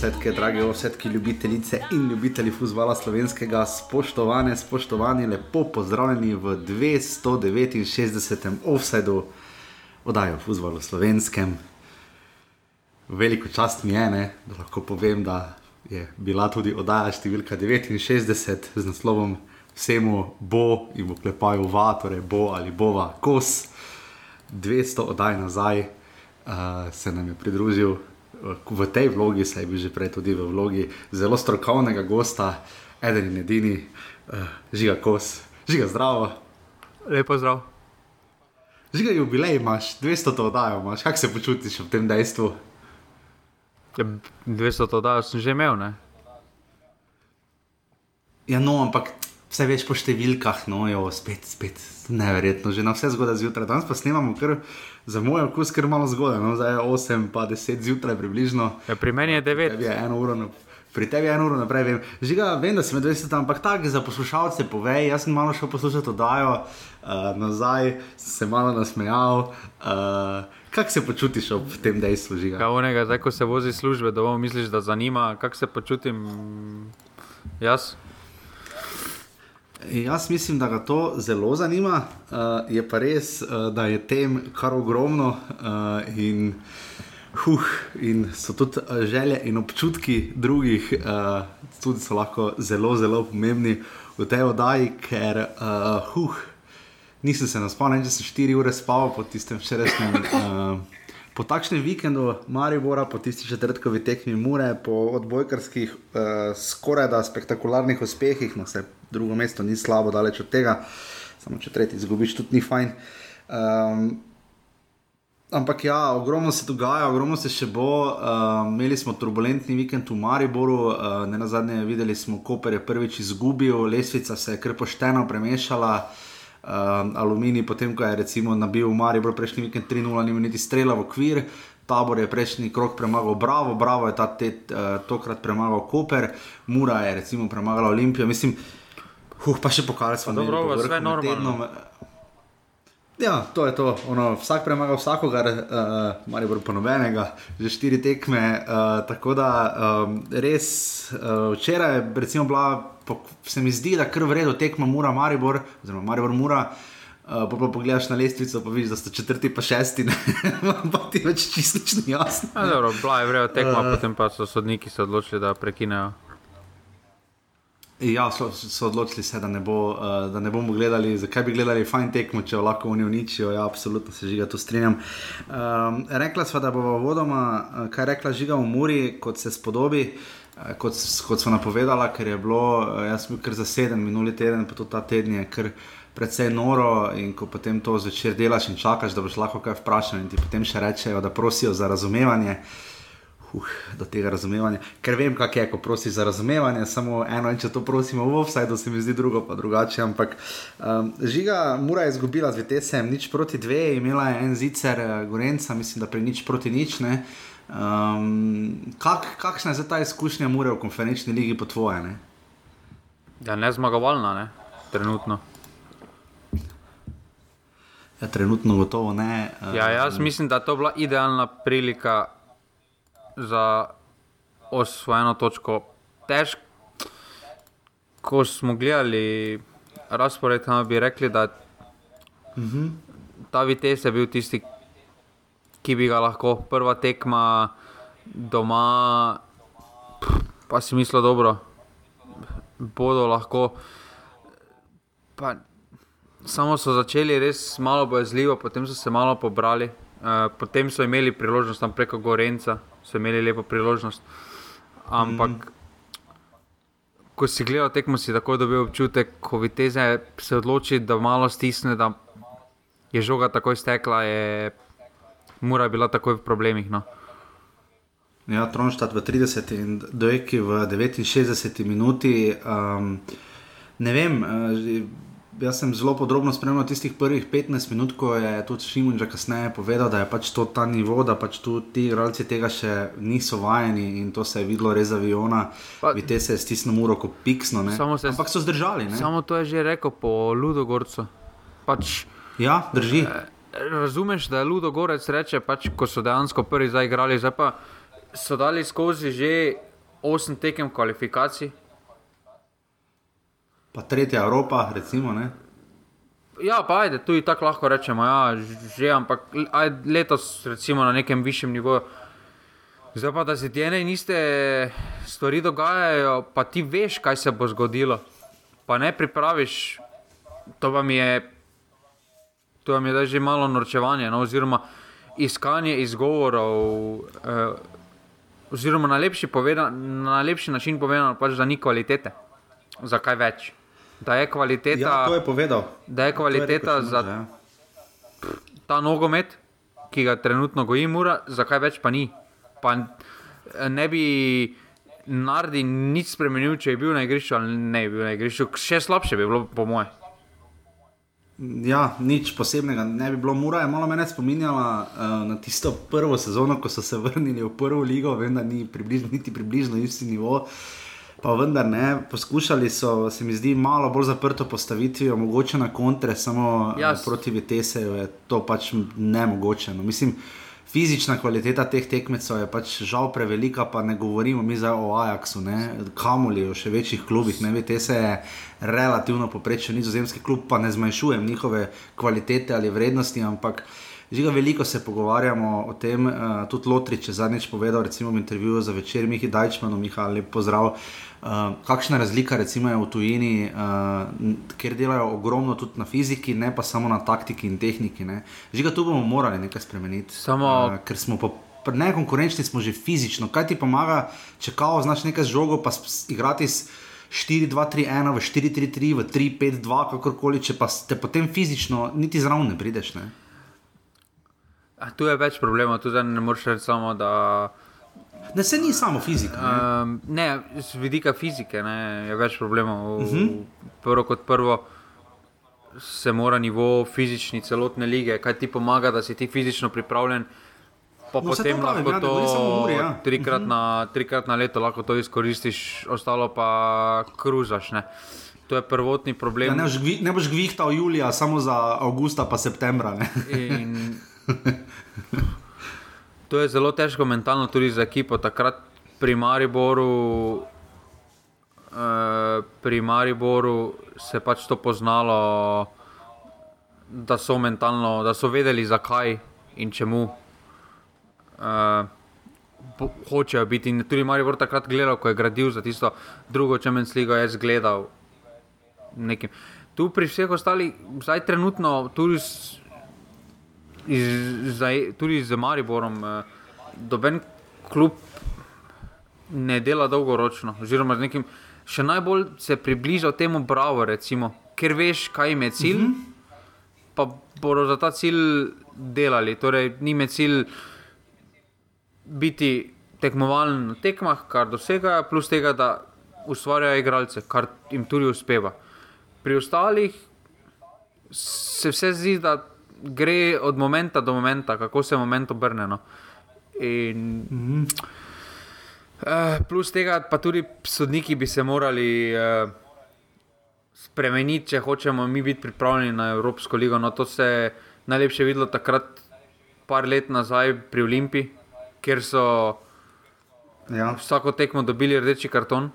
Drage ovsetke, drage ovsetke, ljubitelice in ljubitelji futbola slovenskega, spoštovane, spoštovani, lepo pozdravljeni v 269. offsetu oddaje o futbalu slovenskem. Veliko čast mi je, ne, da lahko povem, da je bila tudi oddaja številka 69 z naslovom Vsemu bo in v klepaju va, torej bo ali bova kos. 200 oddaj nazaj uh, se nam je pridružil v tej vlogi, saj bi že prej tudi v vlogi zelo strokovnega gosta, eden in edini, uh, žiga kos, žiga zdravo. Lepo zdrav. Žiga jubilej imaš, 200 to oddajo imaš, kako se počutiš v tem dejstvu? Ja, 200 to oddajo sem že imel, ne? Ja, no, ampak vse več po številkah, no, jo, spet, spet, neverjetno, že na vse zgodaj zjutraj. Danes pa snemamo, ker za moj okus, ker malo zgodaj, no, zdaj je 8, pa 10 zjutraj približno. Ja, pri meni je 9. Tebi je eno uro. Na... Pri tebi je eno uro naprej, vem. Žiga, vem, da si med 20, ampak tako za poslušalce povej. Jaz sem malo šel poslušati oddajo, uh, nazaj se malo nasmejal. Uh, Kako se počutiš ob tem dejstvu, žiga? Kavnega, zdaj ko se vozi službe, da bomo misliš, da zanima, kako se počutim jaz. Jaz mislim, da ga to zelo zanima. Uh, je pa res, uh, da je tem kar ogromno uh, in, huh, in so tudi želje in občutki drugih, uh, tudi so lahko zelo, zelo pomembni v tej oddaji, ker uh, huh, nisem se naspal, če sem 4 ure spal po tistem včerajšnjem. Uh, Po takšnem vikendu Maribora, po tisti četrtkovi tekmi Mure, po odbojkarskih uh, skoraj da spektakularnih uspehih, no se drugo mesto ni slabo, daleč od tega, samo če tretji izgubiš, tudi ni fajn. Um, ampak ja, ogromno se dogaja, ogromno se še bo. Uh, imeli smo turbulentni vikend v Mariboru, uh, ne na zadnje videli smo, Koper je prvič izgubil, lesvica se je kar pošteno premešala. Uh, aluminij, potem ko je recimo nabil v Maribor prejšnji vikend 3-0, ni niti strela v okvir, tabor je prejšnji krok premagal Bravo, Bravo je ta tet, uh, tokrat premagal Koper, Mura je recimo premagala Olimpijo. Mislim, huh, pa še pokazali smo, da je to vse normalno. Ja, to je to. Ono, vsak premaga vsakogar, uh, malo bolj ponovenega, že štiri tekme. Uh, tako da um, res uh, včeraj je recimo bila, se mi zdi, da kar vredno tekma Mura Maribor, oziroma Maribor Mura. Uh, pa, pa pogledaš na lestvico, pa vidiš, da so četrti, pa šesti, pa ti več čisto jasno. Ja, dobro, bila je vredna tekma, uh, potem pa so sodniki se odločili, da prekinejo. Ja, so, so odločili se, da ne, bo, uh, da ne bomo gledali, zakaj bi gledali fajn tekmo, če lahko oni uničijo. Ja, absolutno se žiga, to strinjam. Um, rekla sva, da bo vodoma, kaj rekla žiga v Muri, kot se spodobi, uh, kot, kot smo napovedala, ker je bilo, uh, jaz sem bil kar zaseden minuli teden, pa tudi ta teden je kar precej noro in ko potem to zvečer delaš in čakaš, da boš lahko kaj vprašal in ti potem še rečejo, da prosijo za razumevanje. Uh, do tega razumevanja, ker vem, kako je, ko prosiš za razumevanje, samo eno in če to prosimo v offsajdu, se mi zdi drugo pa drugače. Ampak um, žiga, mora je izgubila z VTS-em, nič proti dve, imela je en zicer, uh, Gorenca, mislim, da pri nič proti nič. Um, kak, kakšna je ta izkušnja Mure v konferenčni ligi po tvoje? Ne? Ja, ne zmagovalna, ne? trenutno. Ja, trenutno gotovo ne. Uh, ja, jaz mislim, da to bila idealna prilika za osvojeno točko. Težko, ko smo gledali razpored, bi rekli, da uh -huh. ta Vites je bil tisti, ki bi ga lahko prva tekma doma, pa si mislil, dobro, bodo lahko. Pa, samo so začeli res malo bojazljivo, potem so se malo pobrali, uh, potem so imeli priložnost tam preko Gorenca so imeli lepo priložnost. Ampak, mm. ko si gledal tekmo, si tako dobil občutek, ko viteze se odloči, da malo stisne, da je žoga takoj stekla, je mora bila takoj v problemih. No. Ja, Tronštat v 30 in dojki v 69 minuti. Um, ne vem. Uh, jaz sem zelo podrobno spremljal tistih prvih 15 minut, ko je tudi Šimun že kasneje povedal, da je pač to ta nivo, da pač tu ti igralci tega še niso vajeni in to se je videlo res aviona. Vidite se, stisnil muro kot piksno. Se, Ampak so zdržali. Ne? Samo to je že rekel po Ludogorcu. Pač, ja, drži. Eh, razumeš, da je Ludogorec reče, pač, ko so dejansko prvi zaigrali, zdaj pa so dali skozi že 8 tekem kvalifikacij. Pa tretja Evropa, recimo. Ne? Ja, pa ajde, tu tako lahko rečemo, ja, že, ampak ajde, letos recimo na nekem višjem nivoju. Zdaj pa, da se ti ene in iste stvari dogajajo, pa ti veš, kaj se bo zgodilo. Pa ne pripraviš, to vam je, to vam je že malo norčevanje, no, oziroma iskanje izgovorov. Eh, oziroma, na lepši, povedan, na lepši način povedano, pač, da ni kvalitete. Zakaj več? Da je kvaliteta, Ja, to je povedal. da je To je kvaliteta rekel za ja. ta nogomet, ki ga trenutno goji Mura, zakaj več pa ni. Pa ne bi Nardi nič spremenil, če je bil na igrišču ali ne bi bil na igrišču. Še slabše bi bilo, po moje. Ja, nič posebnega ne bi bilo. Mura je malo mene spominjala uh, na tisto prvo sezono, ko so se vrnili v prvo ligo, vem, da ni približno, niti približno isti nivo. Pa vendar ne, poskušali so, se mi zdi, malo bolj zaprto postavitvijo, mogoče na kontre, samo Ja, ja, s- proti Viteseju je to pač nemogoče. No. Mislim, fizična kvaliteta teh tekmecev je pač žal prevelika, pa ne govorimo mi zdaj o Ajaxu, kamoli o še večjih klubih. Ne, Vitesse je relativno poprečen nizozemski klub, pa ne zmanjšujem njihove kvalitete ali vrednosti, ampak Žiga, veliko se pogovarjamo o tem, uh, tudi Lotrič je zadnjič povedal, recimo v intervjuju za večer, Mihi Dajčmanu, Miha, lep pozdrav. Uh, kakšna razlika recimo je v tujini, uh, kjer delajo ogromno tudi na fiziki, ne pa samo na taktiki in tehniki. Ne. Žiga, tu bomo morali nekaj spremeniti. Samo- uh, ker smo pa nekonkurenčni, smo že fizično. Kaj ti pomaga, če kao znaš nekaj z žogo, pa igrati s 4-2-3-1, v 4-3-3, v 3-5-2, kakorkoli, če pa te potem fizično niti zraven ne prideš. Ne. A, tu je več problemov, tu ne moreš reči samo, da. Ne, se ni samo fizika. Ne. Um, ne, z vidika fizike ne, je več problemov. Uh Mhm. -huh. Prvo kot prvo se mora nivo fizični celotne lige, kaj ti pomaga, da si ti fizično pripravljen. Pa No, potem to pravim, lahko ja, to govori samo o Muri, ja. trikrat, na, trikrat na leto lahko to izkoristiš, ostalo pa kruzaš. Ne. To je prvotni problem. Ja, ne, boš ne boš gvihtal julija, samo za avgusta, pa septembra. In to je zelo težko mentalno tudi za ekipo. Takrat pri Mariboru, eh, pri Mariboru se je pač to poznalo, da so mentalno, da so vedeli zakaj in čemu. Uh, hočejo biti. In tudi Maribor takrat gledal, ko je gradil za tisto drugo Champions League, je zgledal nekim. Tu pri vseh ostalih, zdaj trenutno, tudi s, iz, zdaj, tudi z Mariborom, eh, doben klub ne dela dolgoročno. Oziroma, nekim, še najbolj se približa temu Bravo, recimo, ker veš, kaj jim je cilj, mm -hmm. pa bodo za ta cilj delali. Torej, ni me cilj biti tekmovalen na tekmah, kar dosegajo, plus tega, da ustvarjajo igralce, kar jim tudi uspeva. Pri ostalih se vse zdi, da gre od momentu do momentu, kako se moment obrne. No. In, -hmm. eh, plus tega, pa tudi sodniki bi se morali eh, spremeniti, če hočemo mi biti pripravljeni na Evropsko ligo. No, to se je najlepše videlo takrat, par let nazaj pri Olimpiji, kjer so Ja. vsako tekmo dobili rdeči karton,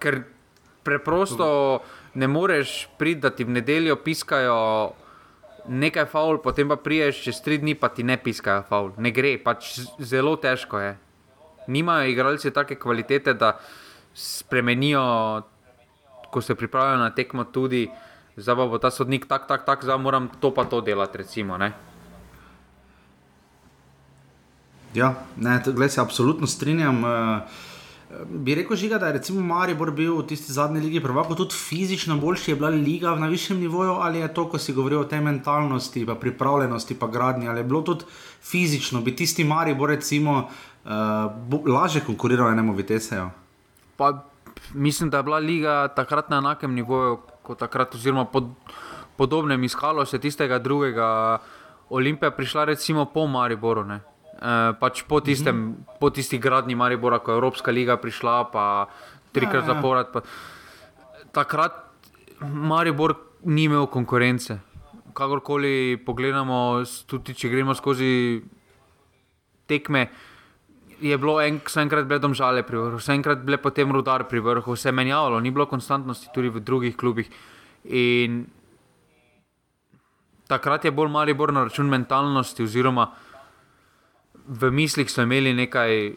ker preprosto ne moreš priti, da ti v nedeljo piskajo nekaj faul, potem pa priješ čez tri dni, pa ti ne piskajo faul. Ne gre, pač zelo težko je. Nimajo igralci take kvalitete, da spremenijo, ko se pripravljajo na tekmo, tudi pa bo ta sodnik tak, tak, tak, zdaj moram to pa to delati. Recimo, ne. Ja, ne, glej, se absolutno strinjam. Uh, bi rekel, žiga, da je recimo Maribor bil v tisti zadnji ligi prvako tudi fizično boljši, je bila liga na višjem nivoju, ali je to, ko si govoril o tej mentalnosti, pa pripravljenosti, pa gradnji, ali je bilo tudi fizično, bi tisti Maribor recimo uh, lažje konkuriral enemu Viteseju. Pa, mislim, da je bila liga takrat na enakem nivoju kot takrat, oziroma pod, podobnem iskalo se tistega drugega. Olimpija je prišla recimo po Mariboru, ne? E, pač po, tistem, mm -hmm. po tisti gradni Maribora, ko je Evropska liga prišla, pa trikrat Ja, ja. zapored. Pa, takrat Maribor ni imel konkurence. Kakorkoli pogledamo, tudi če gremo skozi tekme, je bilo en, enkrat bile domžale pri vrhu, enkrat bile potem rudar pri vrhu, vse menjavalo, ni bilo konstantnosti tudi v drugih klubih. In takrat je bolj mali bor na račun mentalnosti, oziroma v mislih so imeli nekaj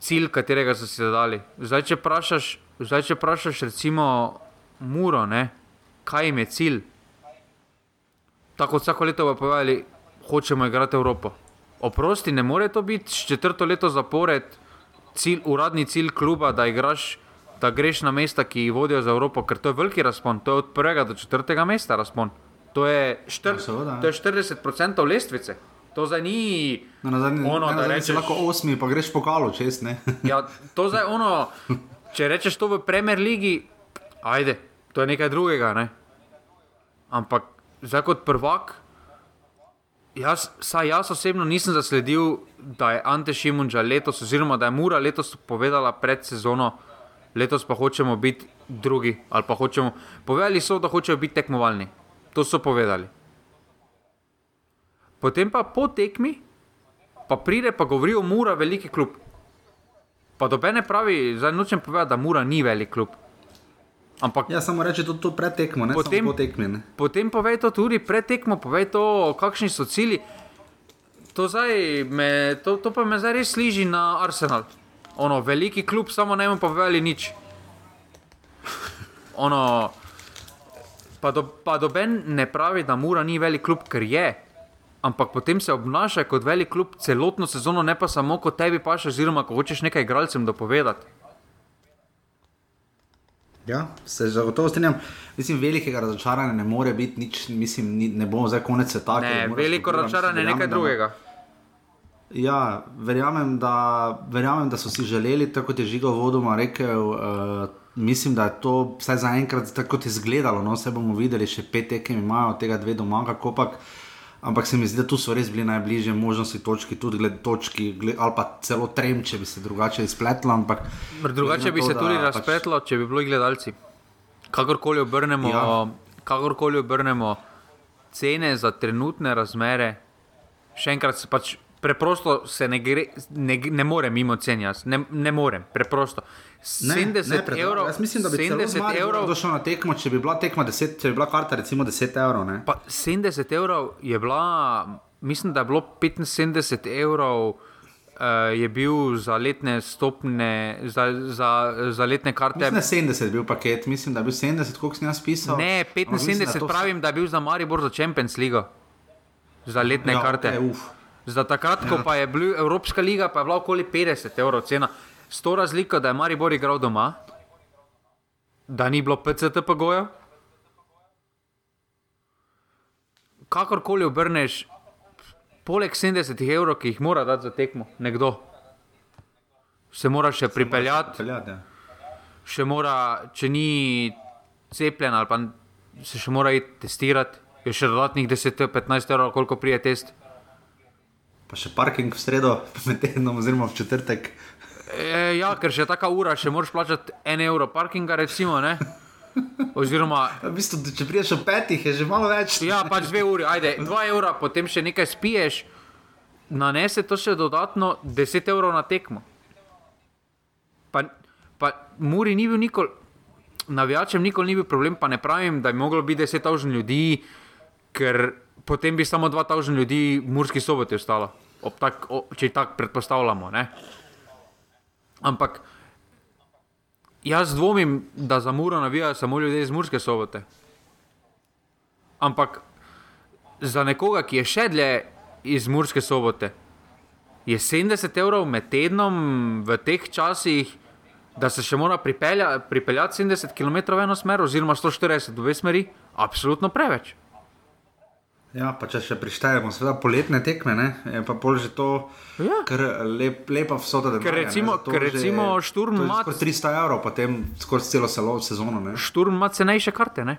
cilj, katerega so si zadali. Zdaj, če vprašaš, zdaj, če vprašaš recimo Muro, ne, kaj jim je cilj. Tako vsako leto bo povedali, hočemo igrati Evropo. Oprosti, ne more to biti četrto leto zapored, cilj, uradni cilj kluba, da, igraš, da greš na mesta, ki vodijo za Evropo, ker to je veliki razpon, to je od prvega do četrtega mesta razpon. To je, štir, seveda, ja. to je 40% lestvice. To zdaj ni No, na zadnji, ono, na da zadnji rečeš, lahko osmi, pa greš pokalo čez. Ja, to zdaj ono, če rečeš to v Premier League, ajde, to je nekaj drugega. Ne? Ampak zdaj kot prvak, jaz, saj jaz osebno nisem zasledil, da je Ante Šimunča letos, oziroma da je Mura letos povedala pred sezono, letos pa hočemo biti drugi. ali pa Hočemo, povedali so, da hočejo biti tekmovalni. To so povedali. Potem pa po tekmi, pa pride pa govori o Mura, veliki klub. Pa dobe ne pravi, zdaj nočem povedati, da Mura ni velik klub. Ampak Ja, samo reči to, to pretekmo, ne Potem- po tekmi. Ne? potem povej to tudi pred tekmo, povej to, kakšni so cilji. To, me, to, to pa me zdaj res sliži na Arsenal. Ono, veliki klub, samo ne bomo povedali nič. Ono, pa, do, pa doben ne pravi, da Mura ni velik klub, ker je. Ampak potem se obnaša kot velik klub celotno sezono, ne pa samo kot tebi paš, oziroma ko hočeš nekaj igralcem dopovedati. Ja, se zagotovo strinjam. Mislim, velikega razočaranja ne more biti nič, mislim, ni, ne bomo zdaj konec sveta. Ne, veliko kultura, razočaranje je nekaj da- drugega. Ja, verjamem da, verjamem, da so si želeli, tako kot je Žigo vodoma rekel. Uh, mislim, da je to vsaj zaenkrat tako kot je izgledalo. No, vse bomo videli, še pet tekem imajo, od tega dve doma, kako pač. Ampak se mi zdi, da tu so res bili najbližje možnosti točki, tudi glede točki, gled, ali pa celo trem, če bi se drugače izpletlo. Ampak Drugače bi na se to, tudi da pač- razpletlo, če bi bili gledalci. Kakorkoli obrnemo, ja. kakorkoli obrnemo cene za trenutne razmere, še enkrat se pač preprosto se ne, gre, ne, ne morem mimo cen, jaz ne, ne morem, preprosto. 70 predrago. evrov, Jaz mislim, da bi 70 evrov, došel na tekmo, če bi bila tekma 10, če bi bila karta recimo 10 evrov. Ne? pa 70 evrov je bila, mislim, da je bilo 75 evrov. Uh, je bil za letne stopne, za, za, za letne karte. Mislim, da je 70 bil paket, mislim, da je bil 70, koliko sem jaz pisal. Ne, Ampak mislim, da 75 to- pravim, da je bil za Maribor za Champions League. Za letne Ja, karte. okej, uf. za takrat, ko Ja. pa je bila Evropska liga, pa je bila okoli 50 evrov cena. S to razliko, da je Maribor igral doma, da ni bilo PCT-pogoja. Kakorkoli obrneš, poleg 70 evrov, ki jih mora dati za tekmo, nekdo se mora še pripeljati Peljati, ja. še mora, če ni cepljen ali pa se še mora iti testirati, je še dodatnih 10-15 evrov, koliko prije test. Pa še parking v sredo, med tednom, oziroma v četrtek. E, ja, ker še taka ura, še moraš plačati 1 evro parkinga, recimo. Ne? Oziroma, V bistvu, če prideš ob petih, je že malo več. ja, pač dve uri, ajde, 2 evra, potem še nekaj spiješ, nanese to še dodatno 10 evrov na tekmo. Pa, pa Muri ni bil nikoli, navijačem nikoli ni bil problem, pa ne pravim, da bi moglo biti 10 tavžen ljudi, ker potem bi samo 2 tavžen ljudi v Murski soboti ostalo, tak, o, če tako predpostavljamo. Ne? Ampak jaz dvomim, da za Muro navijajo samo ljudje iz Murske sobote. Ampak za nekoga, ki je še dlje iz Murske sobote, je 70 evrov med tednom v teh časih, da se še mora pripelja, pripeljati 70 km v eno smer, oziroma 140 v dve smeri, absolutno preveč. Ja, pa če še prištejemo, seveda poletne tekme, ne? je pa pol že to, Ja. kar lep, lepa vsota. Ker recimo- ker recimo Šturm Mat- Mat... 300 evrov, potem skozi celo selo, sezono. Ne? Šturm ima cenejše karte. Ne?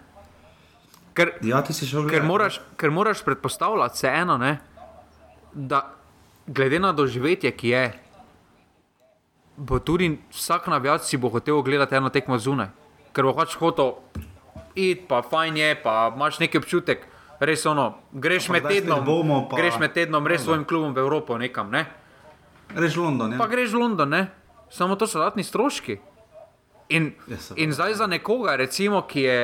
Ker, Ja, ti si šel ker, gledat, moraš, ker moraš predpostavljati se eno, ne, da glede na doživetje, ki je, bo tudi vsak navijač si bo hotel gledati eno tekmo zunaj. Ker bo pač hotel iti, pa fajn je, pa imaš neki občutek, res ono, greš med tednom, bomo, pa- greš med tednom res Ja, svojim klubom v Evropo nekam. Ne? Greš v London, ja. pa greš v London, ne? samo to so dodatni stroški. In, Ja, in zdaj za nekoga, recimo, ki, je,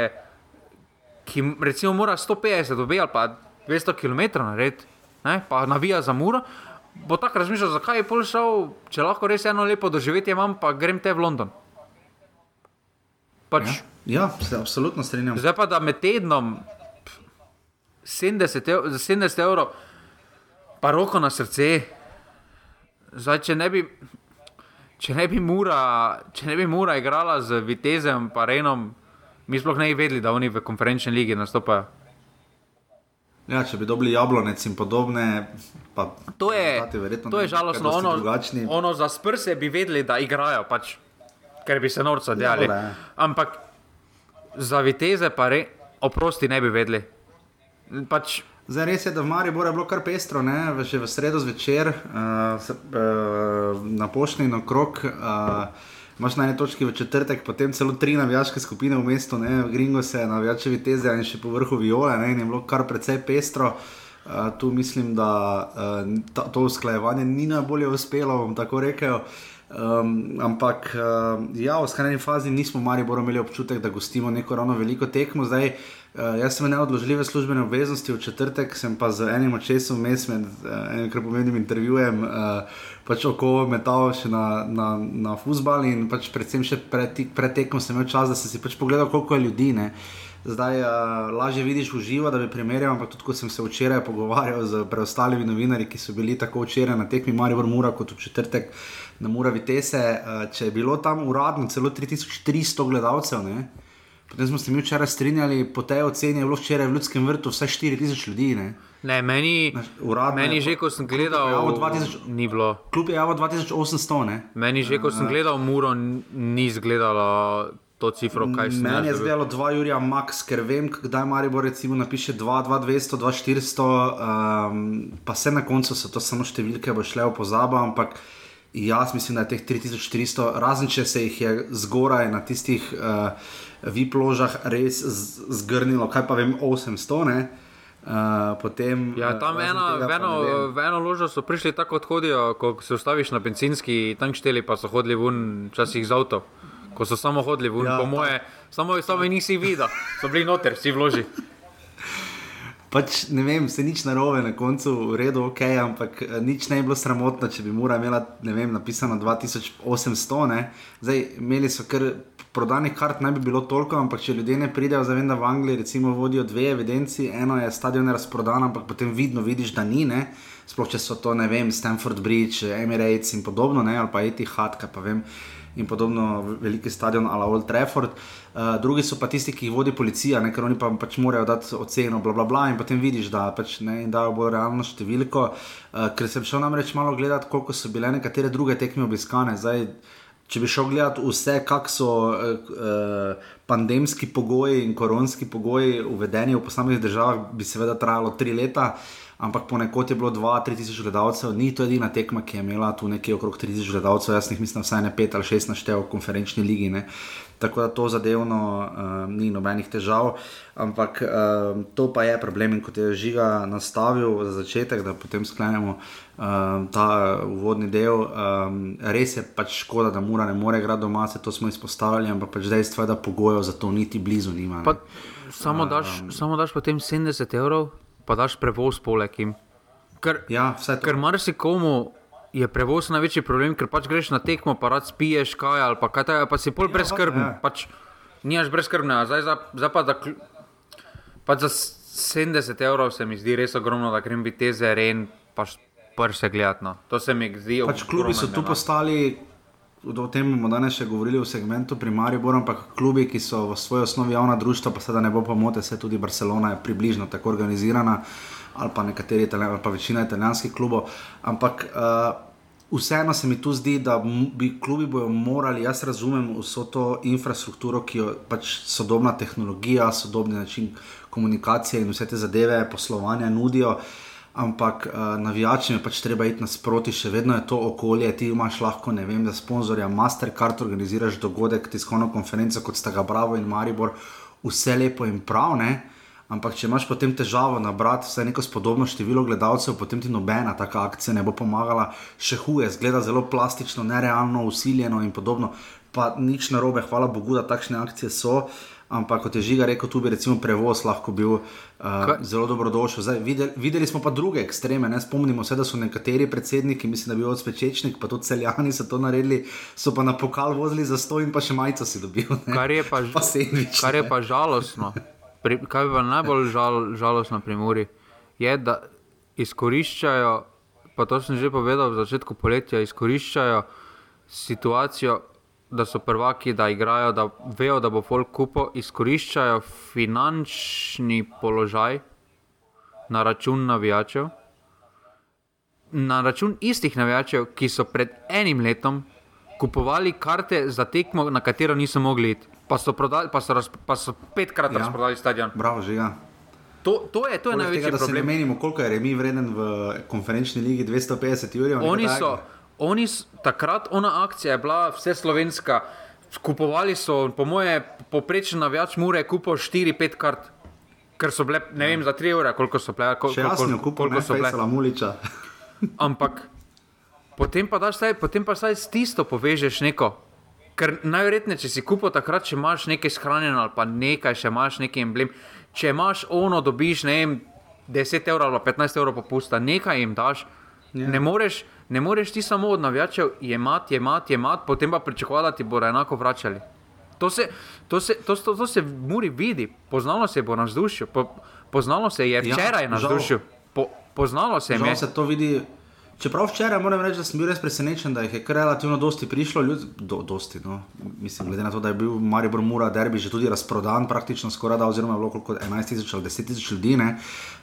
ki recimo mora 150 dobi ali pa 200 km narediti, ne, pa navija za muro, bo tako razmišljal, zakaj je pol šel, če lahko res eno lepo doživetje imam, pa grem te v London. Pač, Ja, se absolutno strinjam. Zdaj pa da med tednom 70 evrov, za 70 evrov, pa roko na srce. Zdaj, če ne bi, če ne bi Mura, če ne bi Mura igrala z Vitezem, pa Renom, mi sploh ne bi vedeli, da oni v konferenčni ligi nastopajo. Ja, če bi dobili jablonec in podobne, pa To je, to je žalostno. Ono, drugačni. ono za sprse bi vedeli, da igrajo, pač, ker bi se norca delali. dobro, ja. Ampak za Viteze pa re, oprosti ne bi vedeli. Pač, Zdaj res je, da v Mariboru je bilo kar pestro, ne? Že v sredo zvečer, uh, se, uh, na pošti in okrog. Uh, Imáš na eni točki v četrtek, potem celo tri navijaške skupine v mestu, ne, v Gringo se navijače viteze in še po vrhu viole, ne, in je bilo kar precej pestro. Uh, tu mislim, da uh, ta, to usklajevanje ni najbolje uspelo, bom tako rekel. Um, ampak uh, ja, v skrajni fazi nismo v Mariboru imeli občutek, da gostimo neko ravno veliko tekmo. Zdaj, uh, jaz sem imel neodložljive službene obveznosti, v četrtek sem pa z enim očesom vmes med uh, enim kar pomembnim intervjujem uh, pač oko metal še na, na, na futbal in pač predvsem še pred, pred tekmo sem imel čas, da sem si pač pogledal, koliko je ljudi. Ne. Zdaj uh, lažje vidiš v živo, da bi primerjal, ampak tudi ko sem se včeraj pogovarjal z preostalimi novinarji, ki so bili tako včeraj na tekmi Maribor Mura kot v četrtek na Mura Vitese, uh, če je bilo tam uradno celo 3300 gledalcev, ne? Potem smo se mi včeraj strinjali, po tej oceni je bilo včeraj v Ljudskem vrtu vsaj 4000 ljudi. Ne? ne, meni, Uradno meni je že, ko sem klub je gledal, prijavil 2000 ni bilo. Kljub je javo 2800, ne? Meni že, ko sem gledal Muro, ni izgledalo to cifro, kaj Meni je jaz dobil. zdelo 2 Jurija Max, ker vem, kdaj Maribor recimo napiše 2, 2, 200, 2, 400, um, pa vse na koncu so to samo številke, bo šle v pozabo, ampak jaz mislim, da je teh 3400, razen če se jih je zgoraj na tistih uh, VIP ložah res zgrnilo, kaj pa vem, 800, ne? Uh, potem, Ja, eh, tam eno, tega eno, v eno ložo so prišli tako, kot hodijo, ko se ustaviš na benzinski tankšteli, pa so hodili ven, včasih z avto. Ko so samo hodili ven, Ja, po moje, samo, samo nisi videl, so bili noter, vsi vloži. Pač ne vem, se nič narobe na koncu, v redu, ok, ampak eh, nič ne bi bilo sramotno, če bi mora imela, ne vem, napisano 2800, ne. Zdaj, imeli so kar prodanih kart, ne bi bilo toliko, ampak če ljudje ne pridejo, zavem, da v Angliji recimo vodijo dve evidenci, eno je stadion razprodan, ampak potem vidno vidiš, da ni, ne. Sploh če so to, ne vem, Stanford Bridge, Emirates in podobno, ne, ali pa Etihad, kaj pa vem. In podobno, veliki stadion, ali Old Trafford. Uh, drugi so pa tisti, ki jih vodi policija, ne, ker oni pa pač morajo dati oceno, bla, bla, bla, in potem vidiš, da pač ne dajo bolj realno številko. Uh, ker sem šel namreč malo gledati, koliko so bile nekatere druge tekme obiskane. Zdaj, če bi šel gledati vse, kak so uh, uh, pandemski pogoji in koronski pogoji uvedeni v posameznih državah, bi seveda trajalo tri leta. Ampak ponekod je bilo 2-3 tisoč gledalcev, ni to edina tekma, ki je imela tu nekje okrog 3 tisoč gledalcev, jaz jih mislim, vsaj ne 5 ali 6 naštel v konferenčni ligi. Ne. Tako da to zadevno uh, ni nobenih težav, ampak uh, to pa je problem, in kot je žiga nastavil za začetek, da potem sklenemo uh, ta uvodni del. Um, res je pač škoda, da Mura ne more igrati doma, se to smo izpostavili, ampak pač dejstvo je, da pogojev za to niti blizu nima. Pa, samo, daš, samo daš potem 70 evrov, pa daš prevoz poleg jim. Ker, Ja, ker marsikomu je prevoz največji problem, ker pač greš na tekmo, pa rad spiješ kaj ali pa kaj takega, pa si pol brezskrben. ja. Pač nimaš brezskrbnega, zdaj, za, zdaj pa da. Pač za 70 evrov se mi zdi res ogromno, da grem viteze, ren, pa prse gledati. No. To se mi zdi Pač klubi so tu postali, o tem bomo danes še govorili v segmentu pri Mariboru, ampak klubi, ki so v svoji osnovi javna društva, pa sedaj ne bo pomote, se tudi Barcelona je približno tako organizirana, ali pa nekateri, Italjan- ali pa večina italijanskih klubov. Ampak uh, vseeno se mi tu zdi, da bi klubi bojo morali, jaz razumem vso to infrastrukturo, ki jo pač sodobna tehnologija, sodobni način komunikacije in vse te zadeve, poslovanja nudijo. Ampak uh, navijačem je pač treba iti nasproti, še vedno je to okolje. Ti imaš lahko, ne vem, za sponzorja Mastercard organiziraš dogodek, tiskovno konferenco, kot sta ga Bravo in Maribor, vse lepo in prav, ne? Ampak, če imaš potem težavo nabrati vse neko spodobno število gledalcev, potem ti nobena taka akcija ne bo pomagala, še huje, zgleda zelo plastično, nerealno, usiljeno in podobno. Pa nič narobe, hvala Bogu, da takšne akcije so. Ampak, kot je žiga rekel, tu bi recimo prevoz lahko bil uh, zelo dobrodošel. Zdaj, videli, videli smo pa druge ekstreme. Ne? Spomnimo se, da so nekateri predsedniki, mislim, da je bil odspečečnik, pa tudi celjani so to naredili, so pa na pokal vozili za sto in pa še majico si dobil. Ne? Kar je pa, Pa sendvič, kar je pa žalostno, pri, kar je najbolj žal, žalostno pri Muri, je, da izkoriščajo, pa to sem že povedal v začetku poletja, izkoriščajo situacijo, da so prvaki, da igrajo, da vejo, da bo folk kupo, izkoriščajo finančni položaj na račun navijačev. Na račun istih navijačev, ki so pred enim letom kupovali karte za tekmo, na katero niso mogli iti, pa so, prodali, pa so, raz, pa so petkrat Ja. ja. razprodali stadion. Bravo, žiga. To, to je, to je Poleg največji tega, se ne problem. menimo, koliko je remi vreden v konferenčni ligi 250 jurjev. Oni so, oni takrat, ona akcija je bila vse slovenska. Kupovali so, po moje, poprečen navijač Mure, kupil 4-5 kart, ker so bile, ne vem, za 3 ure, koliko so bile. Kol, Še jasno, kupil koliko ne so bile. Muliča. Ampak potem pa, daš, staj, potem pa saj s tisto povežeš neko. Ker najverjetneje, če si kupil takrat, če imaš nekaj shranjeno ali pa nekaj, še imaš neki emblem, če imaš ono, dobiš ne vem, 10 evrov ali pa 15 evrov popusta, nekaj jim daš. Ja. Ne moreš, ne moreš ti samo od navijačev jemati, jemati, jemati, potem pa pričakovati, da ti bodo enako vračali. To se, to se, to, to, to se v Muri vidi, poznalo se bo na vzdušju, po, poznalo se je Ja, včeraj na žal. vzdušju, po, poznalo se Žal je. se to vidi. Čeprav včeraj moram reči, da sem bil res presenečen, da jih je kar relativno dosti prišlo, ljud, do, dosti, no. Mislim, glede na to, da je bil Maribor Mura derbi že tudi razprodan, praktično skoraj da, oziroma je bilo koliko 11 tisoč ali 10 tisoč ljudi, ne.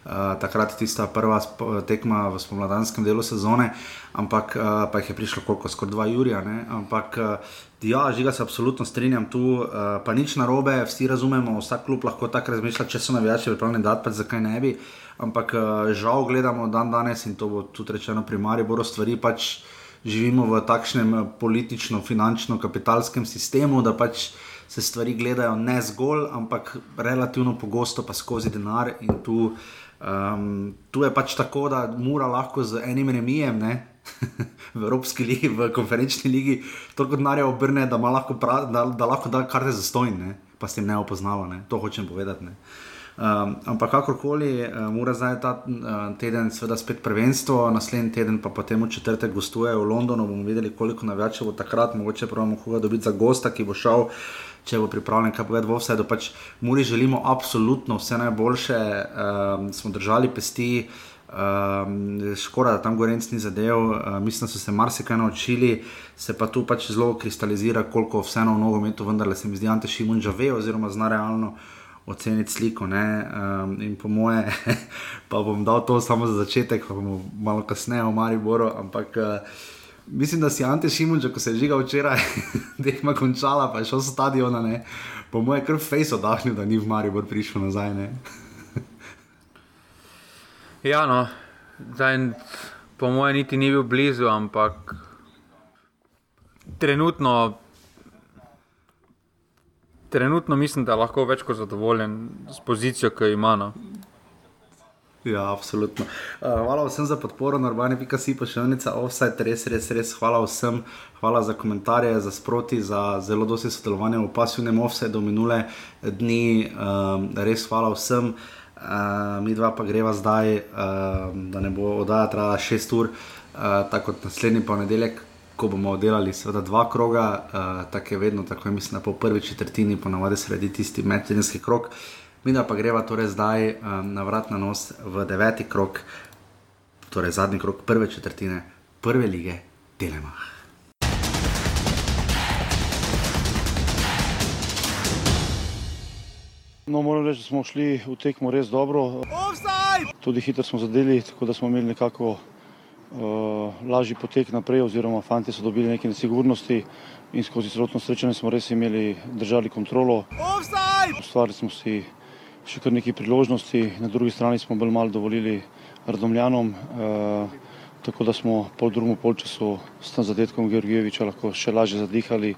Uh, takrat je tista prva tekma v spomladanskem delu sezone, ampak uh, pa jih je prišlo koliko, skoraj 2 Jurija, ne. Ampak uh, ja, žiga se absolutno strinjam tu, uh, pa nič narobe, vsi razumemo, vsak klub lahko tako razmišlja, če so navijači pripravljeni dati, pač zakaj ne bi. Ampak uh, žal gledamo dan danes in to bo tudi rečeno pri Mariboru stvari pač živimo v takšnem eh, politično-finančno-kapitalskem sistemu, da pač se stvari gledajo ne zgolj, ampak relativno pogosto pa skozi denar. In tu, um, tu je pač tako, da mora lahko z enim remijem. Ne? V Evropski ligi, v konferenčni ligi, toliko denarja obrne, da, lahko pra, da, da lahko da karte za stojn, pa s tem ne opoznava. Ne? To hočem povedati. Ne? Um, ampak kakorkoli, uh, mora zdaj ta uh, teden, seveda spet prvenstvo, naslednji teden pa potem v četrtek gostuje v Londonu. bomo videli, koliko navijačev bo takrat, mogoče pravimo, koga dobiti za gosta, ki bo šel, če bo pripravljen, kaj povedati v offsetu. Pač Muri želimo absolutno vse najboljše, um, smo držali pesti. Um, škoda, da tam Gorenc ni zadev, uh, mislim, da so se marsikaj naučili, se pa tu pač zelo kristalizira, koliko vseeno v nogometu, vendar se mi zdi, Ante Šimunča ve, oziroma zna realno oceniti sliko. Um, in po moje, pa bom dal to samo za začetek, pa bomo malo kasneje v Mariboru. Ampak uh, mislim, da si Ante Šimunča, ko se je žiga včeraj, tekma končala, pa je šel s stadiona, ne? po moje kar face oddahnil, da ni v Maribor prišel nazaj. Ja, no, zdaj, po mojem, niti ni bil blizu, ampak trenutno, trenutno mislim, da je lahko več kot zadovoljen s pozicijo, ki jo ima. No. Ja, absolutno. Uh, hvala vsem za podporo, normani.si pošiljnica, offside, res, res, res. Hvala vsem, hvala za komentarje, za sproti, za zelo dosti sodelovanja v pasivnem offsideu minule dni. Um, res hvala vsem. Uh, mi dva pa greva zdaj, uh, da ne bo oddaja trajala 6 ur, uh, tako kot naslednji ponedeljek, ko bomo delali seveda dva kroga, uh, tako je vedno, tako je mislim, po prvi četrtini ponavadi sredi tisti medtedenski krok. Mi da pa greva torej zdaj um, na vrat na nos v deveti krok, torej zadnji krok prve četrtine prve lige Telemach. No, moram reči, da smo šli v tekmo res dobro. Tudi hitro smo zadeli, tako da smo imeli nekako lažji potek naprej, oziroma fanti so dobili neke nesigurnosti in skozi celotno srečanje smo res imeli, držali kontrolo. Ustvarili smo si še kar nekaj priložnosti, na drugi strani smo bolj malo dovolili Radomljanom, uh, tako da smo po drugem polčasu s tem zadetkom Georgijeviča lahko še lažje zadihali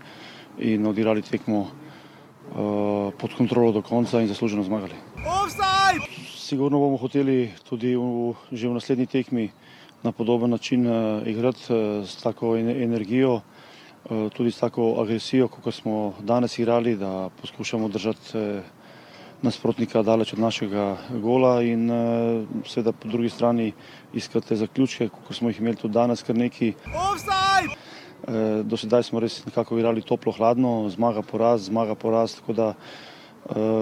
in odigrali tekmo uh, pod kontrolo do konca in zasluženo zmagali. sigurno bomo hoteli tudi v, že v naslednji tekmi na podoben način uh, igrati uh, s tako energijo, uh, tudi s tako agresijo, kot smo danes igrali, da poskušamo držati nasprotnika daleč od našega gola in seveda po drugi strani iskati zaključke, kot smo jih imeli tudi danes, kar neki. Uh, do sedaj smo res nekako igrali toplo, hladno, zmaga poraz, zmaga poraz, tako da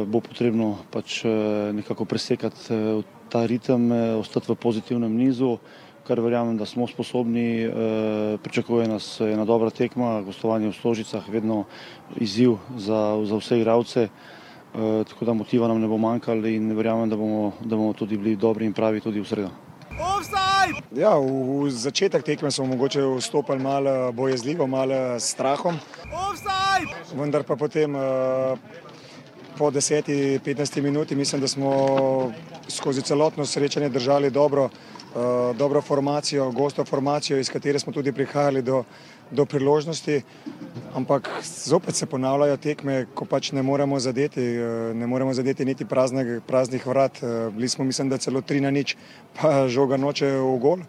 bo potrebno pač nekako presekati ta ritem, ostati v pozitivnem nizu kar verjamem, da smo sposobni. E, pričakuje nas ena dobra tekma, gostovanje v Stožicah, vedno izziv za, za vse igralce. E, tako da motiva nam ne bo manjkalo in verjamem, da bomo, da bomo tudi bili dobri in pravi tudi v sredo. Ja, v, v začetek tekme smo mogoče vstopili malo bojezljivo, malo s strahom. Vendar pa potem po 10-15 minuti mislim, da smo skozi celotno srečanje držali dobro. Eh, dobro formacijo, gosto formacijo, iz katere smo tudi prihajali do, do priložnosti. Ampak zopet se ponavljajo tekme, ko pač ne moremo zadeti, eh, ne moremo zadeti niti prazne, praznih vrat. Eh, bili smo, mislim, da celo tri na nič, pa žoga noče v gol.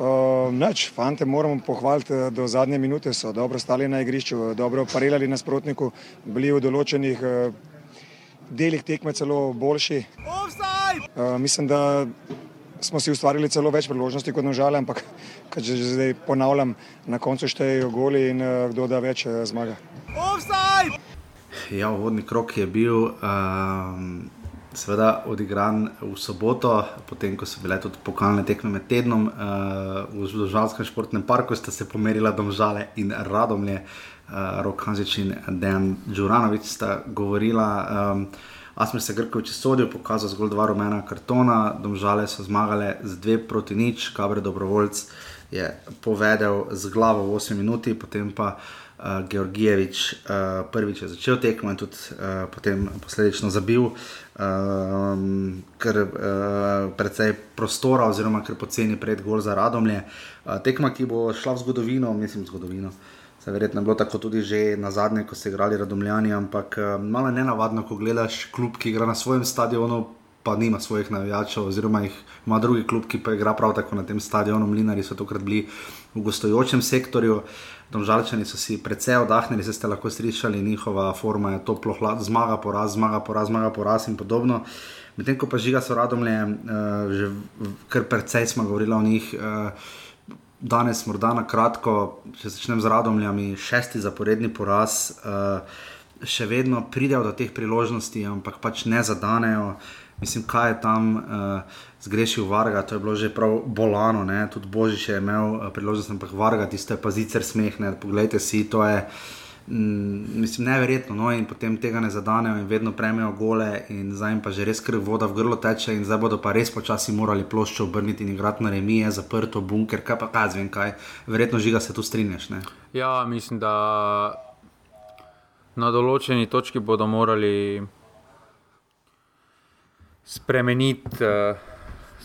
Uh, fante moramo pohvaliti do zadnje minute, so dobro stali na igrišču, dobro parirali nasprotniku, bili v določenih uh, delih tekme celo boljši. Uh, mislim, da smo si ustvarili celo več priložnosti kot nažale, ampak kad že zdaj ponavljam, na koncu štejejo goli in uh, kdo da več uh, zmaga. Ja, vodni krok je bil um, seveda odigran v soboto, potem ko so bile tudi pokalne tekme med tednom uh, v Žalskem športnem parku, sta se pomerila domžale in radomlje, uh, Rok Hanzič in Dejan Đuranovič sta govorila. Um, Asmer se Grkovič sodil, pokazal zgolj dva rumena kartona, domžale so zmagale z dve proti nič, Kabre Dobrovoljc je povedal z glavo v 8 minuti, potem pa uh, Georgijevič uh, prvič je začel tekmo in tudi uh, potem posledično zabil, um, ker uh, precej prostora oziroma ker poceni pred gol za radomlje. Uh, tekma, ki bo šla v zgodovino, mislim zgodovino. Uh, Se verjetno je bilo tako tudi že na zadnje, ko so igrali Radomljani, ampak eh, malo je nenavadno, ko gledaš klub, ki igra na svojem stadionu, pa nima svojih navijačev, oziroma jih ima drugi klub, ki pa igra prav tako na tem stadionu. Mlinari so tokrat bili v gostujočem sektorju. Domžalčani so si precej oddahnili, se ste lahko slišali, njihova forma je toplo, hlad, zmaga, poraz, zmaga, poraz, zmaga, poraz in podobno. Medtem ko pa žiga so radomlje, uh, že kar precej smo govorili o njih. Uh, danes, morda na kratko, če začnem z radomljami, šesti zaporedni poraz, uh, še vedno pridejo do teh priložnosti, ampak pač ne zadanejo. Mislim, kaj je tam uh, zgrešil Varga, to je bilo že prav bolano, ne? tudi Božič je imel uh, priložnost, ampak Varga, tiste pa zicer smehne, poglejte si, to je. Mm, mislim, neverjetno, no, in potem tega ne zadanejo, in vedno prejmejo gole, in zdaj jim pa že res krv voda v grlo teče, in zdaj bodo pa res počasi morali ploščo obrniti in igrati na remije, zaprto bunker, kaj pa kaj zvem, kaj. Verjetno žiga se tu strinjaš. Ne? Ja, mislim, da na določeni točki bodo morali spremeniti, uh,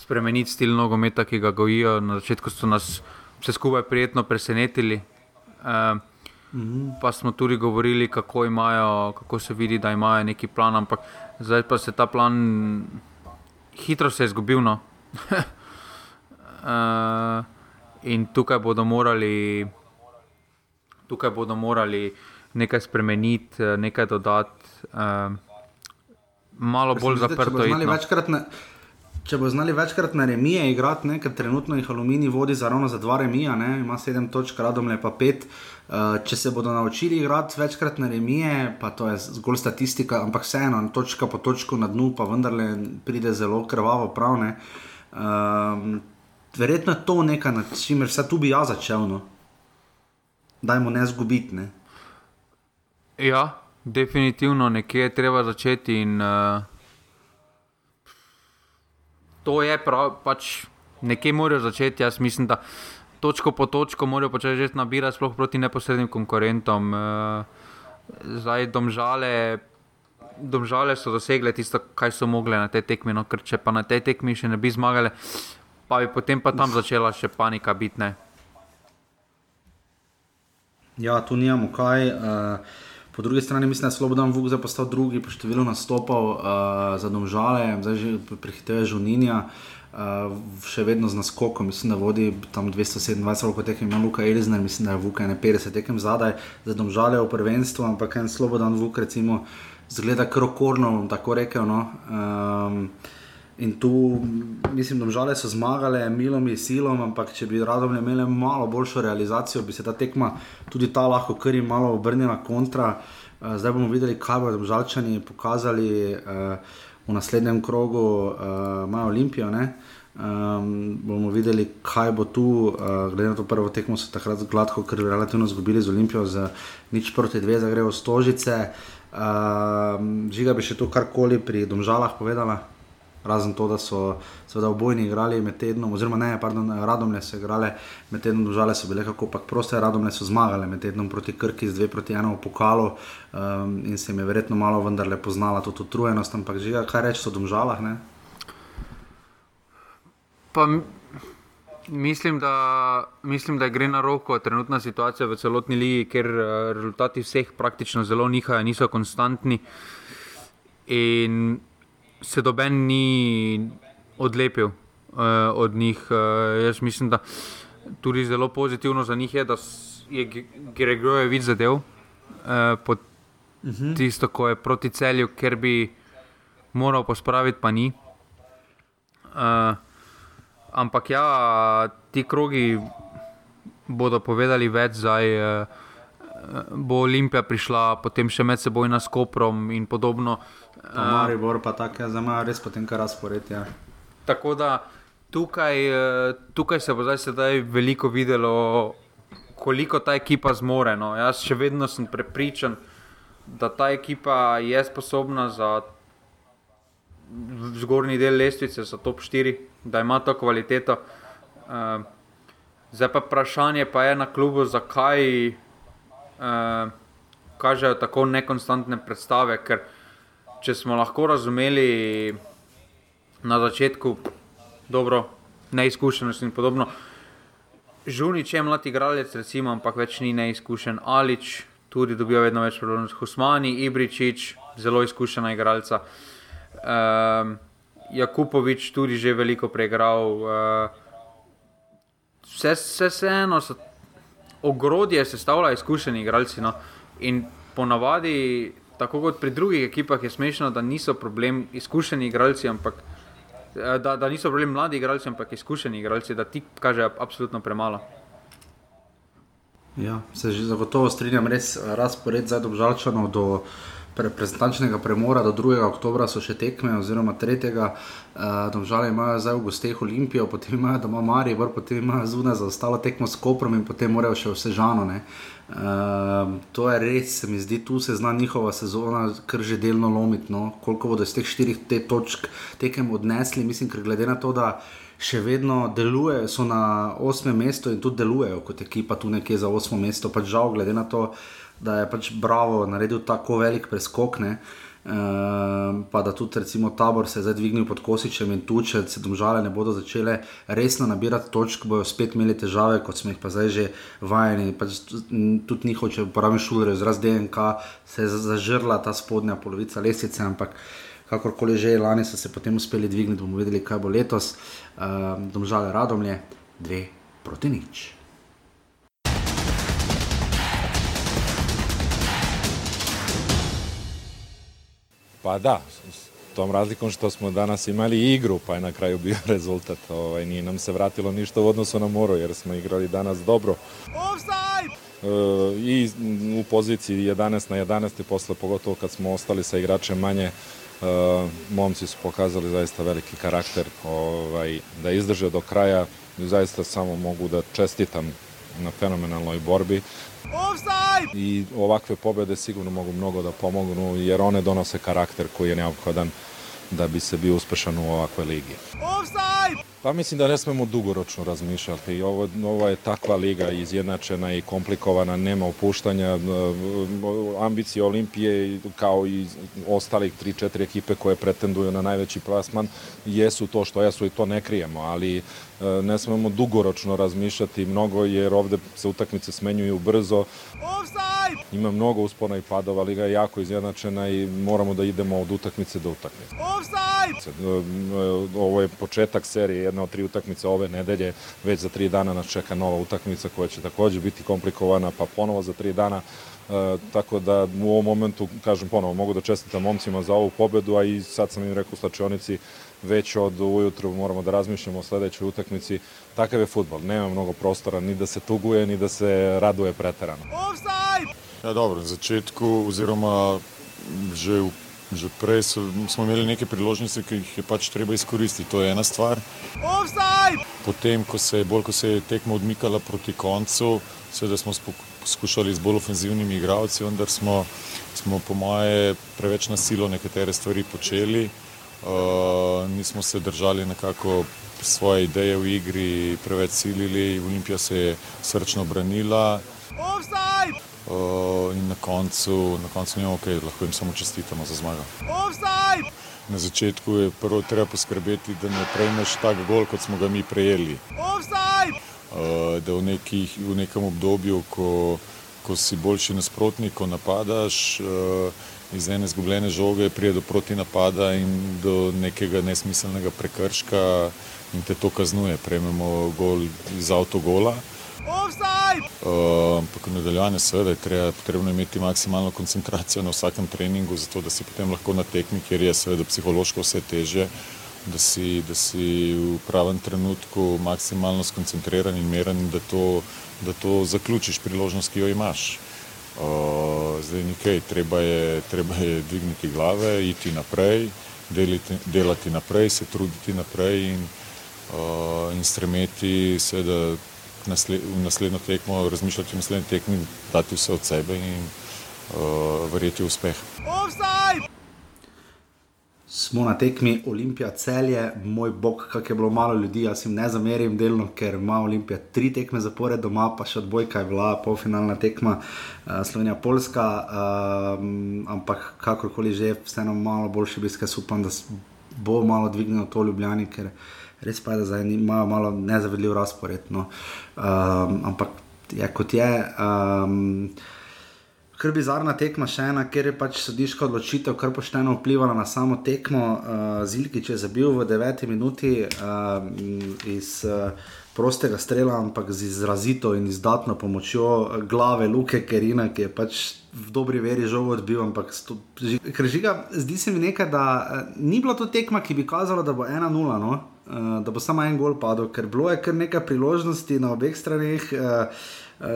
spremeniti stil nogometa, ki ga gojijo. Na začetku so nas vse skupaj prijetno presenetili. Uh, -hmm. Pa smo tudi govorili, kako, imajo, kako se vidi, da imajo neki plan, ampak zdaj pa se ta plan hitro se je izgubil. No. uh, in tukaj bodo morali. Tukaj bodo morali nekaj spremeniti, nekaj dodati, uh, malo bolj zaprto. Če bo znali večkrat na remije igrati, ne, ker trenutno jih Aluminij vodi za ravno za dva remija, ne, ima sedem točk, radom le pa pet. Uh, če se bodo naučili igrati večkrat na remije, pa to je zgolj statistika, ampak vseeno, točka po točku na dnu, pa vendarle pride zelo krvavo pravne. Uh, ehm, verjetno je to nekaj, na čimer vse tu bi jaz začel. No. Dajmo ne zgubiti. Ne. Ja, definitivno nekje je treba začeti. In, uh to je prav, pač nekje morajo začeti. Jaz mislim, da točko po točko morajo početi že nabirati, sploh proti neposrednim konkurentom. Eh, zdaj, domžale, domžale so dosegle tisto, kar so mogle na tej tekmi. No, ker če pa na tej tekmi še ne bi zmagali, pa bi potem pa tam začela še panika biti. Ja, tu nimamo kaj. Uh... Po drugi strani mislim, da je Slobodan Vuk zdaj postal drugi po številu nastopov uh, za domžale, zdaj že prehituje Žuninja. Uh, še vedno z naskokom, mislim, da vodi tam 227, kot tekem ima Luka Elizner, mislim, da je Vuk 51 tekem zadaj, za domžale v prvenstvu, ampak en Slobodan Vuk, recimo, zgleda krokorno, tako rekel. No. Um, In tu, mislim, da žale so zmagale, milom in silom, ampak če bi radom imeli malo boljšo realizacijo, bi se ta tekma tudi ta lahko kar jim malo obrnila kontra. Uh, zdaj bomo videli, kaj bodo žalčani pokazali uh, v naslednjem krogu, uh, imajo Olimpijo. Um, bomo videli, kaj bo tu, uh, glede na to prvo tekmo, so takrat gladko, ker so relativno izgubili z Olimpijo, z nič proti dve, za grejo stožice. Uh, žiga bi še to karkoli pri domžalah povedala razen to, da so seveda obojni igrali med tednom, oziroma ne, pardon, radomlje so igrali med tednom, žale so bile kako pač proste, radomlje so zmagali med tednom proti Krki z dve proti eno v pokalu um, in se jim je verjetno malo vendarle poznala tudi utrujenost, ampak že kaj reči o domžalah. Ne? Pa mislim da, mislim, da gre na roko trenutna situacija v celotni ligi, ker uh, rezultati vseh praktično zelo nihajo, niso konstantni. In se doben ni odlepil uh, od njih. Uh, jaz mislim, da tudi zelo pozitivno za njih je, da je Gregorjev vid zadev uh, pod uh mhm. -huh. tisto, ko je proti celju, ker bi moral pospraviti, pa ni. Uh, ampak ja, ti krogi bodo povedali več zdaj. Uh, Bo Olimpija prišla, potem še med seboj na Skoprom in podobno. Uh, Maribor pa tako je, zame res potem kar razpored. Ja. Tako da tukaj, eh, tukaj se bo zdaj, zdaj veliko videlo, koliko ta ekipa zmore. No. Jaz še vedno sem prepričan, da ta ekipa je sposobna za zgornji del lestvice, za top 4, da ima to kvaliteto. Uh, zdaj pa vprašanje pa je na klubu, zakaj uh, kažejo tako nekonstantne predstave. Ker če smo lahko razumeli na začetku, dobro, neizkušenost in podobno. Žunič je mlad igralec, recimo, ampak več ni neizkušen. Alič tudi dobiva vedno več priložnosti. Husmani, Ibričič, zelo izkušena igralca. Um, Jakupovič tudi že veliko preigral. Uh, vse, vse, vse eno, so, ogrodje sestavljajo izkušeni igralci. No? In ponavadi tako kot pri drugih ekipah, je smešno, da niso problem izkušeni igralci, ampak eh, da, da niso problem mladi igralci, ampak izkušeni igralci, da ti kažejo absolutno premalo. Ja, se že zagotovo strinjam, res razpored zdaj obžalčano do reprezentančnega premora do 2. oktobra so še tekme, oziroma 3. Uh, Domžale imajo zdaj v gosteh Olimpijo, potem imajo doma Marijo, potem imajo zunaj za ostalo tekmo s Koprom in potem morajo še vse žano. Uh, to je res, se mi zdi, tu se zna njihova sezona kar že delno lomiti. No? Koliko bodo iz teh štirih te točk tekem odnesli, mislim, ker glede na to, da še vedno delujejo, so na osmem mestu in tudi delujejo kot ekipa tu nekje za osmo mesto, pač žal, glede na to da je pač Bravo naredil tako velik preskok. Ne? Uh, pa da tudi recimo tabor se je zdaj dvignil pod Kosičem in tu, če se domžale ne bodo začele resno nabirati točk, bojo spet imeli težave, kot smo jih pa zdaj že vajeni. Pač tudi njihov, če uporabim šuler, izraz DNK, se je zažrla ta spodnja polovica lesice, ampak kakorkoli že, lani so se potem uspeli dvigniti, bomo videli, kaj bo letos. Uh, domžale radomlje, dve proti nič. Pa da, s tom razlikom što smo danas imali igru, pa je na kraju bio rezultat. Ovaj, nije nam se vratilo ništa u odnosu na Moro, jer smo igrali danas dobro. Offside! E, I u poziciji 11 na 11 i posle, pogotovo kad smo ostali sa igračem manje, e, momci su pokazali zaista veliki karakter ovaj, da izdrže do kraja zaista samo mogu da čestitam na fenomenalnoj borbi. Offside! I ovakve pobede sigurno mogu mnogo da pomognu jer one donose karakter koji je neophodan da bi se bio uspešan u ovakvoj ligi. Offside! Pa mislim da ne smemo dugoročno razmišljati. Ovo, ovo je takva liga izjednačena i komplikovana, nema opuštanja. Ambicije Olimpije kao i ostalih 3-4 ekipe koje pretenduju na najveći plasman jesu to što jesu i to ne krijemo, ali ne smemo dugoročno razmišljati mnogo jer ovde se utakmice smenjuju brzo. Offside! Ima mnogo uspona i padova, liga je jako izjednačena i moramo da idemo od utakmice do utakmice. Offside! E, ovo je početak serije, jedna od tri utakmice ove nedelje, već za tri dana nas čeka nova utakmica koja će takođe biti komplikovana, pa ponovo za tri dana, e, tako da u ovom momentu, kažem ponovo, mogu da čestitam momcima za ovu pobedu, a i sad sam im rekao u slačionici, već od ujutru moramo da razmišljamo o sledećoj utakmici. Takav je futbol, nema mnogo prostora ni da se tuguje, ni da se raduje preterano. Offside! Ja, dobro, na začetku, oziroma že v Že prej so, smo imeli neke priložnosti, ki jih je pač treba izkoristiti. To je ena stvar. Offside! Potem, ko se, bolj, ko se je tekmo odmikala proti koncu, seveda smo poskušali z bolj ofenzivnimi igralci, vendar smo, smo po moje preveč na silo nekatere stvari počeli. Uh, nismo se držali nekako svoje ideje v igri, preveč silili. Olimpija se je srčno branila. Offside! Uh, in na koncu, na koncu njemo, okay, lahko jim samo čestitamo za zmago. Offside! Na začetku je prvo treba poskrbeti, da ne prejmeš tak gol, kot smo ga mi prejeli. Offside! Uh, da v, nekih, v nekem obdobju, ko, ko si boljši nasprotnik, ko napadaš, uh, iz ene zgubljene žoge prije do proti napada in do nekega nesmiselnega prekrška in te to kaznuje. Prejmemo gol iz avtogola. Uh, ampak v nadaljevanju seveda je treba, potrebno imeti maksimalno koncentracijo na vsakem treningu, zato da si potem lahko na tekmi, kjer je seveda psihološko vse teže, da si, da si v pravem trenutku maksimalno skoncentriran in meren in da to, da to zaključiš priložnost, ki jo imaš. Uh, zdaj nekaj, treba je, treba je dvigniti glave, iti naprej, deliti, delati naprej, se truditi naprej in, uh, in stremeti seveda nasled, v naslednjo tekmo, razmišljati o naslednji tekmi, dati vse od sebe in uh, verjeti v uspeh. Offside! Smo na tekmi Olimpija celje, moj bog, kako je bilo malo ljudi, jaz jim ne zamerim delno, ker ima Olimpija tri tekme zapored doma, pa še odbojka je bila polfinalna tekma uh, Slovenija-Polska, uh, ampak kakorkoli že, vseeno malo boljši biske, upam, da bo malo dvignilo to Ljubljani, ker res pa je, da zdaj imajo malo nezavedljiv razpored. No. Um, ampak je kot je. Um, Ker bi zarna tekma še ena, ker je pač sodiška odločitev, kar pošteno vplivala na samo tekmo. Uh, Zilki, če je zabil v deveti minuti uh, iz uh, prostega strela, ampak z izrazito in izdatno pomočjo glave Luke Kerina, ki je pač v dobri veri žal odbil. Ampak sto, žiga, zdi se mi nekaj, da uh, ni bila to tekma, ki bi kazala, da bo 1-0. No? da bo samo en gol padel, ker bilo je kar nekaj priložnosti na obeh straneh. Uh,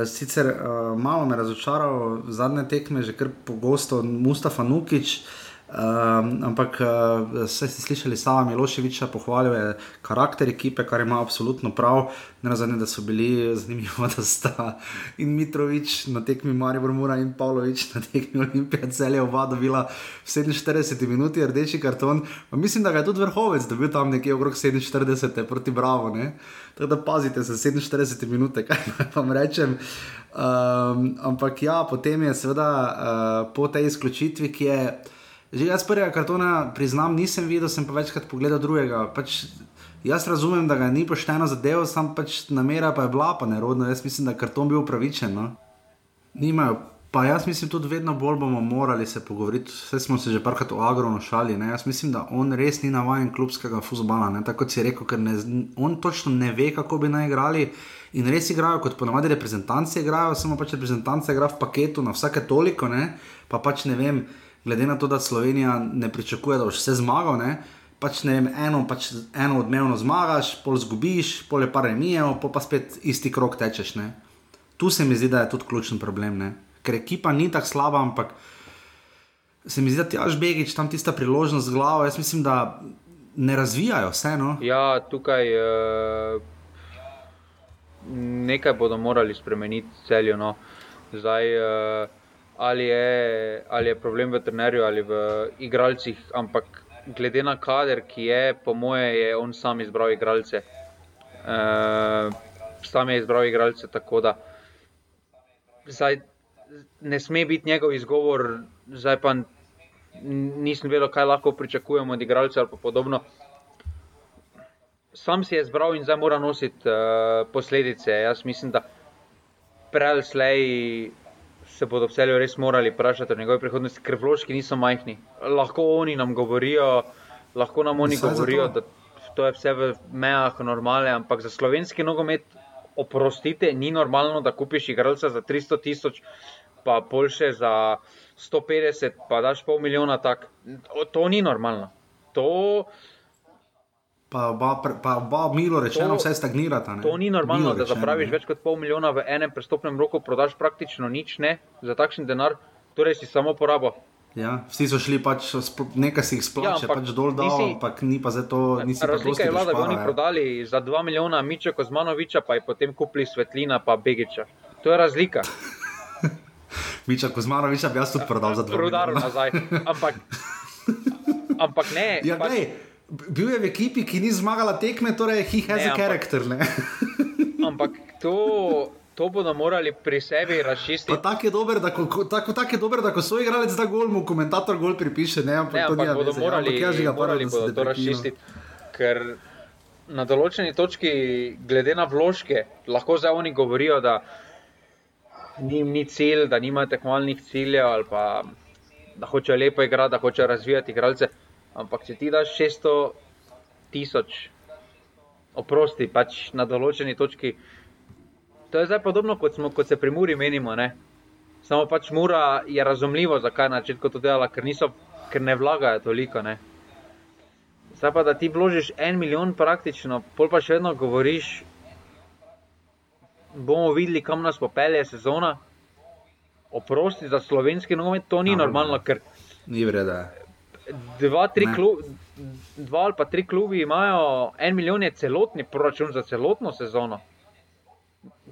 sicer uh, malo me razočaral zadnje tekme, že kar pogosto Mustafa Nukič. Um, ampak uh, ste slišali, sama Miloševiča pohvaljuje karakter ekipe, kar ima absolutno prav. Ne nazadnje, da so bili zanimivi, da sta in Mitrovič na tekmi Marijo Mura in Pavlović na tekmi Olimpije celje oba dobila v 47 minuti rdeči karton. Pa mislim, da ga je tudi vrhovec dobil tam nekje okrog 47 proti Bravo. Ne? Tako da pazite se 47 minut, kaj vam rečem. Um, ampak ja, potem je seveda uh, po tej izključitvi, ki je. Že jaz prvega kartona priznam, nisem videl, sem pa večkrat pogledal drugega. Pač, jaz razumem, da ga ni pošteno zadeval, sam pač namera pa je bila pa nerodna. Jaz mislim, da karton bil upravičen. No? Nimajo. Pa jaz mislim, tudi vedno bolj bomo morali se pogovoriti. Vse smo se že parkrat o Agronu šali. Ne? Jaz mislim, da on res ni navaden klubskega fuzbala. Tako kot si rekel, ker ne, on točno ne ve, kako bi naj igrali. In res igrajo, kot ponavadi reprezentanci igrajo, samo pač reprezentanci igrajo v paketu na vsake toliko, ne? pa pač ne vem glede na to, da Slovenija ne pričakuje, da boš vse zmagal. Ne? Pač ne vem, eno, pač eno odmevno zmagaš, pol zgubiš, pol je pa remijo, pol pa spet isti krok tečeš. Ne? Tu se mi zdi, da je tudi ključen problem. Ne? Ker ekipa ni tako slaba, ampak se mi zdi, da ti aš begič tam tista priložnost z glavo. Jaz mislim, da ne razvijajo vseeno. Ja, tukaj uh, nekaj bodo morali spremeniti celjo. No. Zdaj, uh, ali je, ali je problem v trenerju ali v igralcih, ampak glede na kader, ki je, po moje, je on sam izbral igralce. Uh, sam je izbral igralce tako, da zdaj, ne sme biti njegov izgovor, zdaj pa nisem vedel, kaj lahko pričakujemo od igralcev ali podobno. Sam si je izbral in zdaj mora nositi uh, posledice. Jaz mislim, da prej slej se bodo v celju res morali vprašati o njegovi prihodnosti, ker vložki niso majhni. Lahko oni nam govorijo, lahko nam oni govorijo, da to je vse v mejah normale, ampak za slovenski nogomet, oprostite, ni normalno, da kupiš igralca za 300 tisoč, pa boljše za 150, pa daš pol milijona. Tak. To ni normalno. To, Pa oba, pa oba milo rečeno, To- vse stagnirata. Ne? To ni normalno, Milo da rečeno, zapraviš ne. več kot pol milijona v enem prestopnem roku, prodaš praktično nič, ne, za takšen denar, torej si samo porabo. Ja, vsi so šli pač, nekaj si jih splače, Ja, pač dol nisi- ampak ni pa za to, nisi pa Razlika dosti je bila, da bi oni ja. prodali za 2 milijona Miča Kozmanoviča, pa je potem kupili Svetlina pa Begiča. To je razlika. Miča Kozmanoviča bi jaz tudi prodal za dva. Rudar milijona. nazaj. Ampak, ampak ne. Ja, pač, glej, bil je v ekipi, ki ni zmagala tekme, torej he has Ne, a ampak- character. Ampak to, to bodo morali pri sebi razčistiti. tako je dober, da ko, ko, tako, tak je dober, da ko svoj igralec da gol, mu komentator gol pripiše. Ne, ampak, Ne, to ampak nima bodo veze, morali, ampak jaz že ga morali bodo to razčistiti. Ker na določeni točki, glede na vložke, lahko zdaj oni govorijo, da ni, ni cilj, da nimajo tekmovalnih ciljev ali pa da hočejo lepo igrati, da hočejo razvijati igralce. Ampak če ti daš 600 tisoč, oprosti, pač na določeni točki. To je zdaj podobno, kot, smo, kot se pri Muri menimo. Ne? Samo pač Mura je razumljivo, zakaj je na začetku to delala, ker, niso, ker ne vlagajo toliko. Ne? Zdaj pa, da ti vložiš en milijon praktično, pol pa še vedno govoriš, bomo videli, kam nas popelje sezona. Oprosti za slovenski nogomet, to ni Aha. normalno, ker Ni vreda. Dva, tri Ne. klub, dva ali pa tri klubi imajo en milijon, je celotni proračun za celotno sezono.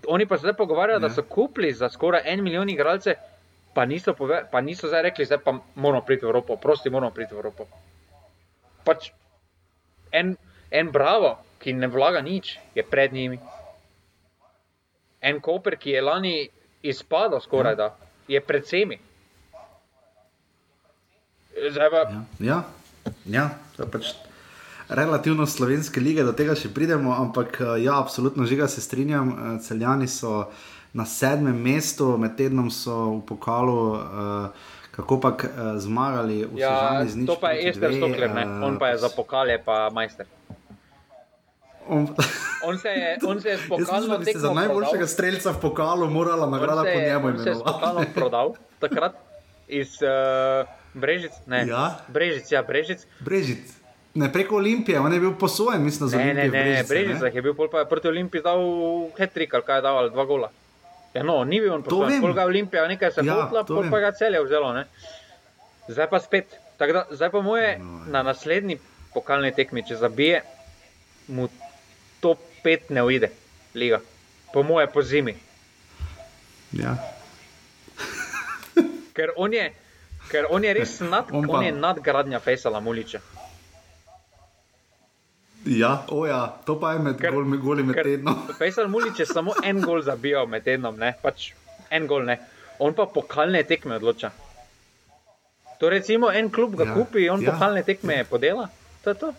Oni pa se zdaj pogovarjajo, da Ne. so kupili za skoraj en milijon igralce, pa niso, pove, pa niso zdaj rekli, zdaj pa moramo priti v Evropo, prosti, moramo priti v Evropo. Pač en, en Bravo, ki ne vlaga nič, je pred njimi. En Koper, ki je lani izpadel skoraj da, je pred vsemi. Zdaj pa, Ja, ja, ja to je pač relativno slovenske lige, do tega še pridemo, ampak eh, ja, absolutno žiga se strinjam. eh, Celjani so na sedmem mestu, med tednom so v pokalu. Uh, Kako pa uh, zmagali v Ja, Sežani z nič to pa je Ester Stokler, eh, on pa je za pokal, je pa majster. On, On se je, on se je jaz mislim, da za najboljšega prodal. streljca v pokalu morala nagrada po je- njemu on se je prodal takrat iz uh, Brežic, ne, Ja. Brežic, ja, Brežic. Brežic. Ne preko Olimpije, on je bil posojen, mislim, za Ne, ne, Olimpijo. v ne, Brežicah, Brežic je bil, pa je proti Olimpiji dal hetrik ali kaj je dal, ali dva gola. Ja, no, ni bil on posojen, vem. pol ga je Olimpija nekaj se Ja, to pol vem. pa ga celje vzelo, ne. Zdaj pa spet. Tako da, zdaj pa moje na naslednji pokalni tekmi, če zabije, mu top 5 ne uide, liga. Po moje po zimi. Ja. Ker on je, ker on je res nad, On pa- on je nadgradnja Fejsala Muliča. Ja, oja, to pa je med Ker- gol, goli med tednom. Fejsal Mulič je samo en gol zabijal med tednom, ne? pač en gol ne. On pa pokalne tekme odloča. To recimo en klub ga Ja, kupi, on ja. pokalne tekme podela. To je to.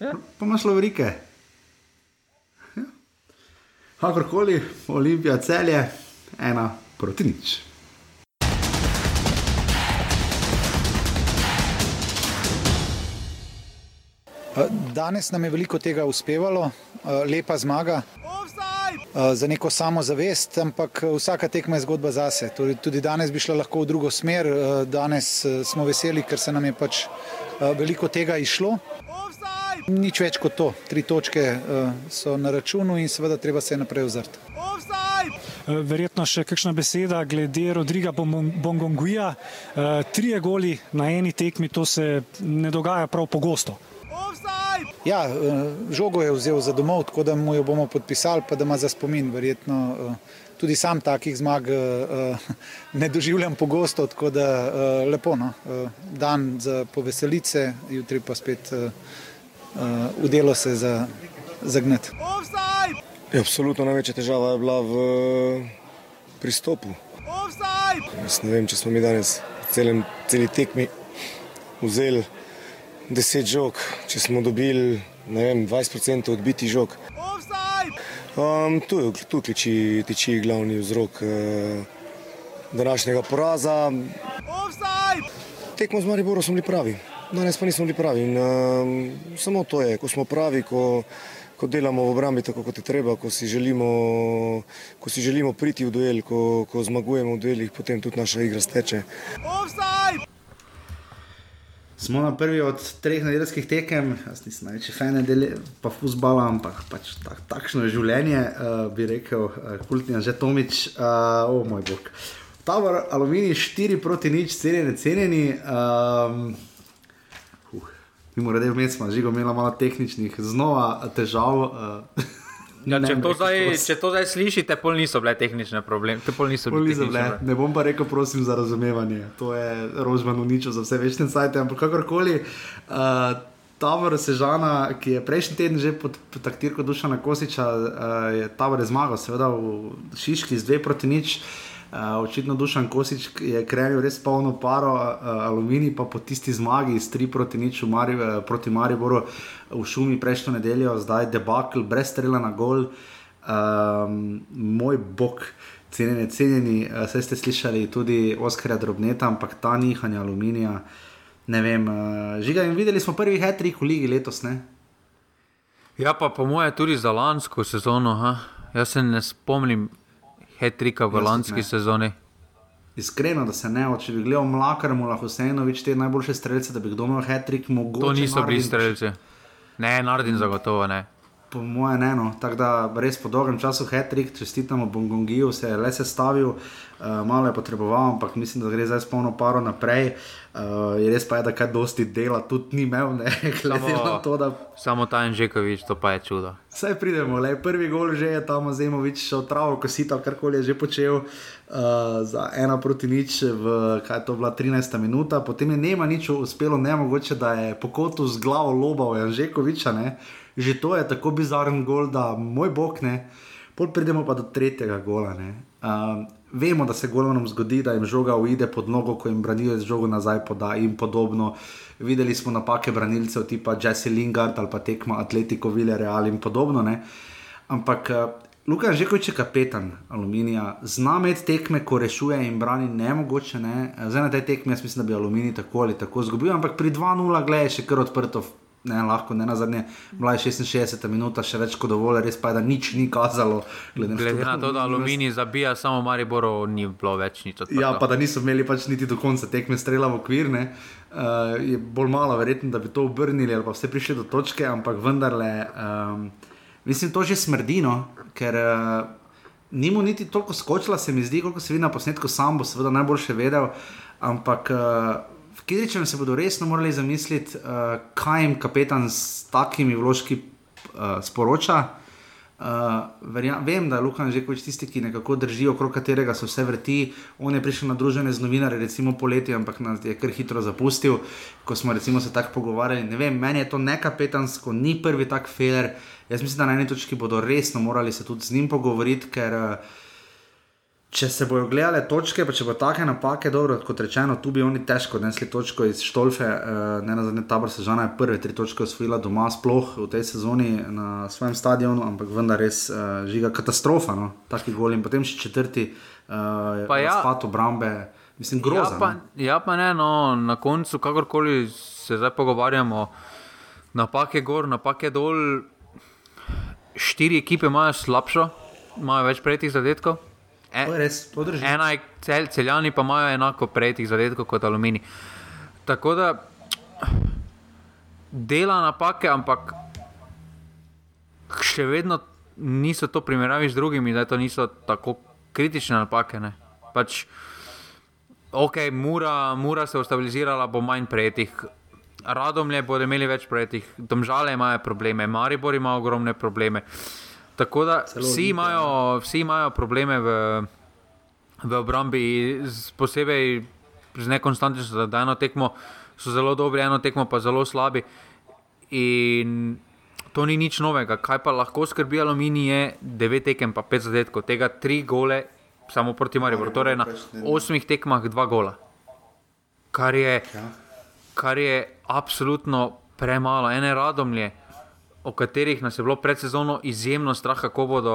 Ja. Pa imaš lovrike. Ja. Kakorkoli, Olimpija celje, ena proti nič. Danes nam je veliko tega uspevalo, eh, lepa zmaga. eh, Za neko samozavest, ampak eh, vsaka tekma je zgodba zase. Tudi, tudi danes bi šla lahko v drugo smer. eh, Danes eh, smo veseli, ker se nam je pač eh, veliko tega išlo. Nič več kot to. Tri točke eh, so na računu in seveda treba se naprej ozrti. Eh, Verjetno še kakšna beseda glede Rodriga Bongonguija. Eh, Trije goli na eni tekmi, to se ne dogaja prav pogosto. Ja, eh, žogo je vzel za domov, tako da mu jo bomo podpisali, pa da ima za spomin. Verjetno eh, tudi sam takih zmag eh, ne doživljam pogosto, tako da lepo. No. Dan za poveselice, jutri pa spet v delo se za zagnati. Ja, absolutno največja težava je bila v pristopu. Jaz ne vem, če smo mi danes celem, celi tekmi vzeli 10 žog, če smo dobili vem, 20% odbiti žog. Um, tu je tu tiči, tiči glavni vzrok uh, današnjega poraza. Tekmo z Mariborom smo bili pravi, danes pa nismo bili pravi. In, um, samo to je, ko smo pravi, ko, ko delamo v obrambi tako, kot je treba, ko si želimo, ko si želimo priti v duel, ko, ko zmagujemo v duelih, potem tudi naša igra steče. Offside! Smo na prvi od treh nedeljskih tekem, jaz nisem največji fan, pa fusbala, ampak pač tak, takšno je življenje, uh, bi rekel, uh, kultni že Tomič, uh, o oh, moj bog. Tabor aluminij 4 proti nič, cenjeni, cenjeni. Um, uh, Mimo rede, vmes smo že imeli malo tehničnih znova težav. Uh, Ja, če, to zdaj, če to zdaj slišite, pol niso bile tehnične probleme. Pol niso pol niso bile. Ne bom pa rekel, prosim za razumevanje. To je rožman uničil za vse večne sajte, ampak kakorkoli. Uh, Tabor Sežana, ki je prejšnji teden že pod, pod taktirko Dušana Kosiča, uh, je Tabor zmagal, seveda v Šiški z dve proti nič. Uh, Uh, očitno Dušan Kosič je krenil res polno paro, uh, aluminij pa po tisti zmagi iz 3 proti nič Mari, uh, proti Mariboru v šumi prejšnjo nedeljo, zdaj debakl, brez strela na gol. Um, moj bog, cenjeni, cenjeni, uh, ste slišali tudi Oskarja Drobneta, ampak ta nihanja aluminija, ne vem, uh, žiga in videli smo prvi hetrik v ligi letos, ne? Ja, pa po moje tudi za lansko sezono, ha? jaz se ne spomnim hetrika v lanski sezoni. Iskreno, da se ne, če bi gledal Mlaka, mu lahko vseeno več te najboljše streljce, da bi kdo imel hetrik, mogoče. To niso bili streljci. Ne, naredim zagotovo ne. Po mojem, ne, no. tako da res po dolgem času hetrik, čestitamo Bongongiju, se je le sestavil, uh, malo je potreboval, ampak mislim, da gre zdaj s polno paro naprej. Uh, je res pa je, da kaj dosti dela tudi ni imel, ne glede na to, da. Samo ta Enžekovič, to pa je čudo. Saj pridemo, le prvi gol že je tam Zemovič šel travo, ko si tam karkoli je že počel. Uh, za ena proti nič, v, kaj je to bila 13 minuta, potem je nema nič uspelo, ne mogoče, da je po kotu z glavo lobal Janžekoviča, ne? Že to je tako bizaren gol, da moj bog ne. Pol pridemo pa do tretjega gola. Uh, vemo, da se golovnom zgodi, da jim žoga uide pod nogo, ko jim branilec žogo nazaj poda in podobno. Videli smo napake branilcev, tipa Jesse Lingard ali pa tekma Atletico Villarreal in podobno. Ne? Ampak Luka je že kot če kapetan Aluminija, zna med tekme, ko rešuje in brani ne mogoče. Zdaj na tej tekmi jaz mislim, da bi Aluminij tako ali tako zgubil, ampak pri 2-0 gledaj še kar odprto. Ne, lahko ne na zadnje, bila je 66 minuta, še več kot dovolj, res pa je, da nič ni kazalo. Glede, glede na to, da aluminij zabija, samo Mariboro ni bilo več nič odprto. Ja, pa da niso imeli pač niti do konca tekme strela v okvir, ne. Uh, je bolj malo verjetno, da bi to obrnili ali pa vse prišli do točke, ampak vendarle. Um, Mislim, to že smrdino, ker uh, ni mu niti toliko skočila, se mi zdi, kot se vidi na posnetku, sam bo seveda najboljše vedel. Ampak uh, Kidričem se bodo resno morali zamisliti, uh, kaj jim kapetan s takimi vložki uh, sporoča. Uh, verja, vem, da je Lukan že kot tisti, ki nekako drži, okrog katerega se vse vrti. On je prišel na družene z novinarji, recimo poleti, ampak nas je kar hitro zapustil, ko smo recimo se tako pogovarjali. Ne vem, meni je to nekapetansko, ni prvi tak feler. Jaz mislim, da na eni točki bodo resno morali se tudi z njim pogovoriti, ker uh, če se bodo gledale točke, pa če bo take napake, dobro, kot rečeno, tu bi oni težko nesli točko iz Štolfe, uh, ne na zadnje tabor sežana je prve tri točke osvojila doma, sploh v tej sezoni na svojem stadionu, ampak vendar res uh, žiga katastrofa, no, taki gol in potem še četrti, uh, pa ja, spad obrambe. Mislim, grozno. Ja, pa, ja, pa ne, no, na koncu, kakorkoli se zdaj pogovarjamo, napake gor, napake dol štiri ekipe imajo slabšo, imajo več prejetih zadetkov. E, to je res, podrži. Ena je cel, celjani, pa imajo enako prejetih zadetkov kot alumini. Tako da dela napake, ampak še vedno niso to primerjavi z drugimi, da to niso tako kritične napake. Pač, ok, mura, mura se je stabilizirala, bo manj prejetih. Radomlje bodo imeli več projektov, domžale imajo probleme, Maribor ima ogromne probleme. Tako da vsi imajo, vsi imajo probleme v, v obrambi, posebej z nekonstantnostjo, da eno tekmo so zelo dobri, eno tekmo pa zelo slabi. In to ni nič novega. Kaj pa lahko skrbi Aluminij, je 9 tekem, pa 5 zadetkov, tega 3 gole, samo proti Mariboru. Torej na 8 tekmah 2 gola. Kar je, kar je absolutno premalo, ene radomlje. O katerih nas je bilo pred sezono izjemno strah, kako bodo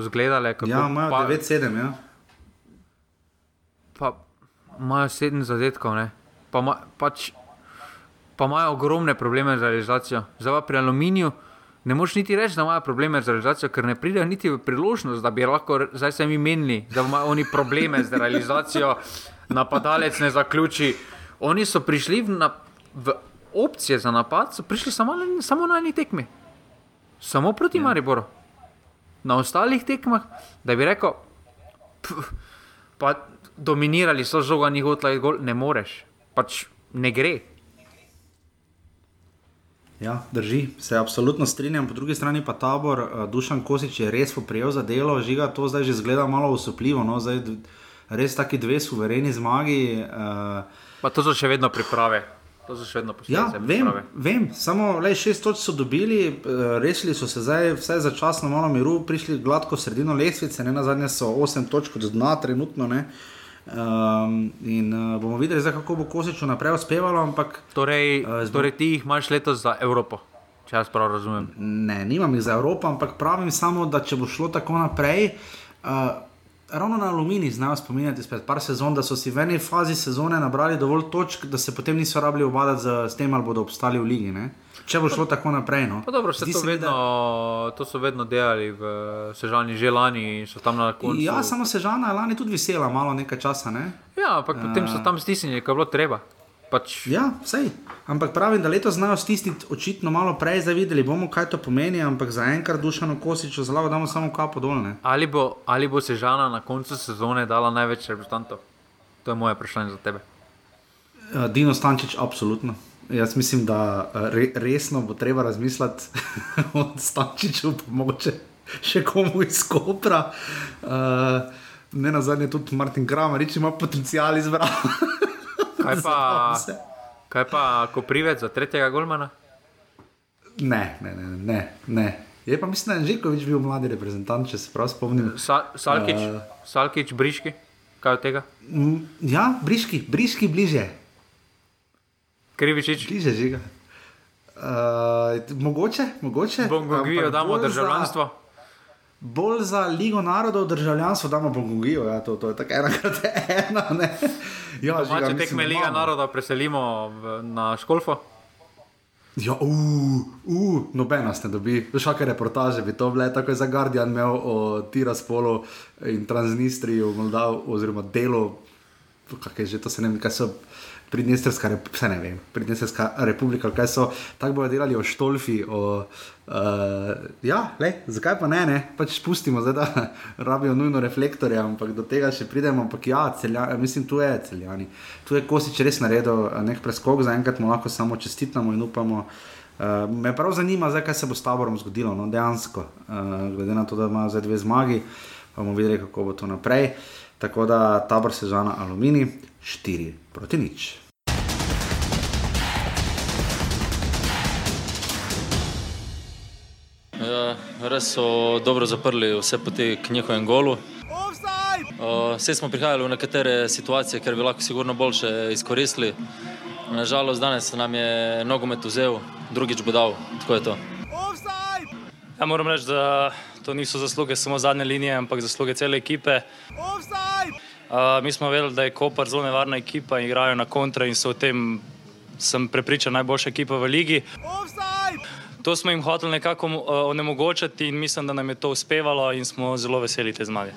izgledale. Ja, imajo 9-7. Ja. Pa imajo 7 zadetkov, ne. Pa, ma, pač, pa imajo ogromne probleme z realizacijo. Zdaj pa pri aluminiju ne moš niti reči, da imajo probleme z realizacijo, ker ne pridejo niti v priložnost, da bi lahko zdaj se mi menili, da imajo oni probleme z realizacijo, napadalec ne zaključi. Oni so prišli v, na, v opcije za napad, so prišli samo, samo na eni tekmi samo proti ja. Mariboru. Na ostalih tekmah, da bi rekel, pf, pa dominirali so žoga, ni hotla in gol, ne moreš, pač ne gre. Ja, drži, se absolutno strinjam. Po drugi strani pa tabor, uh, Dušan Kosič je res poprijel za delo, žiga to zdaj že zgleda malo usupljivo. No? Zdaj, res taki dve suvereni zmagi. Uh, pa to so še vedno priprave. To so še vedno posledice. Ja, vem, vem, samo le šest točk so dobili, eh, rešili so se zdaj, vse začasno malo miru, prišli gladko sredino lestvice, ne na zadnje so osem točk od dna, trenutno ne. Um, in uh, bomo videli, zdaj, kako bo Kosič naprej uspevalo. Ampak, torej, uh, torej, ti jih imaš letos za Evropo, če jaz prav razumem. Ne, nimam jih za Evropo, ampak pravim samo, da če bo šlo tako naprej. Uh, ravno na Alumini znajo spominjati spred par sezon, da so si v eni fazi sezone nabrali dovolj točk, da se potem niso rabili obadati z, z tem, ali bodo obstali v ligi. Ne? Če bo šlo pa, tako naprej. No. Dobro, to, vedno, da... to so vedno delali v Sežani, že lani so tam na koncu. Ja, samo Sežana je lani tudi vesela, malo nekaj časa. Ne? Ja, ampak potem so tam stisnili, kar je bilo treba. Pač... Ja, vse. Ampak pravim, da letos znajo stisniti očitno malo prej, zdaj videli bomo, kaj to pomeni, ampak zaenkrat dušano kosičo zelo damo samo kapo dolne. Ali bo, ali bo Sežana na koncu sezone dala največ reprezentantov? To je moje vprašanje za tebe. Uh, Dino Stančič, absolutno. Jaz mislim, da eh, re, resno bo treba razmisliti o Stančiču, pa mogoče še komu iz Kopra. Uh, ne na zadnje tudi Martin Kramer, reči ima potencial izbrati. Kaj pa, kaj pa ko prived za tretjega Golmana? Ne, ne, ne. ne, ne. Je pa mislim, da je Žekovič bil mladi reprezentant, če se prav spomnim. Sa, Salkič, uh, Salkič, Briški, kaj od tega? M, ja, Briški, Briški bliže. Krivičič. Bliže žiga. Uh, mogoče, mogoče. Bomo govorili, da damo državljanstvo. Za bolj za Ligo narodov, državljanstvo, da imamo Bongijo. Ja, to, to je tako ena, kot ena. Ja, žiga, če tekme Liga narodov preselimo v, na Školfo. Ja, uf, uh, nobena ste dobi. Šake reportaže bi to bile, tako je za Guardian imel o Tiraspolu in Transnistriju, Moldav, oziroma delo, kako je že to se ne vem, kaj so. Pridnestrska, vse ne vem, Pridnestrska republika, kaj so, tako bodo delali o Štolfi, o, uh, ja, le, zakaj pa ne, ne, pač spustimo, zdaj da rabijo nujno reflektorje, ampak do tega še pridemo, ampak ja, celjani, mislim, tu je celjani, tu je Kosič res naredil nek preskok, zaenkrat mu lahko samo čestitamo in upamo. Uh, me prav zanima, zdaj, kaj se bo s taborom zgodilo, no, dejansko, uh, glede na to, da imajo zdaj dve zmagi, pa bomo videli, kako bo to naprej. Tako da tabor sezona Alumini, 4 proti nič. Ja, res so dobro zaprli vse poti k njihovem golu. Vse smo prihajali v nekatere situacije, ker bi lahko sigurno boljše izkoristili. Nažalost, danes nam je nogomet vzel, drugič bo dal. Tako je to. Ja, moram reči, da to niso zasluge samo zadnje linije, ampak zasluge cele ekipe. Uh, mi smo vedeli, da je Koper zelo nevarna ekipa in igrajo na kontra in so v tem, sem prepričan, najboljša ekipa v ligi. To smo jim hoteli nekako uh, onemogočiti in mislim, da nam je to uspevalo in smo zelo veseli te zmage.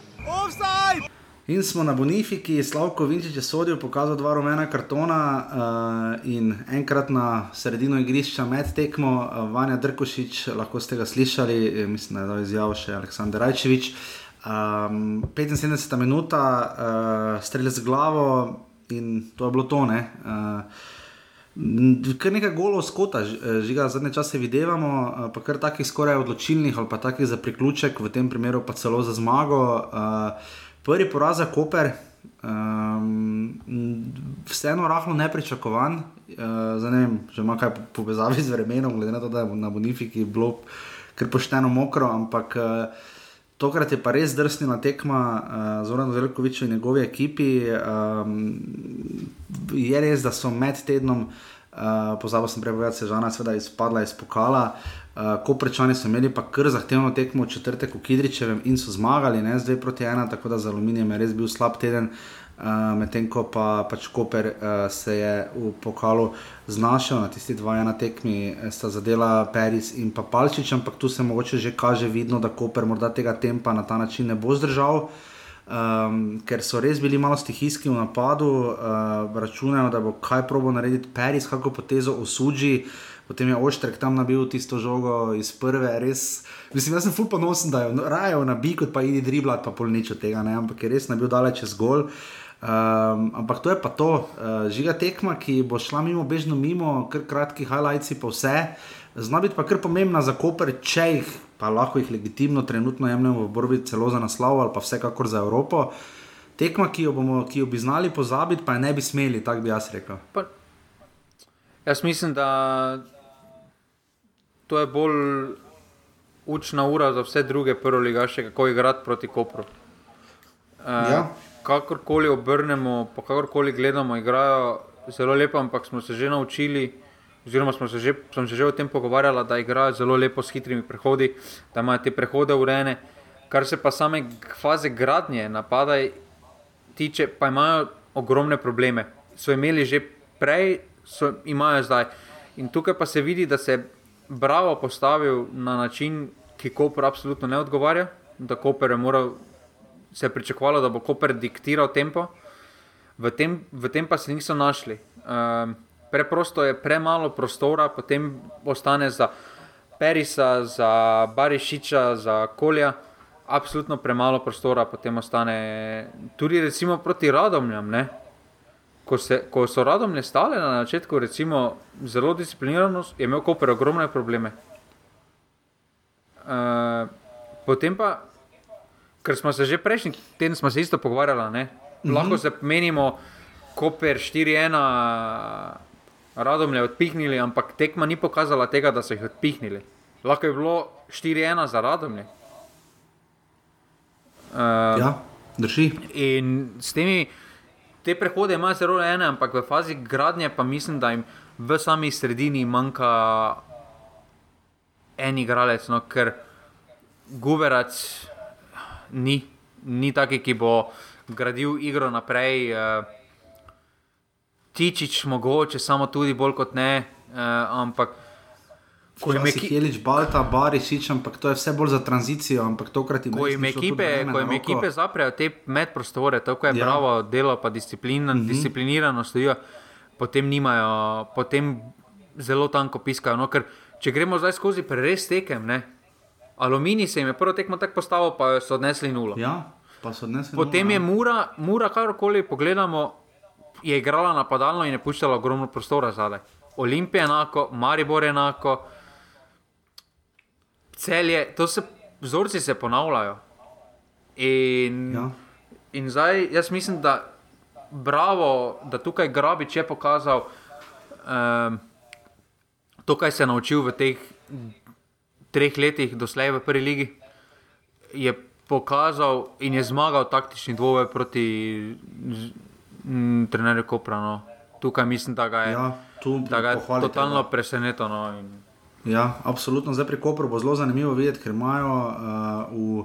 In smo na Bonifiki, Slavko Vinčič je sodil, pokazal dva rumena kartona uh, in enkrat na sredino igrišča med tekmo, uh, Vanja Drkošič, lahko ste ga slišali, mislim, da je dal izjavo še Aleksandr Rajčevič. Um, 75 minut, uh, strelj z glavo in to je bilo tone. Uh, kar nekaj golov skota, žiga zadnje čase videvamo, pa kar takih skoraj odločilnih ali pa takih za priključek, v tem primeru pa celo za zmago. Uh, prvi poraz za Koper. Um, vseeno rahlo nepričakovan. Uh, ne vem, če ima kaj povezave z vremenom, glede na to, da je na Bonifiki bilo kar pošteno mokro, ampak uh, tokrat je pa res drsnila tekma uh, Zorana Velikoviča in njegovi ekipi. Um, je res, da so med tednom, uh, pozabil sem prej povedati, sežana seveda izpadla iz pokala. Uh, ko prečani so imeli pa kar zahtevno tekmo v četrtek v Kidričevem in so zmagali, ne z 2 proti 1, tako da za aluminijem je res bil slab teden. Uh, uh, medtem ko pa pač Koper uh, se je v pokalu znašel na tisti dva ena tekmi, eh, sta zadela Peris in pa Palčič, ampak tu se mogoče že kaže vidno, da Koper morda tega tempa na ta način ne bo zdržal. Um, ker so res bili malo stihijski v napadu, uh, računajo, da bo kaj probo narediti, Peris, kako potezo osuži, potem je Oštrek tam nabil tisto žogo iz prve, res. Mislim, da sem ful ponosen, da je raje na bi, kot pa idi driblat, pa pol nič od tega, ne? ampak je res nabil daleč čez gol. Uh, Um, ampak to je pa to, uh, žiga tekma, ki bo šla mimo, bežno mimo, kar kratki highlights, pa vse. Zna biti pa kar pomembna za Koper, če jih pa lahko jih legitimno trenutno jemljemo v borbi celo za naslov ali pa vsekakor za Evropo. Tekma, ki jo, bomo, ki jo bi znali pozabiti, pa je ne bi smeli, tako bi jaz rekel. Pa, jaz mislim, da to je bolj učna ura za vse druge prve lige, kako igrati proti Kopru. Uh, ja kakorkoli obrnemo, pa kakorkoli gledamo, igrajo zelo lepo, ampak smo se že naučili, oziroma smo se že, sem se že o tem pogovarjala, da igrajo zelo lepo s hitrimi prehodi, da imajo te prehode urejene. Kar se pa same faze gradnje napada tiče, pa imajo ogromne probleme. So imeli že prej, so, imajo zdaj. In tukaj pa se vidi, da se je Bravo postavil na način, ki Koper absolutno ne odgovarja, da Koper je moral se je pričakovalo, da bo Koper diktiral tempo, v tem, v tem pa se niso našli. Um, preprosto je premalo prostora, potem ostane za Perisa, za Barišiča, za Kolja. Absolutno premalo prostora, potem ostane tudi recimo proti radomljam. Ne? Ko, se, ko so radomlje stale na začetku, recimo, zelo disciplinirano, je imel Koper ogromne probleme. Uh, potem pa ker smo se že prejšnji teden isto pogovarjali. Mm -hmm. Lahko se menimo, Koper 4-1, radom je odpihnili, ampak tekma ni pokazala tega, da so jih odpihnili. Lahko je bilo 4-1 za radom. Uh, ja, drži. In s temi. Te prehode imajo zelo ene, ampak v fazi gradnje pa mislim, da jim v sami sredini manjka en igralec, no, ker Guberac ni, ni taki, ki bo gradil igro naprej. Uh, Tičič, mogoče samo tudi bolj kot ne, uh, ampak. Ko jim je Kilič, Balta, Barišič, ampak to je vse bolj za tranzicijo. Ko jim ekipe, ko jim ekipe zaprejo te medprostore, tako je ja. bravo delo, pa disciplina, mm -hmm. disciplinirano stojijo, potem nimajo, potem zelo tanko piskajo. No, ker če gremo zdaj skozi preres tekem, ne, Aluminij se jim je prvo tekmo tako postavil, pa so odnesli nulo. Ja, odnesli Potem nula, je ja. Mura, Mura karkoli pogledamo, je igrala napadalno in je puščala ogromno prostora zadaj. Olimpija enako, Maribor enako, celje, to se vzorci se ponavljajo. In, ja. in zdaj jaz mislim, da bravo, da tukaj Grabič je pokazal um, to, kar se je naučil v teh treh letih doslej v prvi ligi, je pokazal in je zmagal taktični dvoboj proti trenerju Kopra. No. Tukaj mislim, da ga je, ja, da ga je totalno presenetilo. No. Ja, absolutno. Zdaj pri Kopru bo zelo zanimivo videti, ker imajo uh, v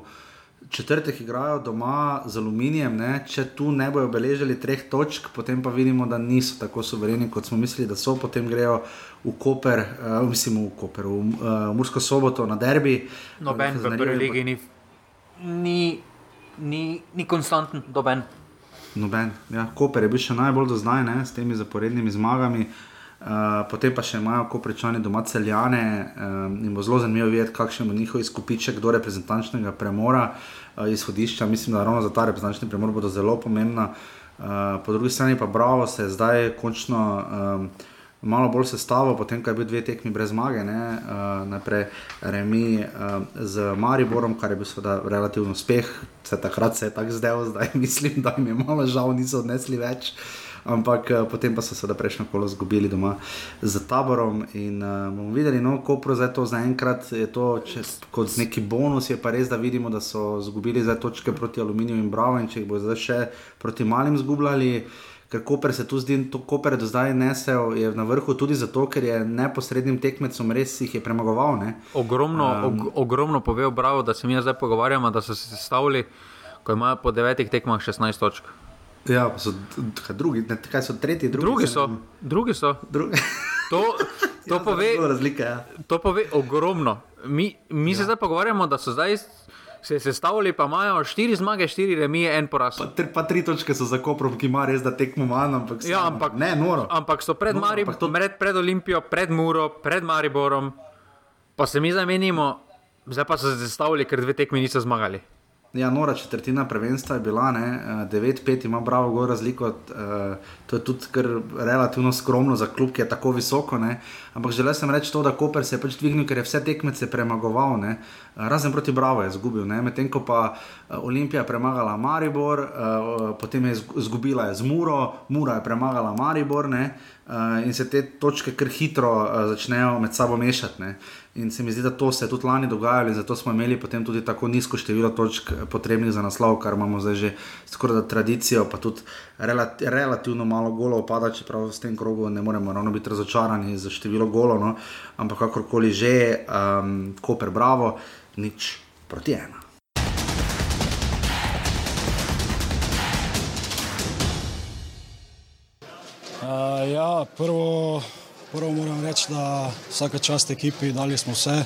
četrtek igrajo doma z aluminijem, ne? če tu ne bojo beležili treh točk, potem pa vidimo, da niso tako suvereni, kot smo mislili, da so. Potem grejo v Koper, uh, mislim v Koper, v uh, Mursko soboto na derbi. Noben v prvi ligi ni, ni, ni, ni konstanten, doben. Noben. Ja, Koper je bil še najbolj do zdaj ne? s temi zaporednimi zmagami. Uh, potem pa še imajo, ko prečani doma celjane um, in bo zelo zanimivo videti, kakšen bo njihov izkupiček do reprezentančnega premora, uh, izhodišča. Mislim, da ravno za ta reprezentančni premor bodo zelo pomembna. Uh, po drugi strani pa Bravo se je zdaj končno um, malo bolj sestavil, potem ko je bil dve tekmi brez zmage, uh, najprej Remi uh, z Mariborom, kar je bil seveda relativno uspeh, se takrat se je tako zdel, zdaj mislim, da jim je malo žal, niso odnesli več. ampak uh, potem pa so se da prejšnjo kolo zgubili doma za taborom. In uh, bomo videli, no, ko za to zaenkrat je to čez, kot neki bonus, je pa res, da vidimo, da so zgubili za točke proti aluminiju in bravo in če jih bo zdaj še proti malim zgubljali. Ker Koper se tu zdi, da Koper do zdaj nesel, je na vrhu tudi zato, ker je neposrednim tekmecem res jih je premagoval. Ne? Ogromno, um, og, ogromno povedal, bravo, da se mi zdaj pogovarjamo, da so se sestavili, ko imajo po devetih tekmah 16 točk. Ja, so drugi, ne, kaj so tretji, drugi, drugi so. Drugi so. Drugi. To, to, ja, pove, razlike, ja. to pove ogromno. Mi, mi ja. se zdaj pogovarjamo, da so zdaj se sestavili, pa imajo štiri zmage, štiri remije, en poraz. Pa, tri, pa tri točke so za Koprom, ki ima res da tekmo manj, ampak, ja, ampak, ne, noro. ampak so pred, noro, Marib, ampak to... pred, pred Olimpijo, pred Muro, pred Mariborom, pa se mi zamenimo, zdaj pa so se sestavili, ker dve tekmi niso zmagali. Ja, nora četrtina prvenstva je bila, 9-5 eh, ima bravo gor razliko, uh, to je tudi kar relativno skromno za klub, ki je tako visoko. Ne? Ampak želel sem reči to, da Koper se je pač dvignil, ker je vse tekmece premagoval, ne? razen proti Bravo je izgubil, medtem ko pa eh, Olimpija je premagala Maribor, uh, potem je izgubila je z Muro, Mura je premagala Maribor ne? uh, in se te točke kar hitro uh, začnejo med sabo mešati. Ne? In se mi zdi, da to se je tudi lani dogajalo, in zato smo imeli potem tudi tako nizko število točk potrebnih za naslov, kar imamo zdaj že skoraj da tradicijo, pa tudi relati, relativno malo golo opada, čeprav s tem krogu ne moremo ravno biti razočarani za število golo, no? ampak kakorkoli že, um, Koper Bravo, nič proti ena. Uh, ja, prvo. Prvo moram reči, da vsaka čast ekipi, dali smo vse,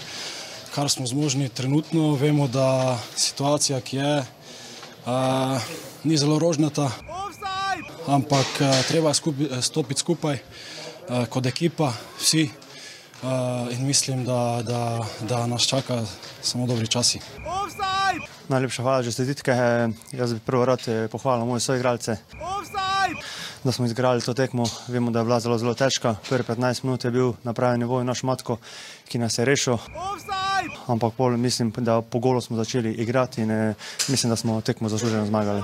kar smo zmožni trenutno. Vemo, da situacija, ki je, uh, ni zelo rožnata, ampak uh, treba skupi, stopiti skupaj uh, kot ekipa, vsi. Uh, in mislim, da, da, da nas čaka samo dobri časi. Najlepša hvala, že sedite. Jaz bi prvo rad pohvalil moje soigralce da smo izgrali to tekmo. Vemo, da je bila zelo, zelo težka. Prvi 15 minut je bil na pravi nivoju naš matko, ki nas je rešil. Ampak pol, mislim, da po golu smo začeli igrati in eh, mislim, da smo tekmo zasluženo zmagali.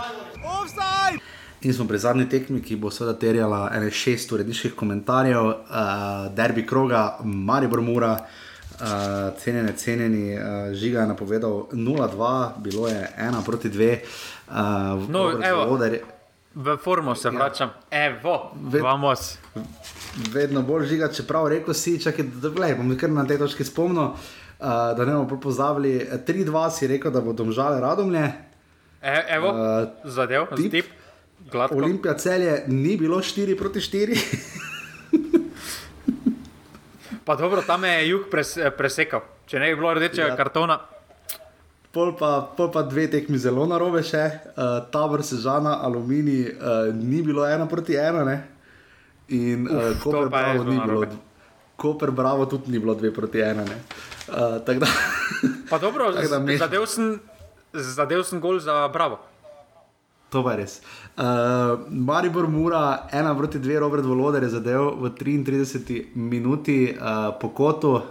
In smo pri zadnji tekmi, ki bo seveda terjala ene šest uredniških komentarjev, uh, derbi kroga, Maribor Mura. Uh, cenjene, cenjeni, uh, žiga je napovedal 0-2, bilo je 1 proti 2. Uh, no, evo, V formu se ja. vračam, evo, Ved, vamos. Vedno bolj žiga, čeprav rekel si, čakaj, da gledaj, bom kar na tej točki spomnil, uh, da ne bomo pozabili. 3-2 si rekel, da bodo žale radomlje. E, evo, uh, zadev, tip. tip. Olimpija celje ni bilo 4 proti 4. pa dobro, tam je jug pres, presekal. Če ne bi bilo rdečega ja. kartona, Pol pa, pol pa dve tekmi zelo na robe še, uh, tabor sežana, aluminij, uh, ni bilo ena proti ena. Ne? In uh, Koper Bravo ni bilo. Koper Bravo tudi ni bilo dve proti ena. Uh, da, pa dobro, zadev sem, zadev sem gol za Bravo. To pa je res. Uh, Maribor Mura, ena proti dve, Robert Voloder je zadev v 33 minuti uh, po kotu, uh,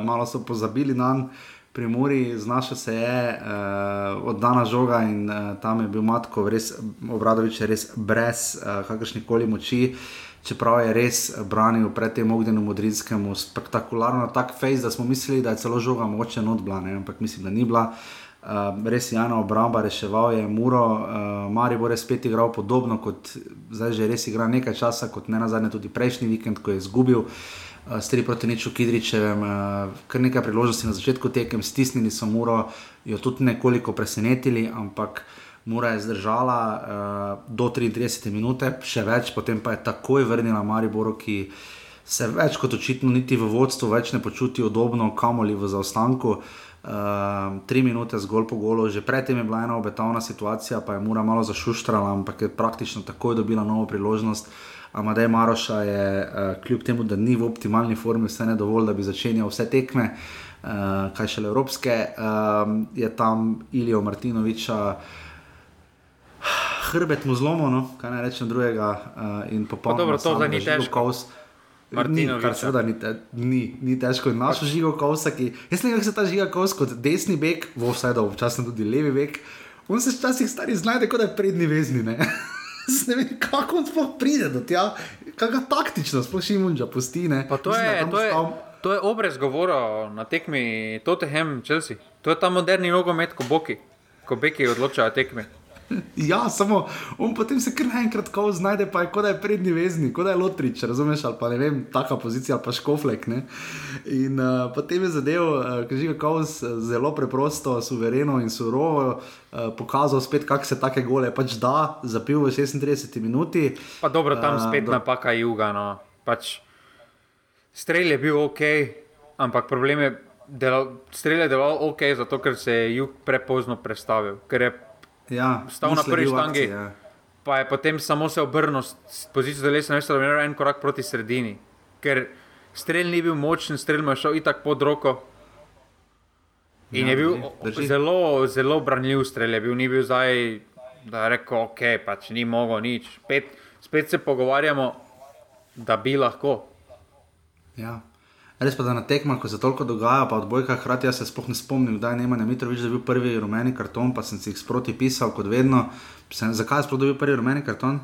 malo so pozabili na njega pri Muri, znašel se je uh, od dana žoga in uh, tam je bil Matko, res obradovič, res brez uh, kakršnih koli moči. Čeprav je res branil pred tem ognjenim modrinskemu, spektakularno tak face, da smo mislili, da je celo žoga moče odblane, ampak mislim, da ni bila. Uh, res je Jana obramba, reševal je Muro, uh, Marijo je spet igral podobno kot zdaj že res igra nekaj časa, kot ne na zadnje tudi prejšnji vikend, ko je izgubil. Uh, uh, stari proti Neču Kidričevem, uh, kar nekaj priložnosti na začetku tekem, stisnili so Muro, jo tudi nekoliko presenetili, ampak Mura je zdržala uh, do 33 minut, še več, potem pa je takoj vrnila Mariboru, ki se več kot očitno niti v vodstvu več ne počuti udobno, kamoli v zaostanku. Uh, tri minute zgolj po golu, že predtem je bila ena obetavna situacija, pa je Mura malo zašuštrala, ampak je praktično takoj dobila novo priložnost. Amadej Maroša je, uh, kljub temu, da ni v optimalni formi, vse ne dovolj, da bi začenjal vse tekme, uh, kaj šele evropske, uh, je tam Ilijo Martinoviča. Hrbet mu zlomo, no? kaj naj rečem drugega, uh, in popolnoma to, da ni težko. Ni, kar seveda ni, ni, ni težko. Našo žigo kovsa, ki. Jaz ne vem, kako se ta žiga kovsa kot desni bek, v vsaj da občasno tudi levi bek. On se včasih stari znajde, kot da je prednji vezni. Ne vem, kako on sploh pride do tega, kako taktično sploh Šimunča pusti. Ne? Pa to Mislim, je, to je, ostal- to je obrez govora na tekmi Tottenham Chelsea. To je ta moderni nogomet, ko boki, ko beki odločajo tekme. Ja, samo on potem se kar naenkrat ko znajde, pa je kot da je prednji vezni, kot da je Lotrič, razumeš, ali pa ne vem, taka pozicija, pa škoflek. Ne? In uh, potem je zadev, uh, ki je Kaus zelo preprosto, suvereno in surovo uh, pokazal spet, kako se take gole pač da, zapil v 36 minuti. Pa dobro, tam Eh, spet do- napaka juga. No. Pač, strel je bil ok, ampak problem je, da strel je deloval ok, zato ker se je jug prepozno prestavil. Ker je Ja, stal na prvi štangi, akciji, ja. pa je potem samo se obrnil s pozicijo telesne mesta, da bi naredil en korak proti sredini. Ker strel ni bil močen, strel mu je šel itak pod roko. In Ja, je bil drži, drži. zelo, zelo branljiv strel, je bil, ni bil zdaj, da je rekel, ok, pač ni mogel nič. Spet, spet se pogovarjamo, da bi lahko. Ja. Res pa, da na tekmah, ko se toliko dogaja, pa odbojka, hkrati jaz se sploh ne spomnim, kdaj je Nemanja Mitrovič dobil prvi rumeni karton, pa sem si jih sproti pisal, kot vedno. Sem, zakaj je sploh dobil prvi rumeni karton?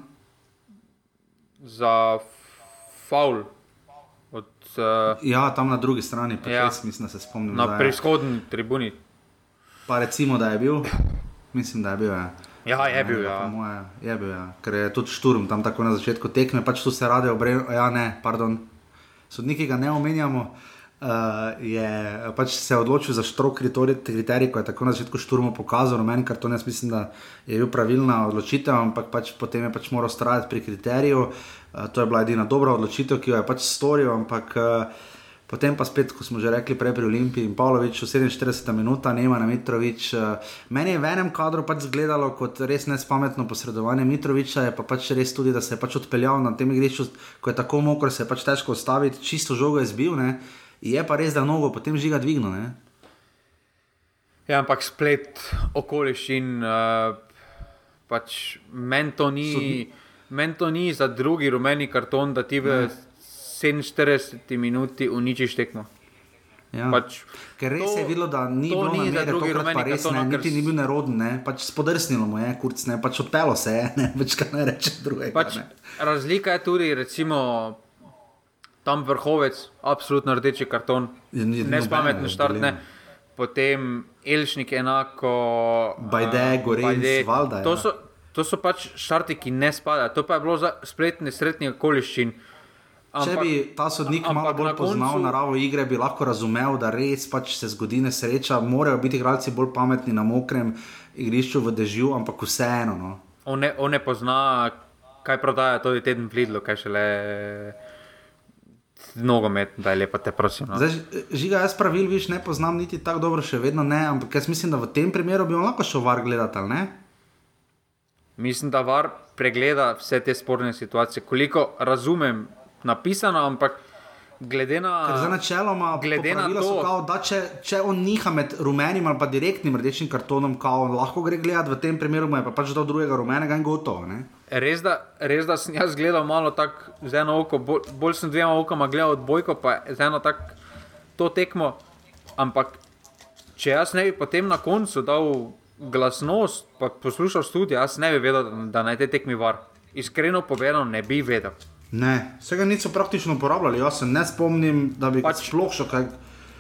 Za faul. Od, uh, Ja, tam na drugi strani, pa Ja. res mislim, da se spomnim. na zdaj. prihodni tribuni. Pa recimo, da je bil, mislim, da je bil. Ja. Ja, je bil, ja. po Moje, je bil, ja. Ker je tudi šturm tam tako na začetku tekme, pač tu se rade obrnejo. Ja, ne, pardon, sodniki ga ne omenjamo. Uh, je pač se odločil za štrok kriterij, kriterij, ko je tako na začetku šturma pokazal, meni karton, jaz mislim, da je bil pravilna odločitev, ampak pač potem je pač moral ustrajati pri kriteriju. Uh, to je bila edina dobra odločitev, ki jo je pač storil, ampak uh, Potem pa spet, ko smo že rekli prej pri Olimpiji in Pavloviću, 47 minuta, nema na Mitrovič. eh, Meni je v enem kadru pač izgledalo kot res nespametno posredovanje Mitroviča, je pa pač res tudi, da se je pač odpeljal na tem igrišču, ko je tako mokro, se je pač težko ustaviti, čisto žogo je zbil, ne. Je pa res, da nogo potem žiga dvignil, ne. Ja, ampak splet okoliščin, uh, pač meni to, ni- meni to ni za drugi rumeni karton, da ti v. 47 minuti uničiš tekmo. Ja. Pač, Ker res to- je bilo, da ni to bilo ni namere, drugi tokrat pa res ne, ker niti ni bil neroden, ne, pač spodrsnilo mu je, kurc ne, pač odpelo se je, ne, več kaj ne reče drugega. Pač, ne. razlika je tudi, recimo, tam vrhovec, absolutno rdeči karton, ni nespametni nobene štart, ne. Potem Elšnik enako. Bajde, a, Gorenc, Valda, To ja. so, to so pač štarti, ki ne spadajo. To pa je bilo za spletne srednje okoliščin. Če bi ta sodnik malo bolj na poznal koncu- naravo igre, bi lahko razumel, da res pač se zgodi nesreča, morajo biti igralci bolj pametni na mokrem igrišču v dežju, ampak vseeno. No. On ne, on ne pozna, kaj prodaja tudi teden v Lidlu, kaj šele nogomet, da je lepo, te prosim. No. Zdaj, žiga, jaz pravil, viš, ne poznam niti tako dobro, še vedno ne, ampak jaz mislim, da v tem primeru bi lahko šel var gledati, ali ne? Mislim, da var pregleda vse te sporne situacije, koliko razumem napisano, ampak glede na. Ker za načeloma glede na to- kao, da če, če on niha med rumenim ali pa direktnim rdečim kartonom, kao, lahko gre gledati, v tem primeru je pa pač dal drugega rumenega in gotovo. Ne? Res da, res da sem jaz gledal malo tako z eno oko, bolj, bolj sem dvema okoma gledal odbojko, pa z eno tako to tekmo. Ampak če jaz ne bi potem na koncu dal glasnost, pa poslušal studio, jaz ne bi vedel, da naj te tekmi var. Iskreno povedano, ne bi vedel. Ne, vsega niso praktično uporabljali, jaz se ne spomnim, da bi pač sploh šel kaj.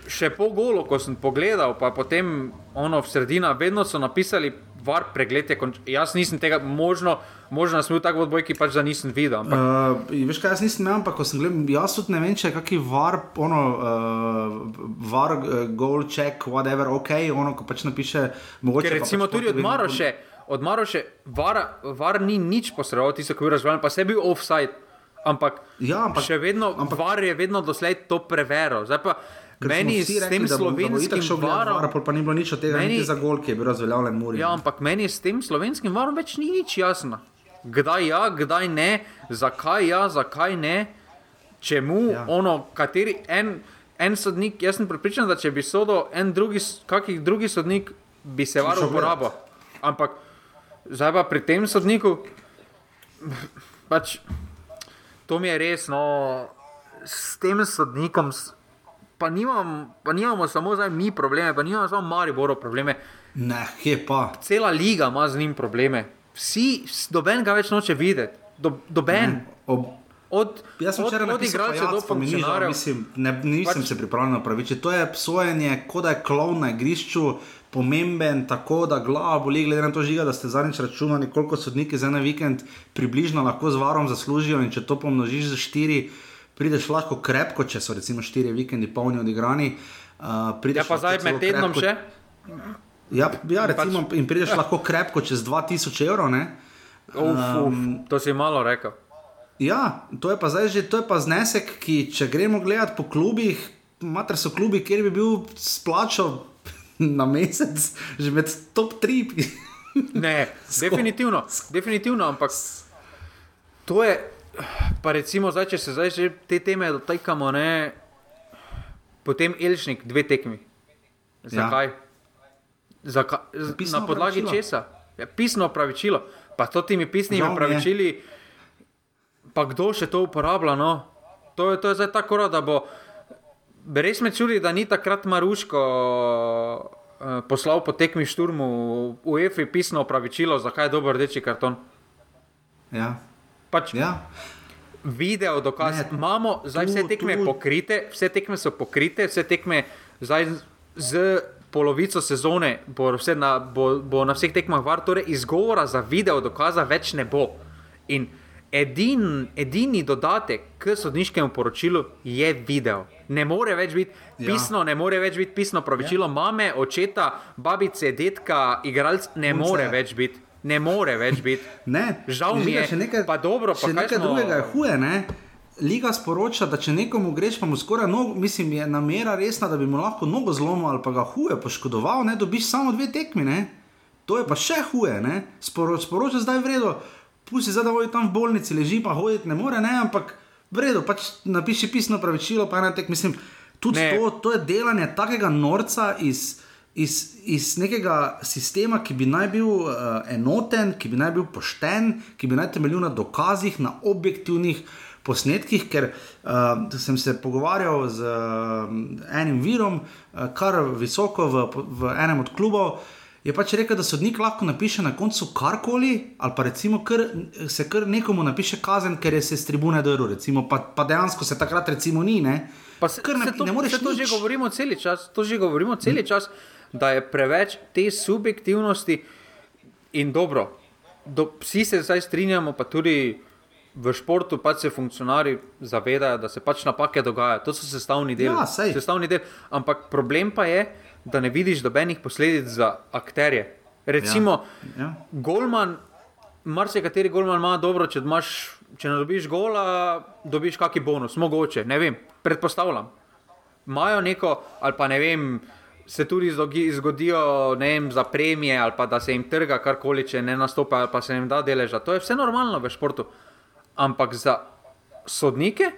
Še po golu, ko sem pogledal, pa potem ono v sredina, vedno so napisali, var pregled je končan. Jaz nisem tega možno, možno sem bil tako v odbojki, pač da nisem videl. Ampak Uh, veš kaj, jaz nisem imel, ampak ko sem gledal, jaz tudi ne vem, če je kakšen var, ono, uh, var, uh, goal check, whatever, ok, ono, ko pač napiše, mogoče. Ker pa recimo pač tudi od Maroše, od Maroše var, var ni nič posredoval, tisto, ki je bil razvaljen, pa se je bil offside. Ampak, ja, ampak še vedno, ampak, var je vedno doslej to preveril. Ker meni s rekli, tem slovenskim varom. VAR, pa ni bilo nič od tega, Meni- niti za gol, ki je bil razveljavljen Muri. Ja, ampak meni s tem slovenskim varom več ni nič jasno. Kdaj ja, kdaj ne, zakaj ja, zakaj ne, čemu, ja. ono, kateri en, en sodnik. Jaz sem pripričan, da če bi sodel en drugi, kakih drugi sodnik, bi se var uporabil. Ampak zdaj pa pri tem sodniku, pač to mi je res, no, s tem sodnikom. Pa, nimam, pa nimamo samo zdaj mi probleme, pa nimamo samo Mariboro probleme. Ne, kje pa. Cela liga ima z njim probleme. Vsi, doben ga več noče videti, do, doben. Ob, od Jaz sem včeraj od napisal ni žal, funkcionarjev. Mislim, ne, nisem pač, se pripravljal na praviče. To je psojenje, kot da je klon na igrišču, pomemben, tako da glava boli, glede na to žiga, da ste zadnjič računali, koliko sodniki za en vikend približno lahko z varom zaslužijo in če to pomnožiš za štiri, prideš lahko krepko, če so recimo štiri vikendi polni odigrani. Uh, Ja, pa zdaj med tednom še. Ja, ja recimo, pač, in prideš lahko krepko čez 2000 evrov. ne. Uf, uf, to si malo rekel. Ja, to je pa zdaj že to je pa znesek, ki če gremo gledat po klubih, mater so klubi, kjer bi bil splačal na mesec, že med top 3. Ne, definitivno, definitivno, ampak to je, pa recimo zdaj, če se zdaj že te teme dotakamo, ne, potem Elšnik, dve tekmi. Zakaj? Ja. Zakaj? Pisno Na podlagi opravičilo. česa? Ja, pisno opravičilo. Pa to temi pisnimi Žal mi je. opravičili, pa kdo še to uporablja? No? To, je, to je zdaj tako, da bo. Res me čudi, da ni takrat Maruško uh, poslal po tekmi šturmu v EFI pisno opravičilo, zakaj je dober rdeči karton. Ja. Pač, ja. Video dokaz. Ne, Imamo zdaj tu- vse tekme tu- pokrite, vse tekme so pokrite, vse tekme zdaj z- polovico sezone bo, na, bo, bo na vseh tekmah var, torej izgovora za video dokaza več ne bo. In edin, edini dodatek k sodniškemu poročilu je video. Ne more več biti Ja. pisno, ne more več biti pisno pravičilo. Mame, očeta, babice, detka, igralec ne Punce. more več biti. Ne more več biti. Žal mi je. še nekaj, pa dobro, pa še kaj nekaj smo- drugega je huje. Ne? Liga sporoča, da če nekomu greš, pa mu skoraj nogo, mislim, je namera resna, da bi mu lahko nogo zlomil ali pa ga huje poškodoval, ne dobiš samo dve tekmi. Ne? To je pa še huje. ne. Sporo, sporoča zdaj vredno, pusti zdaj, da vodi tam v bolnici, leži pa hoditi ne more, ne? ampak vredno, pač napiši pisno pravičilo, pa ena tek, mislim, tudi Ne. to, to je delanje takega norca iz. Iz, iz nekega sistema, ki bi naj bil uh, enoten, ki bi naj bil pošten, ki bi naj temeljil na dokazih, na objektivnih posnetkih, ker uh, sem se pogovarjal z uh, enim virom, uh, kar visoko v, v enem od klubov. Je pač rekel, da sodnik lahko napiše na koncu karkoli, ali pa recimo kar, se kar nekomu napiše kazen, ker je se s tribune drl, recimo, pa, pa dejansko se takrat recimo ni. Ne? Pa se, Kar se napi- to, ne moreš se to že nič. govorimo cel čas, to že govorimo cel čas, da je preveč te subjektivnosti in dobro. Do, vsi se zdaj strinjamo, pa tudi v športu pač se funkcionarji zavedajo, da se pač napake dogajajo. To so sestavni del. Ja, sej. sestavni del. Ampak problem pa je, da ne vidiš dobenih posledic za akterje. Recimo, Ja, ja. Golman, marsikateri golman ima dobro, če, imaš, če ne dobiš gola, dobiš kakšen bonus, mogoče, ne vem, predpostavljam. Imajo neko, ali pa ne vem, se tudi zgodijo vem, za premije, ali pa da se jim trga karkoli, če ne nastopa, ali pa se jim da deleža. To je vse normalno v športu. Ampak za sodnike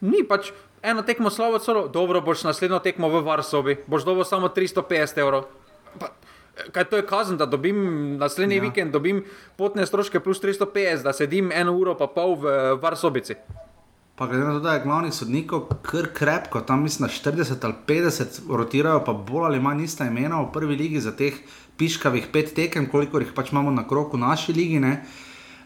ni pač eno tekmo slabo, celo dobro boš naslednjo tekmo v Varsobi, boš dobil samo 350 evrov. Pa, kaj to je kazen, da dobim naslednji ja. vikend, dobim potne stroške plus 350, da sedim eno uro pa pol v eh, Varsobici. Pa glede na to, da je glavnih sodnikov kar krepko, tam mislim na 40 ali 50 rotirajo, pa bolj ali manj ista imena v prvi ligi za teh piškavih pet tekem, koliko jih pač imamo na kroku v naši ligi, ne,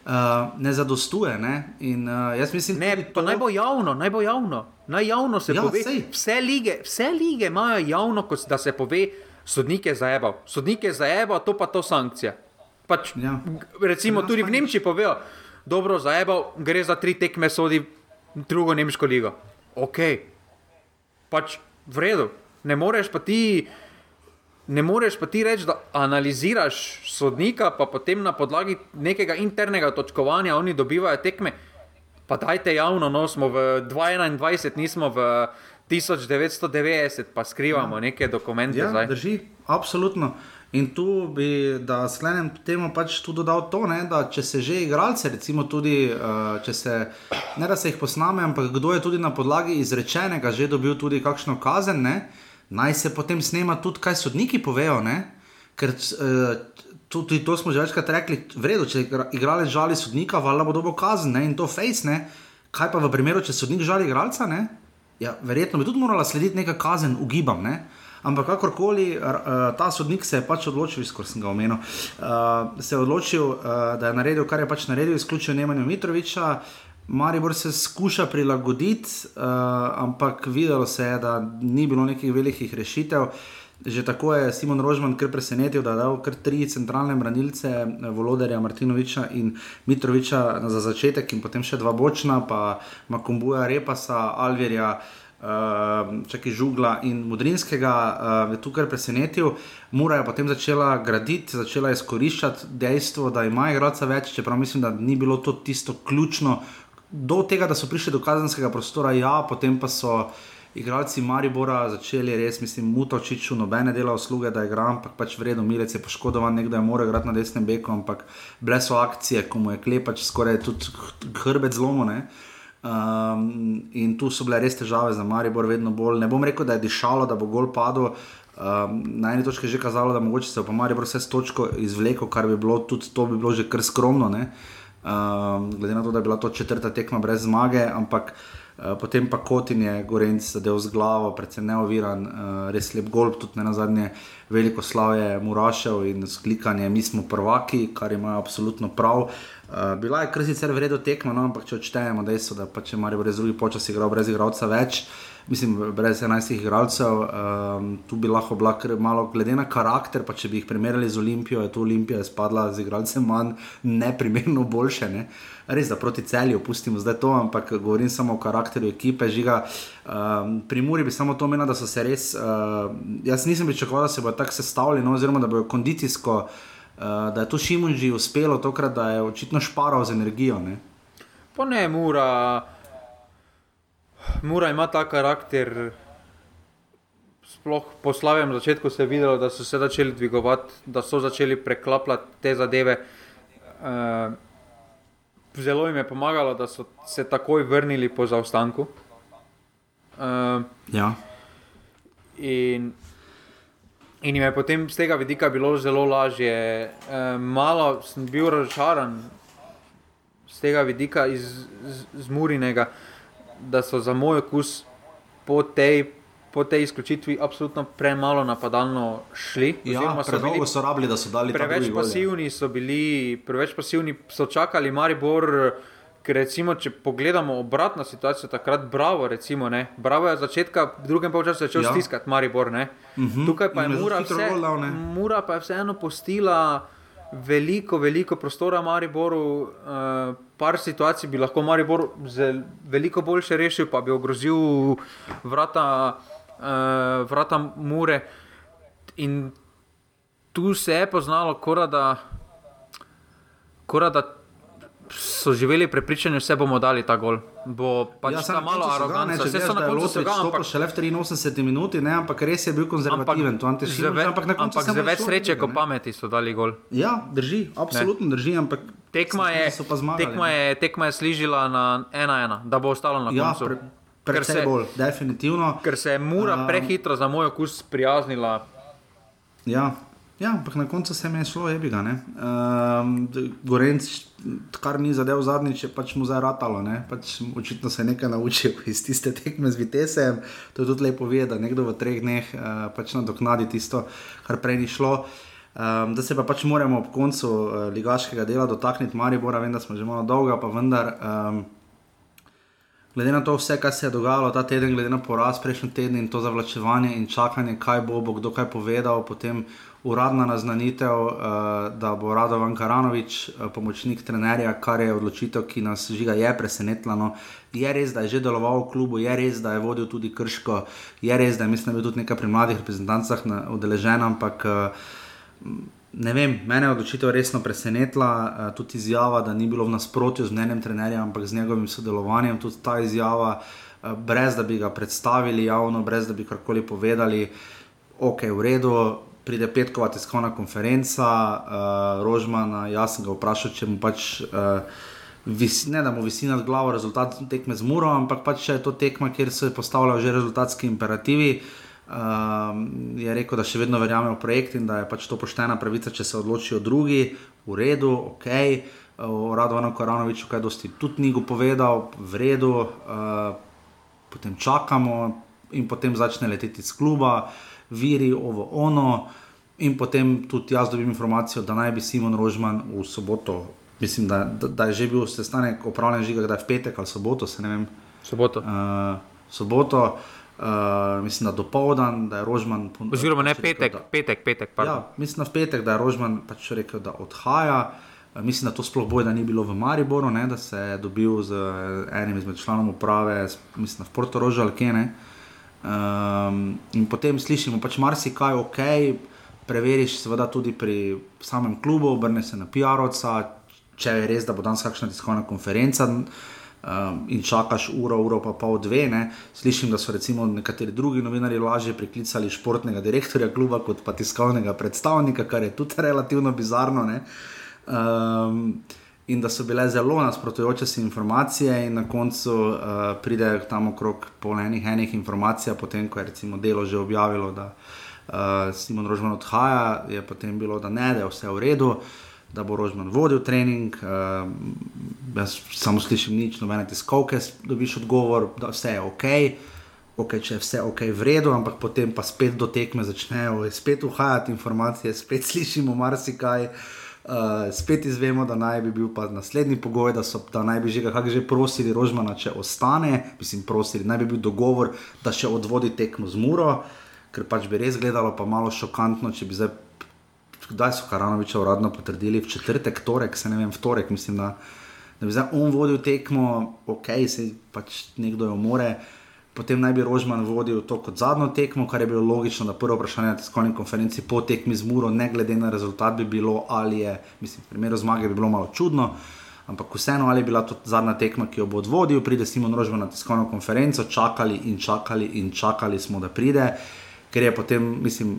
uh, ne zadostuje. Ne? In uh, jaz mislim, Ne, pa naj bo javno, naj bo javno. Naj javno se Ja, ja, pove. sej. Vse lige, vse lige imajo javno, kot da se pove, sodnik je zajebal. Sodnik je zajebal, to pa to sankcija. Pač, Ja. recimo nas tudi v. Nemčiji povejo, dobro zajebal, gre za tri tekme, sodi drugo nemško ligo. Ok, pač v redu. Ne moreš pa ti. Ne moreš pa ti reči, da analiziraš sodnika, pa potem na podlagi nekega internega točkovanja oni dobivajo tekme. Pa dajte javno, no smo v 2021, nismo v 1990, pa skrivamo ja. neke dokumente. Ja, zdaj. drži, absolutno. In tu bi, da sklenem temu, pač tu dodal to, ne, da če se že igralce, recimo tudi, uh, se, ne da se jih posname, ampak kdo je tudi na podlagi izrečenega že dobil tudi kakšno kazen, ne, naj se potem snema tudi, kaj sodniki povejo. Ne, ker uh, tudi to smo že večkrat rekli, v redu, če igra- igralec žali sodnika, valjda bo dobil kazen ne, in to face, ne, kaj pa v primeru, če sodnik žali igralca, ne, ja, verjetno bi tudi morala slediti neka kazen, ugibam. Ne? Ampak kakorkoli, ta sodnik se je pač odločil, skoro sem ga omenil, se je odločil, da je naredil, kar je pač naredil, izključil Nemanja Mitroviča. Maribor se skuša prilagoditi, uh, ampak videlo se je, da ni bilo nekih velikih rešitev. Že tako je Simon Rožman kar presenetil, da je dal kar tri centralne branilce, Volodarja, Martinoviča in Mitroviča za začetek, in potem še dva bočna, pa Makombuja, Repasa, Alverja, uh, čakaj Žugla in Mudrinskega, uh, je tukaj presenetil. Mura je potem začela graditi, začela izkoriščati dejstvo, da ima igralca več, čeprav mislim, da ni bilo to tisto ključno do tega, da so prišli do kazenskega prostora, ja, potem pa so igralci Maribora začeli res, mislim, mutočiču, nobene dela usluge, da igram, ampak pač vredno, milec je poškodovan, nekdo je moral igrati na desnem beku, ampak bile so akcije, ko mu je klepač skoraj tudi hrbet zlomone. Um, in tu so bile res težave za Maribor, vedno bolj. Ne bom rekel, da je dišalo, da bo gol padel. Um, na eni točki je že kazalo, da mogoče se bo Maribor vse s točko izvlekel, kar bi bilo tudi to bi bilo že kar skromno. Uh, um, glede na to, da je bila to četrta tekma brez zmage, ampak uh, potem pa Kotin je Gorenc zadev z glavo, predvsem neoviran, uh, res lep golf, tudi ne na zadnje veliko slavje Murašev in sklikanje, mi smo prvaki, kar ima absolutno prav. Uh, bila je kar sicer vredno tekma, no, ampak če odštejemo dejstvo, da pa če Marijo brez drugih počasi igral brez igralca več. Uh, mislim, brez 11 igralcev, um, tu bi lahko bila malo, glede na karakter, pa če bi jih primerjali z Olimpijo, je tu Olimpija spadla z igralcem manj, ne primerno boljše. Ne? Res, da proti celju opustimo zdaj to, ampak govorim samo o karakteru ekipe, žiga. Um, pri Muri bi samo to omenil, da so se res, uh, jaz nisem pričakoval, da se bodo tako sestavljeni, no, oziroma da bodo kondicijsko, uh, da je to Šimunži uspelo tokrat, da je očitno šparal z energijo. Ne? Pa ne, Mura. Mura ima ta karakter. Sploh po slavnem začetku se je videlo, da so se začeli dvigovati, da so začeli preklapljati te zadeve. Uh, zelo jim je pomagalo, da so se takoj vrnili po zaostanku. Uh, ja. in, in jim je potem z tega vidika bilo zelo lažje. Uh, malo sem bil razočaran z tega vidika iz, iz, iz Murinega. Uh, da so za moj okus po tej, po tej izključitvi absolutno premalo napadalno šli. Ja, predolgo so rabili, da so dali preveč pasivni, so bili preveč pasivni, so čakali Maribor. Ker recimo, če pogledamo obratno situacijo, takrat Bravo, recimo, ne, Bravo je začetka, v drugem času začel ja. stiskati Maribor. Uh mhm. -huh. Tukaj pa je Mura, vse, Mura pa je vseeno postila veliko, veliko prostora Mariboru. Uh, par situacij bi lahko Maribor veliko boljše rešil, pa bi ogrozil vrata, uh, vrata Mure. In tu se je poznalo, da, da so živeli prepričani, da se bomo dali ta gol. Bo pač ja, malo arogantno, če se na koncu tega ne znašel. Šele v 83 minuti, ne, ampak res je bil konzervativen. Ampak, ve, ampak, ampak za več sreče, kot pameti so dali gol. Ja, drži, absolutno ne. drži. Ampak tekma je, zmagali, tekma, je, tekma je sližila na 1-1, da bo ostalo na ja, koncu. Pre, Predvsej bolj, definitivno. Ker se je Mura uh, prehitro za moj okus prijaznila. Ja, Ja, ampak na koncu se mi je šlo, je bilo. Um, Gorenc, kar ni zadev zadnjič, je pač mu zdaj ratalo. Pač, očitno se je nekaj naučil iz tiste tekme z Vitesem. To je tudi lepo vedeti, da nekdo v treh dneh uh, pač nadoknadi tisto, kar prej ni šlo. Um, da se pa pač moramo ob koncu uh, ligaškega dela dotakniti Maribora, vem, da smo že malo dolga, pa vendar. Um, Glede na to, vse, kar se je dogajalo ta teden, glede na poraz prejšnji teden in to zavlačevanje in čakanje, kaj bo, bo kdo kaj povedal, potem uradna naznanitev, uh, da bo Radovan Karanovič, uh, pomočnik trenerja, kar je odločitev, ki nas žiga, je presenetila. No. Je res, da je že deloval v klubu, je res, da je vodil tudi krško, je res, da je mislim, da je bil tudi nekaj pri mladih reprezentancah udeležen, ampak. Uh, Ne vem, mene je odločitev resno presenetila, tudi izjava, da ni bilo v nasprotju z mnenjem trenerja, ampak z njegovim sodelovanjem. Tudi ta izjava, brez da bi ga predstavili javno, brez da bi karkoli povedali, ok, v redu, pride petkova tiskovna konferenca, uh, Rožman, jaz sem ga vprašal, če mu pač. Uh, Vis, ne da mu visi nad glavo rezultat tekme z Muro, ampak pač je to tekma, kjer se postavljajo že rezultatski imperativi. Um, je rekel, da še vedno verjame v projekt in da je pač to poštena pravica, če se odločijo drugi, v redu, ok. O Radovanu Koranoviču, kaj dosti tudi ni povedal, v redu, uh, potem čakamo in potem začne leteti iz kluba. Viri, ovo ono. In potem tudi jaz dobim informacijo, da naj bi Simon Rožman v soboto, mislim, da, da, da je že bil sestanek opravljen, žiga, da je v petek ali soboto, se ne vem. Soboto. Uh, soboto, uh, mislim, da do povdan, da je Rožman. Oziroma ne petek, rekel, da, petek, petek. Ja, mislim, da v petek, da je Rožman pač rekel, da odhaja. Uh, mislim, da to sploh boj, da ni bilo v Mariboru, ne, da se je dobil z enim izmed članov uprave, mislim, v Porto Rožju ali kene. Um, in potem slišimo pač marsikaj, ok, preveriš seveda tudi pri samem klubu, obrne se na PR-ovca, če je res, da bo danes kakšna tiskovna konferenca. Um, in čakaš uro, uro pa pol dve. Ne. Slišim, da so recimo nekateri drugi novinari lažje priklicali športnega direktorja kluba kot pa tiskovnega predstavnika, kar je tudi relativno bizarno. Um, in da so bile zelo nasprotujoče se informacije, in na koncu uh, pridejo tam okrog polenih enih informacij, potem ko je recimo delo že objavilo, da uh, Simon Rožman odhaja, je potem bilo, da ne, da je vse v redu da bo Rožman vodil trening. Uh, jaz samo slišim nič, nobene tiskovke, dobiš odgovor, da vse je ok. Ok, če je vse ok, v redu, ampak potem pa spet do tekme začnejo, spet uhajati informacije, spet slišimo marsikaj, uh, spet izvemo, da naj bi bil pa naslednji pogoj, da, so, da naj bi že kako že prosili Rožmana, če ostane, mislim, prosili, naj bi bil dogovor, da še odvodi tekmo z Muro, ker pač bi res gledalo pa malo šokantno, če bi zdaj kdaj so Karanoviča uradno potrdili, v četrtek, torek, se ne vem, v torek, mislim, da, da bi zdaj on vodil tekmo, ok, se pač nekdo jo more. Potem naj bi Rožman vodil to kot zadnjo tekmo, kar je bilo logično, da prvo vprašanje na tiskovni konferenci po tekmi z Muro, ne glede na rezultat, bi bilo ali je, mislim, v primeru zmage bi bilo malo čudno, ampak vseeno ali je bila to zadnja tekma, ki jo bo vodil, pride Simon Rožman na tiskovno konferenco, čakali in čakali in čakali smo, da pride, ker je potem, mislim,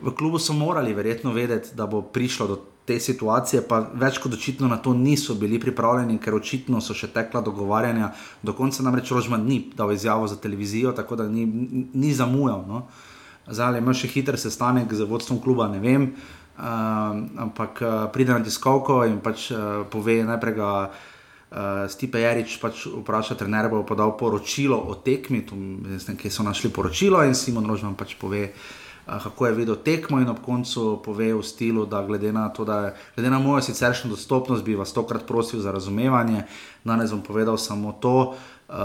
v klubu so morali verjetno vedeti, da bo prišlo do te situacije, pa več kot očitno na to niso bili pripravljeni, ker očitno so še tekla dogovarjanja. Do konca namreč Rožman ni dal izjavo za televizijo, tako da ni, ni zamujal. No. Zdaj je imel še hiter sestanek z vodstvom kluba, ne vem. Uh, ampak uh, pride na tiskovko in pač uh, pove najprej. Ga, uh, Stipe Jarič pač vpraša, trener bo podal poročilo o tekmi, tu ne vem, kje so našli poročilo, in Simon Rožman pač pove, uh, kako je videl tekmo in ob koncu pove v stilu, da glede na to, da je, glede na mojo siceršnjo dostopnost, bi vas tokrat prosil za razumevanje. Danes bom povedal samo to, uh,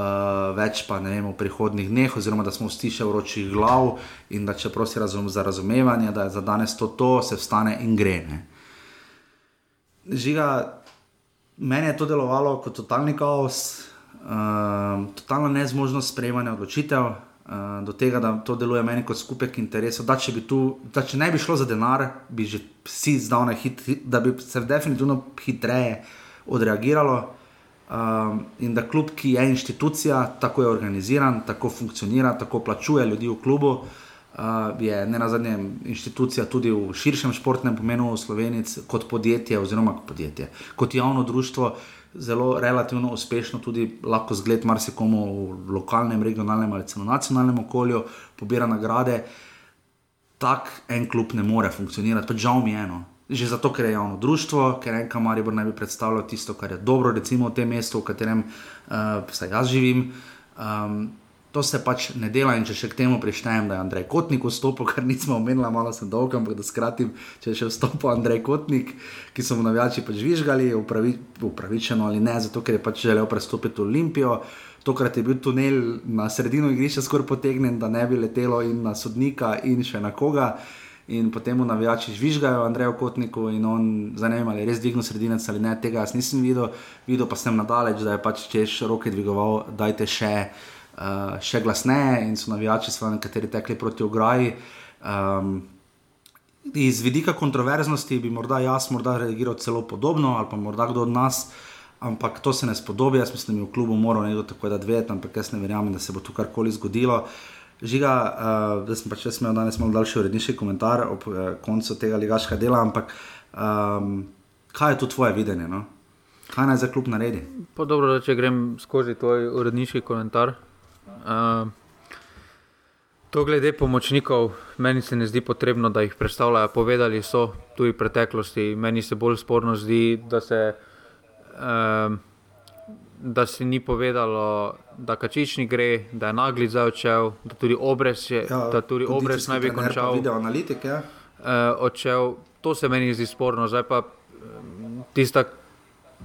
več pa ne vem v prihodnih dneh, oziroma da smo v stišče vročih glav in da če prosi razum, za razumevanje, da je za danes to, to se vstane in gre. Ne. Žiga, meni je to delovalo kot totalni kaos, uh, totalna nezmožnost sprejemanja odločitev. Eh, do tega, da to deluje meni kot skupek interesov. Da, če, tu, da, če ne bi šlo za denar, bi že vsi zdavne hit, da bi se definitivno hitreje odreagiralo. Um, in da kljub, ki je institucija, tako je organiziran, tako funkcionira, tako plačuje ljudi v klubu, uh, je ne na zadnje institucija tudi v širšem športnem pomenu v Sloveniji, kot podjetje, oziroma kot podjetje, kot javno društvo, zelo relativno uspešno, tudi lahko zgled marsikomu v lokalnem, regionalnem ali celo nacionalnem okolju, pobira nagrade. Tak en klub ne more funkcionirati, pa žal mi je eno. Že zato, ker je javno društvo, ker en kamaribor naj bi predstavljal tisto, kar je dobro, recimo v tem mestu, v katerem uh, jaz živim. Um, To se pač ne dela, in če še k temu prištejem, da je Andrej Kotnik vstopil, kar nismo omenili, malo sem dolg, ampak da skratim, če je še vstopil Andrej Kotnik, ki so mu navijači pač žvižgali, upravi, upravičeno ali ne, zato ker je pač želel prestopiti Olimpijo. Tokrat je bil tunel na sredino igrišča skoraj potegnjen, da ne bi letelo in na sodnika in še na koga. In potem mu navijači žvižgajo, Andrej Kotniku in on zanima, ali je res dvignil sredinec ali ne, tega jaz nisem videl, videl pa sem nadaleč, da je pač češ roke dvigoval, dajte še uh, še glasneje in so navijači, seveda, nekateri tekli proti ograji. Um, iz vidika kontroverznosti bi morda jaz morda reagiral celo podobno, ali pa morda kdo od nas, ampak to se ne spodobi. Jaz mislim, da mi v klubu mora nekdo tako da dve, ampak jaz ne verjamem, da se bo tu karkoli zgodilo. Žiga, uh, da sem pač jaz imel danes malo daljši uredniški komentar ob uh, koncu tega ligaškega dela, ampak um, kaj je tu tvoje videnje? No? Kaj naj za klub naredi? Pa dobro, če grem skozi tvoj uredniški komentar. Uh, to glede pomočnikov, meni se ne zdi potrebno, da jih predstavljajo. Povedali so tudi v preteklosti. Meni se bolj sporno zdi, da se uh, da se ni povedalo, da Kačični gre, da je nagli zdaj odšel, da tudi obres, je, ja, da tudi obres naj bi končal. Video analitik, ja. Uh, odšel, to se meni zdi sporno. Zdaj pa tista,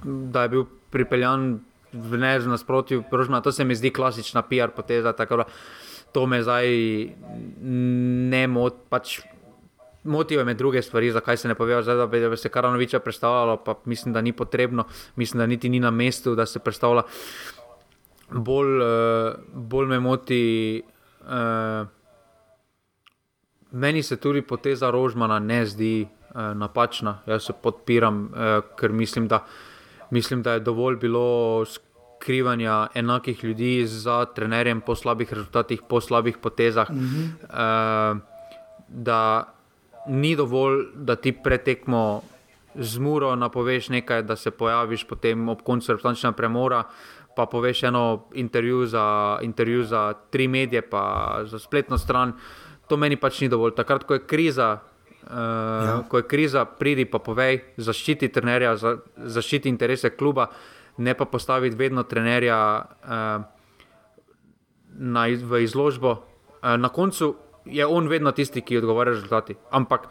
da je bil pripeljan v nasprotju, to se mi zdi klasična PR poteza. To me zdaj ne moti. Pač, Motijo me druge stvari, zakaj se ne povejo, zdaj, da bi se Karanoviča predstavljalo, pa mislim, da ni potrebno, mislim, da niti ni na mestu, da se predstavlja. Bolj, uh, bolj me moti, uh, meni se tudi poteza Rožmana ne zdi uh, napačna. Jaz se podpiram, uh, ker mislim da, mislim, da je dovolj bilo skrivanja enakih ljudi za trenerjem po slabih rezultatih, po slabih potezah. Mm -hmm. uh, ni dovolj, da ti pretekmo z muro, napoveš nekaj, da se pojaviš potem ob koncu reprezentativnega premora. Pa poveš eno intervju za, intervju za tri medije, pa za spletno stran. To meni pač ni dovolj. Takrat, ko je kriza, uh, ja. ko je kriza, pridi pa povej, zaščiti trenerja, za, zaščiti interese kluba, ne pa postaviti vedno trenerja uh, na, v izložbo. Uh, na koncu je on vedno tisti, ki odgovarja rezultati. Ampak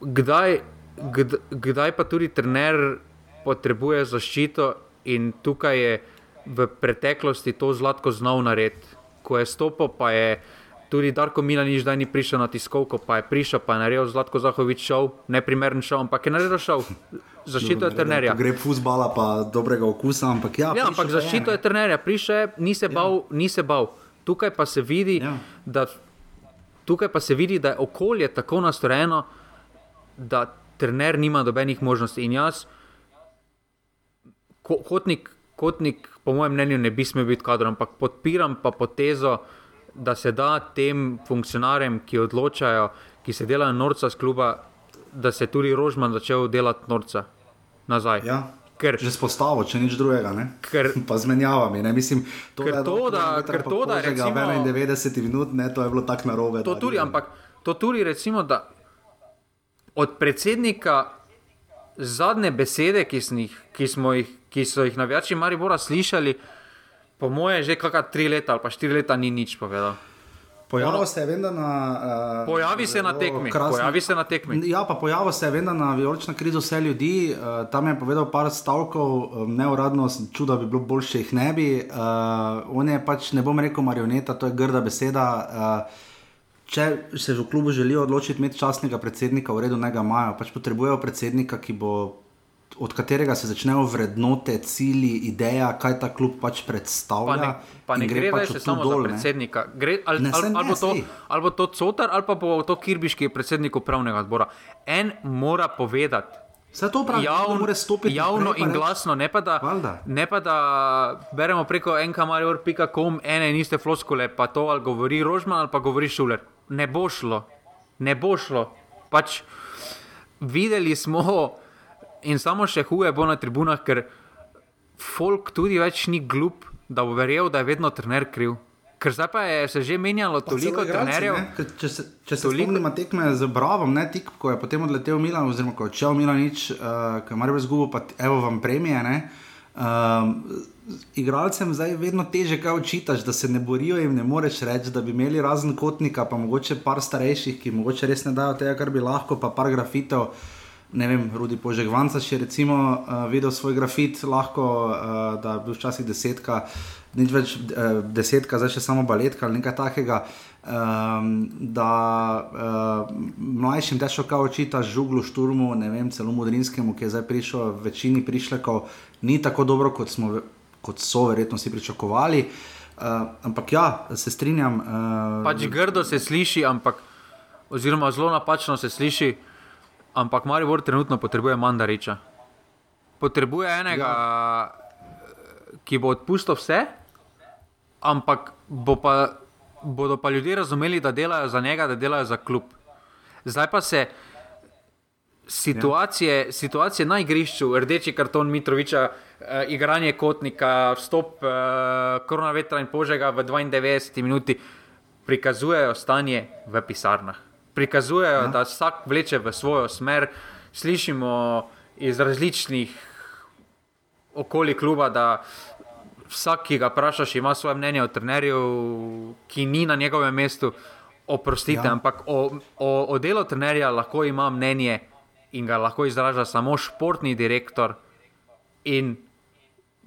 kdaj, kdaj, kdaj pa tudi trener potrebuje zaščito in tukaj je v preteklosti to zlato znal narediti. Ko je stopil, pa je tudi Darko Milanič, da ni prišel na tiskovko, pa je prišel, pa je naredil Zlatko Zahovič šov, neprimeren šov, ampak je naredil šov. Zaščito je trenerja. Gre fusbala, pa dobrega okusa, ampak ja. Ja, ampak zaščito je trenerja, prišel, ni se bal, ja. ni se bal. Tukaj pa se vidi, ja. da Tukaj pa se vidi, da je okolje tako nastrojeno, da trener nima dobenih možnosti. In jaz, kotnik, kotnik, po mojem mnenju, ne bi smel biti kader, ampak podpiram pa potezo, da se da tem funkcionarjem, ki odločajo, ki se delajo norca z kluba, da se tudi Rožman začel delati norca nazaj. Ja. Ker, že spostavo, če nič drugega, ker, pa zmenjavami. Mislim, to, ker to, da, ker to, da recimo, 91 minut, ne, to je bilo tako narobe. To tudi, ampak to tudi, recimo, da od predsednika zadnje besede, ki, jih, ki, jih, ki so jih navijači Maribora slišali, po moje, že kakšna tri leta ali pa štiri leta ni nič povedal. Pojavil se je vendar na. Uh, pojavi se na tekmi. Pojavi se na tekmi. Ja, pa pojavil se je vendar na vijolično krizo vse ljudi. Uh, tam je povedal par stavkov, um, neuradno, čudo bi bilo boljše, jih ne bi. Uh, on je pač, ne bom rekel marioneta, to je grda beseda. Uh, Če se v klubu želijo odločiti imeti časnega predsednika, v redu, ne ga imajo, pač potrebujejo predsednika, ki bo od katerega se začnejo vrednote, cilji, ideja, kaj ta klub pač predstavlja. Pa ne, pa ne gre, gre pač samo dol, za predsednika. Gre, ali, ne, ali, ali, bo to, ali bo to Cotar ali pa bo to Kirbiš, ki je predsednik upravnega odbora. En mora povedati. Vse to pravi, javno, da stopiti javno in glasno, ne pa, da, ne pa da beremo preko enkamarior.com ene in iste floskole, pa to ali govori Rožman ali pa govori Šuler. Ne bo šlo, ne bo šlo. Pač videli smo, In samo še huje bo na tribunah, ker folk tudi več ni glup, da bo verjel, da je vedno trener kriv. Ker zdaj pa je se že menjalo pa toliko trenerjev. Če se, če se toliko... spomnimo tekme z Bravom, ne tik, ko je potem odletel Milan, oziroma ko je odšel Milan, nič, uh, eh, ki ima res gubo, pa evo vam premije. Um, igralcem zdaj je vedno teže, kaj učitaš, da se ne borijo in ne moreš reči, da bi imeli razen kotnika, pa mogoče par starejših, ki mogoče res ne dajo tega, kar bi lahko, pa par grafitev ne vem, Rudi Požek Vanca, če recimo uh, videl svoj grafit, lahko uh, da bi včasih desetka, nič več uh, desetka, zdaj še samo baletka ali nekaj takega. Um, da uh, mlajšim težko kao očita žuglu, šturmu, ne vem, celo modrinskemu, ki je zdaj prišel, večini prišlekov, ni tako dobro, kot, smo, kot so verjetno si pričakovali. Uh, ampak ja, se strinjam. Uh, pač grdo se sliši, ampak, oziroma zelo napačno se sliši. Ampak Maribor trenutno potrebuje mandariča. Potrebuje enega, ja. ki bo odpustil vse, ampak bo pa, bodo pa ljudje razumeli, da delajo za njega, da delajo za klub. Zdaj pa se situacije, ja. situacije na igrišču, rdeči karton Mitroviča, eh, igranje kotnika, vstop eh, korona vetra in požega v 92 minuti, prikazujejo stanje v pisarnah prikazujejo, ja. da vsak vleče v svojo smer. Slišimo iz različnih okoli kluba, da vsak, ki ga vprašaš, ima svoje mnenje o trenerju, ki ni na njegovem mestu. Oprostite, ja. ampak o, o, o delu trenerja lahko ima mnenje in ga lahko izraža samo športni direktor, in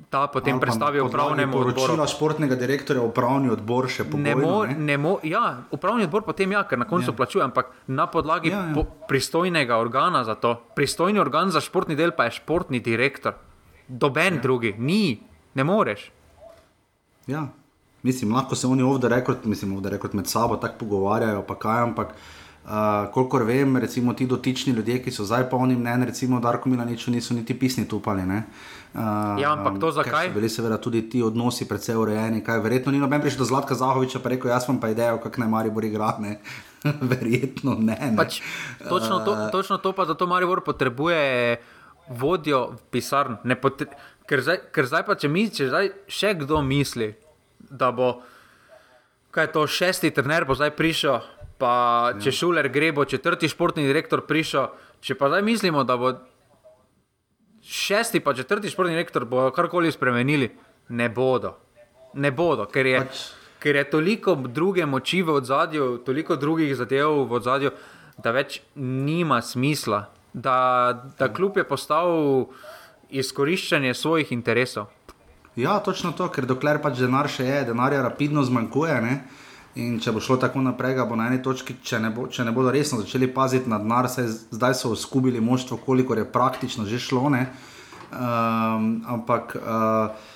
ta potem predstavi upravnemu odboru. Poročila športnega direktorja, upravni odbor še pogojno, ne mo, ne? Ne mo, ja, upravni odbor potem ja, ker na koncu ja. plačuje, ampak na podlagi ja, ja. Po, pristojnega organa za to. Pristojni organ za športni del pa je športni direktor. Doben ja. drugi, ni, ne moreš. Ja. Mislim, lahko se oni ovde rekord, mislim, ovde rekord med sabo tako pogovarjajo, pa kaj, ampak uh, kolikor vem, recimo ti dotični ljudje, ki so zdaj polni mnen, recimo Darko Milaniču, niso niti pisni tupali. Uh, ja, ampak to zakaj? Bili seveda tudi ti odnosi precej urejeni, kaj verjetno ni noben prišel do Zlatka Zahoviča, pa rekel, jaz vam pa idejo, kak naj Maribor igra, ne. verjetno ne. ne. Pač, točno, to, točno to pa, da to Maribor potrebuje vodjo pisarn. Ker zdaj, ker zdaj pa, če, mi, če zdaj še kdo misli, da bo kaj to šesti trener, bo zdaj prišel, pa ja. če šuler gre, bo četrti športni direktor prišel. Če pa zdaj mislimo, da bo šesti, pa četrti športni direktor bo karkoli spremenili, ne bodo. Ne bodo, ker je, pač. ker je toliko druge moči v zadju, toliko drugih zadev v zadju, da več nima smisla, da, da kljub je postal izkoriščanje svojih interesov. Ja, točno to, ker dokler pač denar še je, denarja rapidno zmanjkuje. Ne? In če bo šlo tako naprej, bo na eni točki, če ne, bo, če ne bodo resno začeli paziti na denar, zdaj so skubili moštvo, koliko je praktično že šlo. Um, ampak. Uh,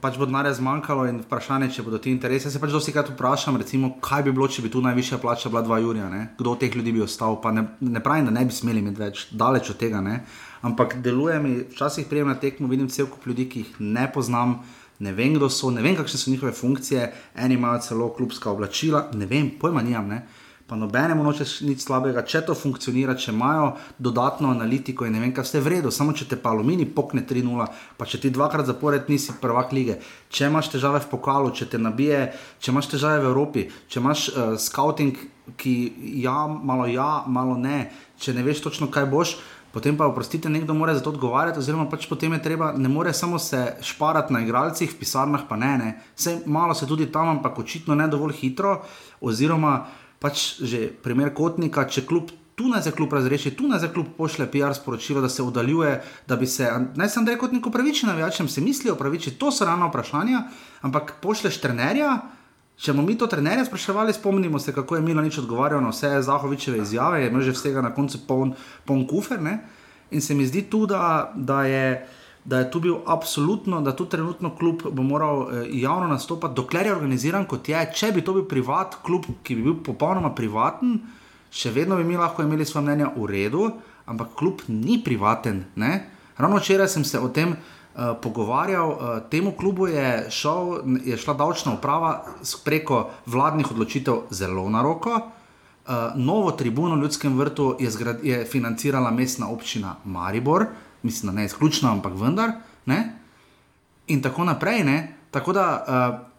Pač bo denarja zmanjkalo in vprašanje, če bodo ti interesi. Jaz se pač dosti krat vprašam, recimo, kaj bi bilo, če bi tu najvišja plača bila 2 Jurija, ne? kdo od teh ljudi bi ostal. Pa ne, ne pravim, da ne bi smeli imeti več, daleč od tega. Ne? Ampak deluje mi, včasih prijem na tekmo, vidim cel kup ljudi, ki jih ne poznam, ne vem, kdo so, ne vem, kakšne so njihove funkcije, eni imajo celo klubska oblačila, ne vem, pojma nijam. Ne? pa nobenemu nočeš nič slabega, če to funkcionira, če imajo dodatno analitiko in ne vem, kaj ste vredno, samo če te pa alumini pokne 3-0, pa če ti dvakrat zapored nisi prvak lige, če imaš težave v pokalu, če te nabije, če imaš težave v Evropi, če imaš uh, scouting, ki ja, malo ja, malo ne, če ne veš točno, kaj boš. Potem pa, oprostite, nekdo mora za to odgovarjati, oziroma pač potem je treba, ne more samo se šparati na igralcih, v pisarnah pa ne, ne. Vse malo se tudi tam, ampak očitno ne dovolj hitro, oziroma pač že primer kotnika, če kljub tu naj za klub razreši, tu naj za klub pošle PR sporočilo, da se oddaljuje, da bi se, naj sem rekel, kot neko pravično navijačem, se mislijo praviči, to so ravno vprašanja, ampak pošleš trenerja. Če bomo mi to trenerje spraševali, spomnimo se, kako je Milo nič odgovarjal na vse Zahovičeve izjave, je imel že vsega na koncu poln, poln kufer. Ne? In se mi zdi tudi, da, da je da je tu bil absolutno, da tu trenutno klub bo moral eh, javno nastopati, dokler je organiziran kot je. Če bi to bil privat klub, ki bi bil popolnoma privaten, še vedno bi mi lahko imeli svoje mnenje v redu, ampak klub ni privaten. Ne? Ravno včeraj sem se o tem uh, pogovarjal, uh, temu klubu je, šel, je šla davčna uprava preko vladnih odločitev zelo na roko. Uh, novo tribuno v Ljudskem vrtu je, zgrad, je financirala mestna občina Maribor, mislim, da ne izključno, ampak vendar. Ne? In tako naprej. Ne? Tako da uh,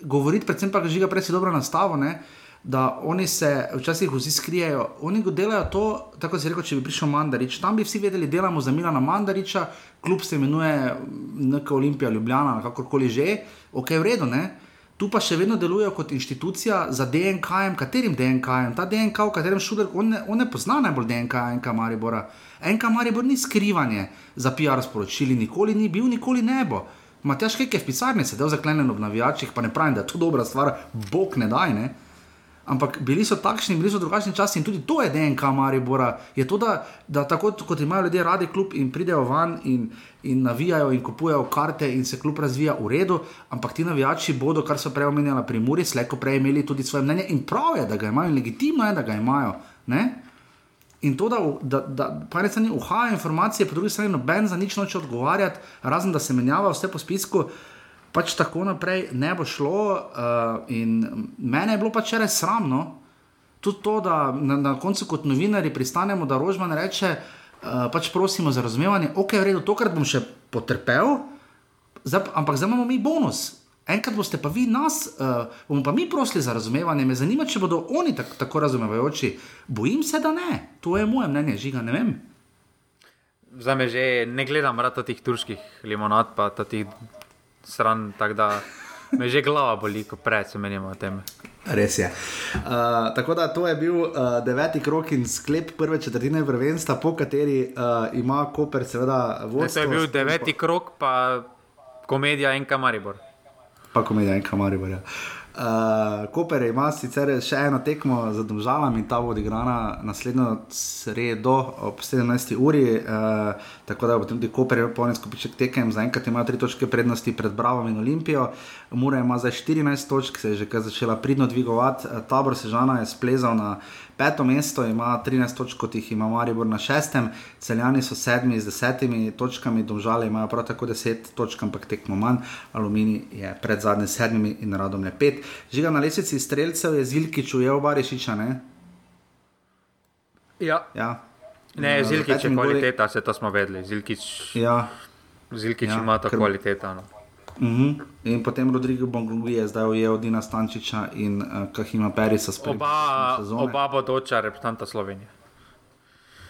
govoriti, predvsem pa, že ga prej si dobro nastavo, ne? Da oni se včasih vsi skrijejo, oni delajo to, tako se rekel, če bi prišel Mandarič. Tam bi vsi vedeli, delamo za Milana Mandariča, kljub se imenuje NK Olimpija Ljubljana, kakorkoli že, ok, v redu. Ne? Tu pa še vedno delujejo kot inštitucija za DNK, katerim DNK, ta DNK, v katerem šuler, on ne, on ne pozna najbolj DNK, DNK Maribora. Enka Maribor ni skrivanje za PR sporočili, nikoli ni bil, nikoli ne bo. Matjaš, kaj je v pisarni zaklenjen v navijačih, pa ne pravim, da je to dobra stvar, bog ne daj. Ne? Ampak bili so takšni, bili so drugačni časi in tudi to je DNK Maribora. Je to, da, da tako kot imajo ljudje radi klub in pridejo van in, in navijajo in kupujejo karte in se klub razvija v redu, ampak ti navijači bodo, kar so prej omenjali pri Muri, slejko prej imeli tudi svoje mnenje in prav je, da ga imajo in legitimno je, da ga imajo. Ne? In to, da, da, da po eni strani uhaja informacije, po drugi strani noben za nič noče odgovarjati, razen da se menjava vse po spisku, pač tako naprej ne bo šlo. Uh, in mene je bilo pač res sramno, tudi to, da na, na koncu kot novinari pristanemo, da Rožman reče, uh, pač prosimo za razumevanje, ok, v redu, tokrat bom še potrpel, zdaj, ampak zdaj imamo mi bonus. Enkrat boste pa vi nas, uh, bomo pa mi prosili za razumevanje, me zanima, če bodo oni tak, tako razumevajoči. Bojim se, da ne. To je moje mnenje, žiga, ne vem. zdaj me že ne gledam rad teh turških limonad, pa teh stran, tako da me že glava boli, ko prej se menimo o tem. Res je. Uh, tako da to je bil uh, deveti krok in sklep prve četrtine prvenstva, po kateri uh, ima Koper, seveda, vodstvo. To je bil deveti krok, pa komedija in kamaribor. Pa komedija in kamaribor. Ja. Uh, Koper ima sicer še eno tekmo za domžalami, ta bo odigrana naslednjo sredo ob 17. uri, uh, tako da bo tudi Koper imel polni skupiček tekem, zaenkrat ima tri točke prednosti pred Bravo in Olimpijo, Mura ima zdaj 14 točk, se je že začela pridno dvigovati, uh, tabor Sežana je splezal na peto mesto, ima 13 točk, kot jih ima Maribor na šestem, celjani so sedmi z desetimi točkami, domžale imajo prav tako deset točk, ampak tekmo manj, Alumini je pred zadnjimi sedmimi in radom le pet. Žiga na lesici streljcev je Zilkič ujel Barišiča, ne? Ja. ja. Ne, Zilkič je kvaliteta, se to smo vedeli. Zilkič, ja. Zilkič ja, ima to kvaliteta. No. Uh -huh. In potem Rodrigo Bongovi je zdaj ujel Dina Stančiča in uh, Kahima Perisa s prvim. Oba, oba bodoča reprezentanta Slovenije.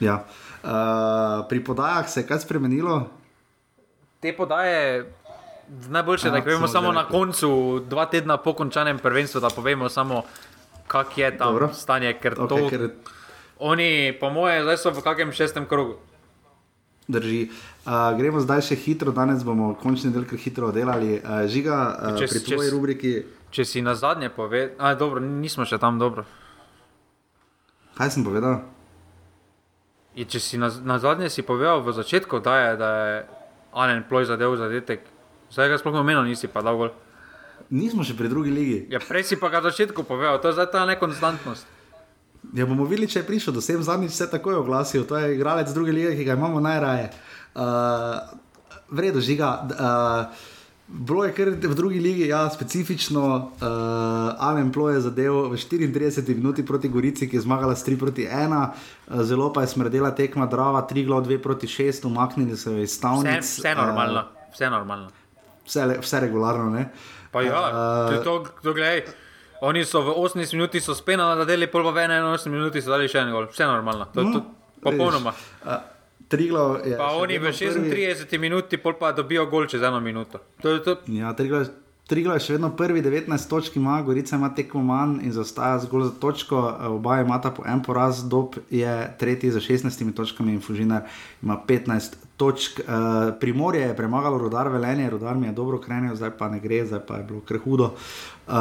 Ja. Uh, pri podajah se je kaj spremenilo? Te podaje, najboljše, da vemo samo na koncu, dva tedna po končanem prvenstvu, da povemo samo, kak je tam Dobro. stanje. Ker okay, to, ker... Oni, po moje, zdaj so v kakem šestem krogu. Drži. Uh, gremo zdaj še hitro, danes bomo končni del kar hitro oddelali. Uh, žiga, uh, če, pri tvoji rubriki. Če si na zadnje povedal, da dobro, nismo še tam dobro. Kaj sem povedal? Je, če si na, na zadnje si povedal v začetku, da je, da je Alen ploj zadev zadetek, zdaj ga sploh omenil, nisi pa dal gol. Nismo še pri drugi ligi. Ja, prej si pa ga na začetku povedal, to je zdaj ta nekonstantnost. Ja, bomo videli, če je prišel do sem, zadnjič se je takoj oglasil, to je igralec druge lige, ki ga imamo najraje. Uh, vredo žiga. Uh, Bilo je kar v drugi ligi, ja, specifično, uh, Amen Plo je zadeval v 34 minuti proti Gorici, ki je zmagala s 3 proti 1, uh, zelo pa je smrdela tekma Drava, 3 glav 2 proti 6, umaknili so jo iz stavnic. Vse, vse normalno, uh, vse normalno. Vse, vse regularno, ne? Pa ja, uh, to, to gledaj. Oni so v 18 minutah spenali, da deli pol v 81 minutah, so dali še en gol, vse normalno, to, to, no, popolnoma. Triglo je. Pa oni v 36 prvi... minutah, pol pa dobijo gol čez eno minuto. To, to... Ja, Triglo, Triglo je še vedno prvi, 19 točk ima, Gorica ima tekmo manj in zaostaja zgolj za točko. Oba imata po en poraz, Dob je tretji za 16 točkami in Fužinar ima 15 točk. Uh, Primorje je premagalo rodar velenje, rodar mi je dobro krenil, zdaj pa ne gre, zdaj pa je bilo krhudo. Uh,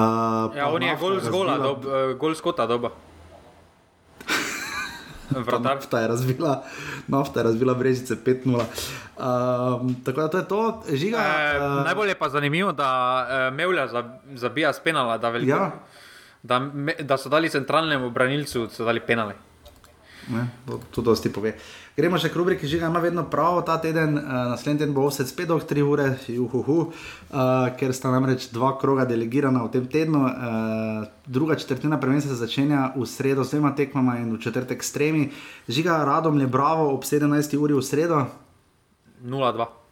ja, on je gol zgola, dob, uh, gol skota doba. Nafta je razvila, nafta je razvila brežice 5-0. Um, tako da to je to, žiga. E, uh, najbolj je pa zanimivo, da uh, Mevlja zabija spenala, da, veliko, ja. da, me, da so dali centralnemu branilcu, so dali penale. Ne, to, to dosti pove. Gremo še k rubriki, že ima vedno prav ta teden, uh, naslednji teden bo vse spet do 3 ure, juhuhu, uh, ker sta namreč dva kroga delegirana v tem tednu. Uh, druga četrtina prvenstva se začenja v sredo z dvema tekmama in v četrtek s tremi. Žiga radom je bravo ob 17. uri v sredo. 0-2.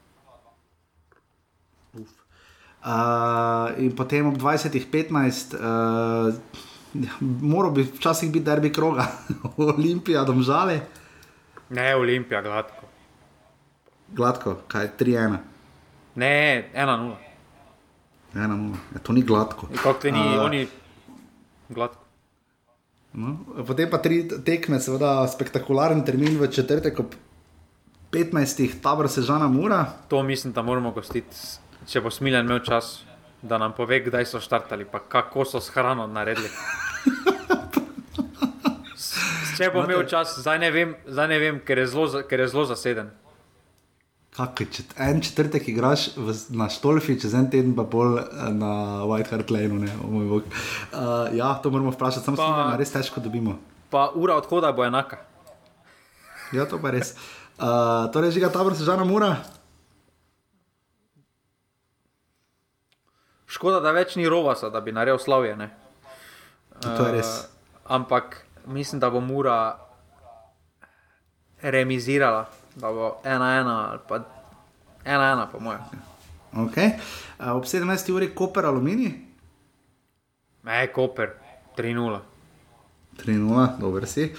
Uh, in potem ob 20.15, uh, moral bi včasih biti derbi kroga, Olimpija, domžale. Ne, Olimpija, gladko. Gladko, kaj 3-1. Ne, 1-0. 1-0, ja, to ni gladko. Kako te ni, uh, oni gladko. No, potem pa tri tekme, seveda spektakularen termin v četrtek ob 15. tabor sežana mura. To mislim, da moramo gostiti, če bo smiljen imel čas, da nam pove, kdaj so štartali, pa kako so s hrano naredili. Če bo imel čas, zdaj ne vem, zdaj ne vem ker, je zelo, ker je zelo zaseden. Kaj, če en četrtek igraš v, na Stolfi, čez en teden pa bolj eh, na White Hart Lane. Uh, ja, to moramo vprašati, samo pa, da res težko dobimo. Pa ura odhoda bo enaka. Ja, to pa res. Uh, torej, že ga tabor se žana mora. Škoda, da več ni rovasa, da bi naredil slavje. Uh, to je res. Uh, ampak mislim, da bo Mura remizirala, da bo ena, ena ali pa ena, ena, po mojem. Okay. Uh, ob 17. uri Koper Alumini? Ne, Koper, 3-0. 3-0, dober si.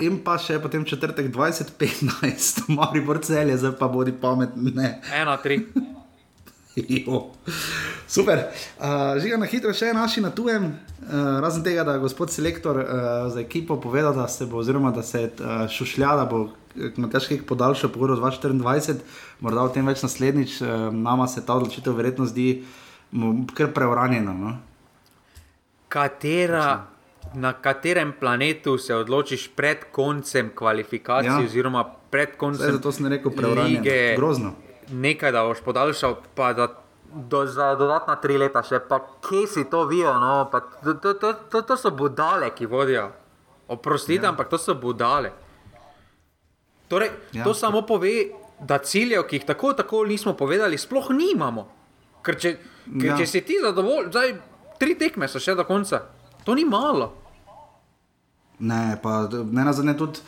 In pa še potem četrtek 20-15, mari porcelje, zdaj pa bodi pametne. 1-3. Super. Uh, Žiga na hitro še naši na tujem, uh, razen tega, da je gospod selektor uh, za ekipo povedal, da se bo, oziroma da se uh, šušlja, da bo težkih podaljšal pogovor 2024, morda o tem več naslednjič, uh, nama se ta odločitev verjetno zdi kar preuranjena. No? Katera, na katerem planetu se odločiš pred koncem kvalifikacij, ja. oziroma pred koncem? Zdaj, zato sem rekel preuranjeno. Grozno nekaj, da boš podaljšal, pa da do, za dodatna tri leta še, pa kje si to vijo, no, pa to, to, to, to, to so budale, ki vodijo. Oprostite, ja. ampak to so budale. Torej, ja. To samo pove, da ciljev, ki jih tako tako nismo povedali, sploh nimamo. Ker če, ker ja. če si ti zadovoljen, zdaj tri tekme so še do konca, to ni malo. Ne, pa ne na zadnje tudi.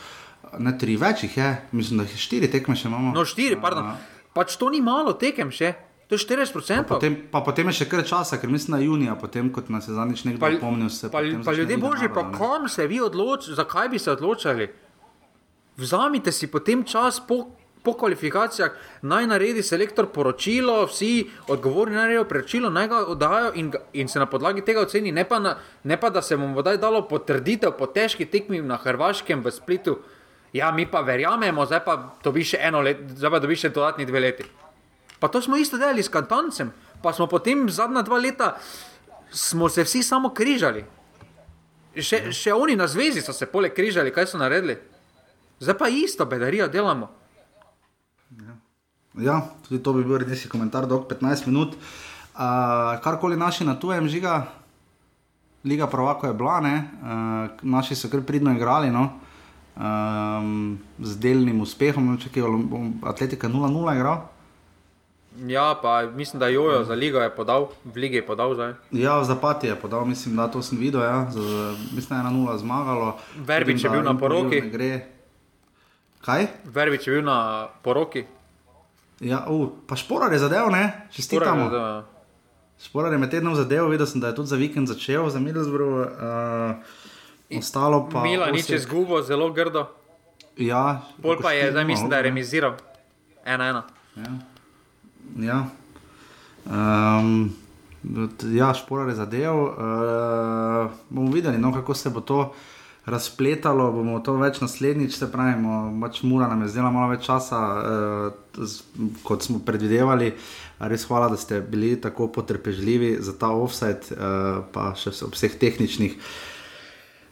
Ne, tri več jih je, mislim, da jih štiri tekme še imamo. No, štiri, pardon. A, Pač to ni malo tekem še. To je 40%. Pa potem, pa potem je še kar časa, ker mislim na junija, potem kot nas je zadnjič nekdo spomnil. Pa, pa, pa ljudje božji, pa kam se vi odločili, zakaj bi se odločili? Vzamite si potem čas po, po kvalifikacijah, naj naredi selektor poročilo, vsi odgovorni naredijo poročilo, naj ga oddajo in, in se na podlagi tega oceni, ne pa, na, ne pa da se bomo vodaj dalo potrditev po težki tekmi na Hrvaškem v Splitu. Ja, mi pa verjamemo, zdaj pa dobiš še eno leto, zdaj pa dobiš še dodatni dve leti. Pa to smo isto delali s kantoncem, pa smo potem zadnja dva leta, smo se vsi samo križali. Še, ja. še oni na zvezi so se poleg križali, kaj so naredili. Zdaj pa isto bedarijo delamo. Ja. ja, tudi to bi bil res komentar, dolg 15 minut. Uh, karkoli naši na tujem žiga, Liga Provako je bila, uh, naši so kar pridno igrali. No? Um, z delnim uspehom, če je Atletika 0-0 igral. Ja, pa mislim, da Jojo za ligo je podal, v lige je podal zdaj. Ja, za pati je podal, mislim, da to sem videl. Ja. Z, mislim, da je 1-0 zmagalo. Verbič je bil na poroki. Kaj? Verbič je bil na poroki. Ja, uh, pa šporar je zadev, ne? Čestitamo. Šporar je med tednom zadev, videl sem, da je tudi za vikend začel, za Middlesbrough. Uh, Ostalo pa. Mila nič je zgubo, zelo grdo. Ja, Pol pa je, zdaj mislim, da je remiziral. Ena, ena. Ja, ja. Um, ja šporar je zadev. Uh, bomo videli, no, kako se bo to razpletalo. Bomo to več naslednjič, se pravi, pač mura nam je zdela malo več časa, uh, kot smo predvidevali. Res hvala, da ste bili tako potrpežljivi za ta offset, uh, pa še ob vseh tehničnih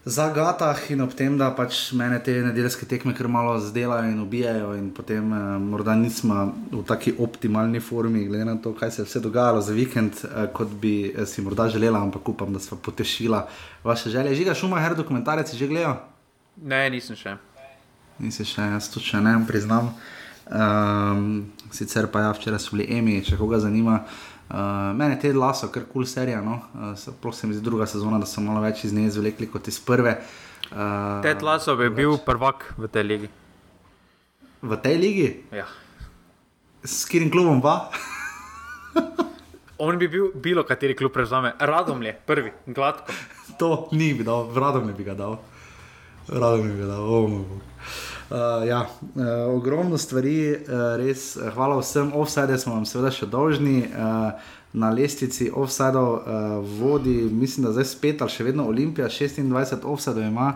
zagatah in ob tem, da pač mene te nedeljske tekme kar malo zdelajo in ubijajo, in potem eh, morda nismo v taki optimalni formi, glede na to, kaj se je vse dogajalo za vikend, eh, kot bi eh, si morda želela, ampak upam, da smo potešila vaše želje. Žiga šuma, her dokumentarec, že gledajo? Ne, nisem še. Nisi še, jaz to še ne priznam. Um, sicer pa ja, včeraj so bili emi, če koga zanima. Uh, mene te laso, kar kul cool serija, no? uh, mi zdi druga sezona, da so malo več iz nje izvlekli kot iz prve. Uh, Ted Laso bi bil prvak v tej ligi. V tej ligi? Ja. S katerim klubom pa? On bi bil bilo kateri klub prevzame, radom je prvi, gladko. to ni bi dal, radom bi ga dal. Radom bi ga dal, oh, Uh, ja, uh, ogromno stvari, uh, res. Hvala vsem, offside smo vam seveda še dolžni. Uh, na lestvici offside uh, vodi, mislim, da zdaj spet ali še vedno Olimpija, 26 offside ima.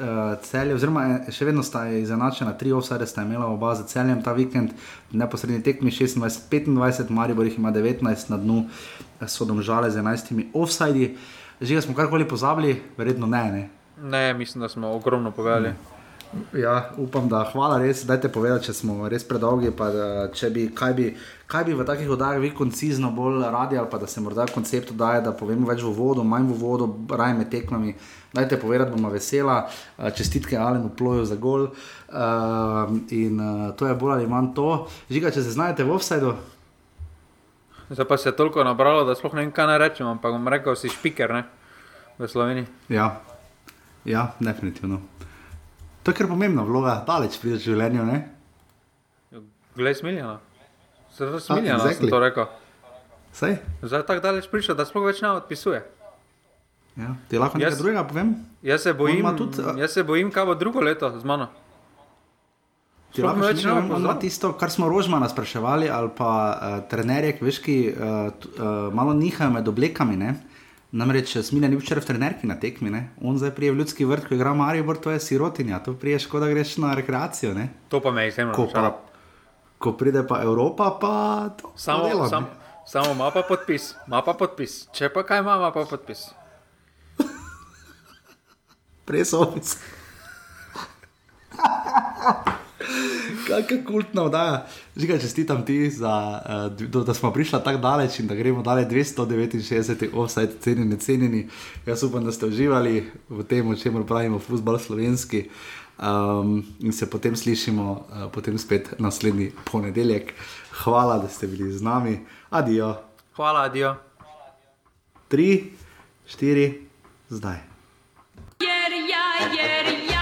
Uh, celje, oziroma, še vedno sta izenačena, tri offside sta imela oba za celjem ta vikend, neposredni tekmi 26-25, Maribor jih ima 19 na dnu, so domžale z 11 offside. Že smo karkoli pozabili, verjetno ne. Ne, ne mislim, da smo ogromno povedali. Hmm. Ja, upam, da hvala res, da ste povedali, če smo res predolgi. Pa, če bi kaj, bi kaj bi v takih oddajah vi koncizno bolj radi, ali pa da se morda koncept daje, da povemo več v vodo, manj v vodo, raje med tekmami. Dajte povedati, bomo vesela, čestitke Alenu ploju za gol. Uh, in uh, to je bolj ali manj to. Žiga, če se znajdete v offsajdu. Zdaj pa se je toliko nabralo, da sploh ne vem, kaj naj rečem, ampak bom rekel, si špiker ne? v Sloveniji. Ja, ja definitivno. To je kar pomembna vloga, daleč pri življenju. Glej, smiljeno. Zelo smiljeno, da si to rekel. Sej? Zdaj tako daleč prišel, da sploh več ne odpisuje. Ja. Ti lahko nekaj Jaz- drugega povem? Jaz se bojim, tudi, a- jaz se bojim, kaj bo drugo leto z mano. Ti lahko več ne povem, tisto, kar smo Rožmana spraševali, ali pa uh, trenerje, ki veš, ki uh, t, uh, malo nihajo med oblekami. Ne? Namreč Smilja ni včeraj v trenerki na tekmi, ne? on zdaj prije v ljudski vrt, ko igra Maribor, to je sirotinja, to prije škoda greš na rekreacijo. Ne? To pa me izjemno Ko, razočara. pa, ko pride pa Evropa, pa to Samo, dela, sam, samo ima pa podpis, ima pa podpis. Če pa kaj ima, ima pa podpis. Presovec. Kakšna kultna vdaja. Žiga, čestitam ti, za, uh, do, da smo prišli tako daleč in da gremo dalje 269, offside, cenjeni, cenjeni. Jaz upam, da ste uživali v tem, o čemer pravimo futbol slovenski. Um, in se potem slišimo, uh, potem spet naslednji ponedeljek. Hvala, da ste bili z nami. Adijo. Hvala, adijo. Tri, štiri, zdaj. Jer ja, jer ja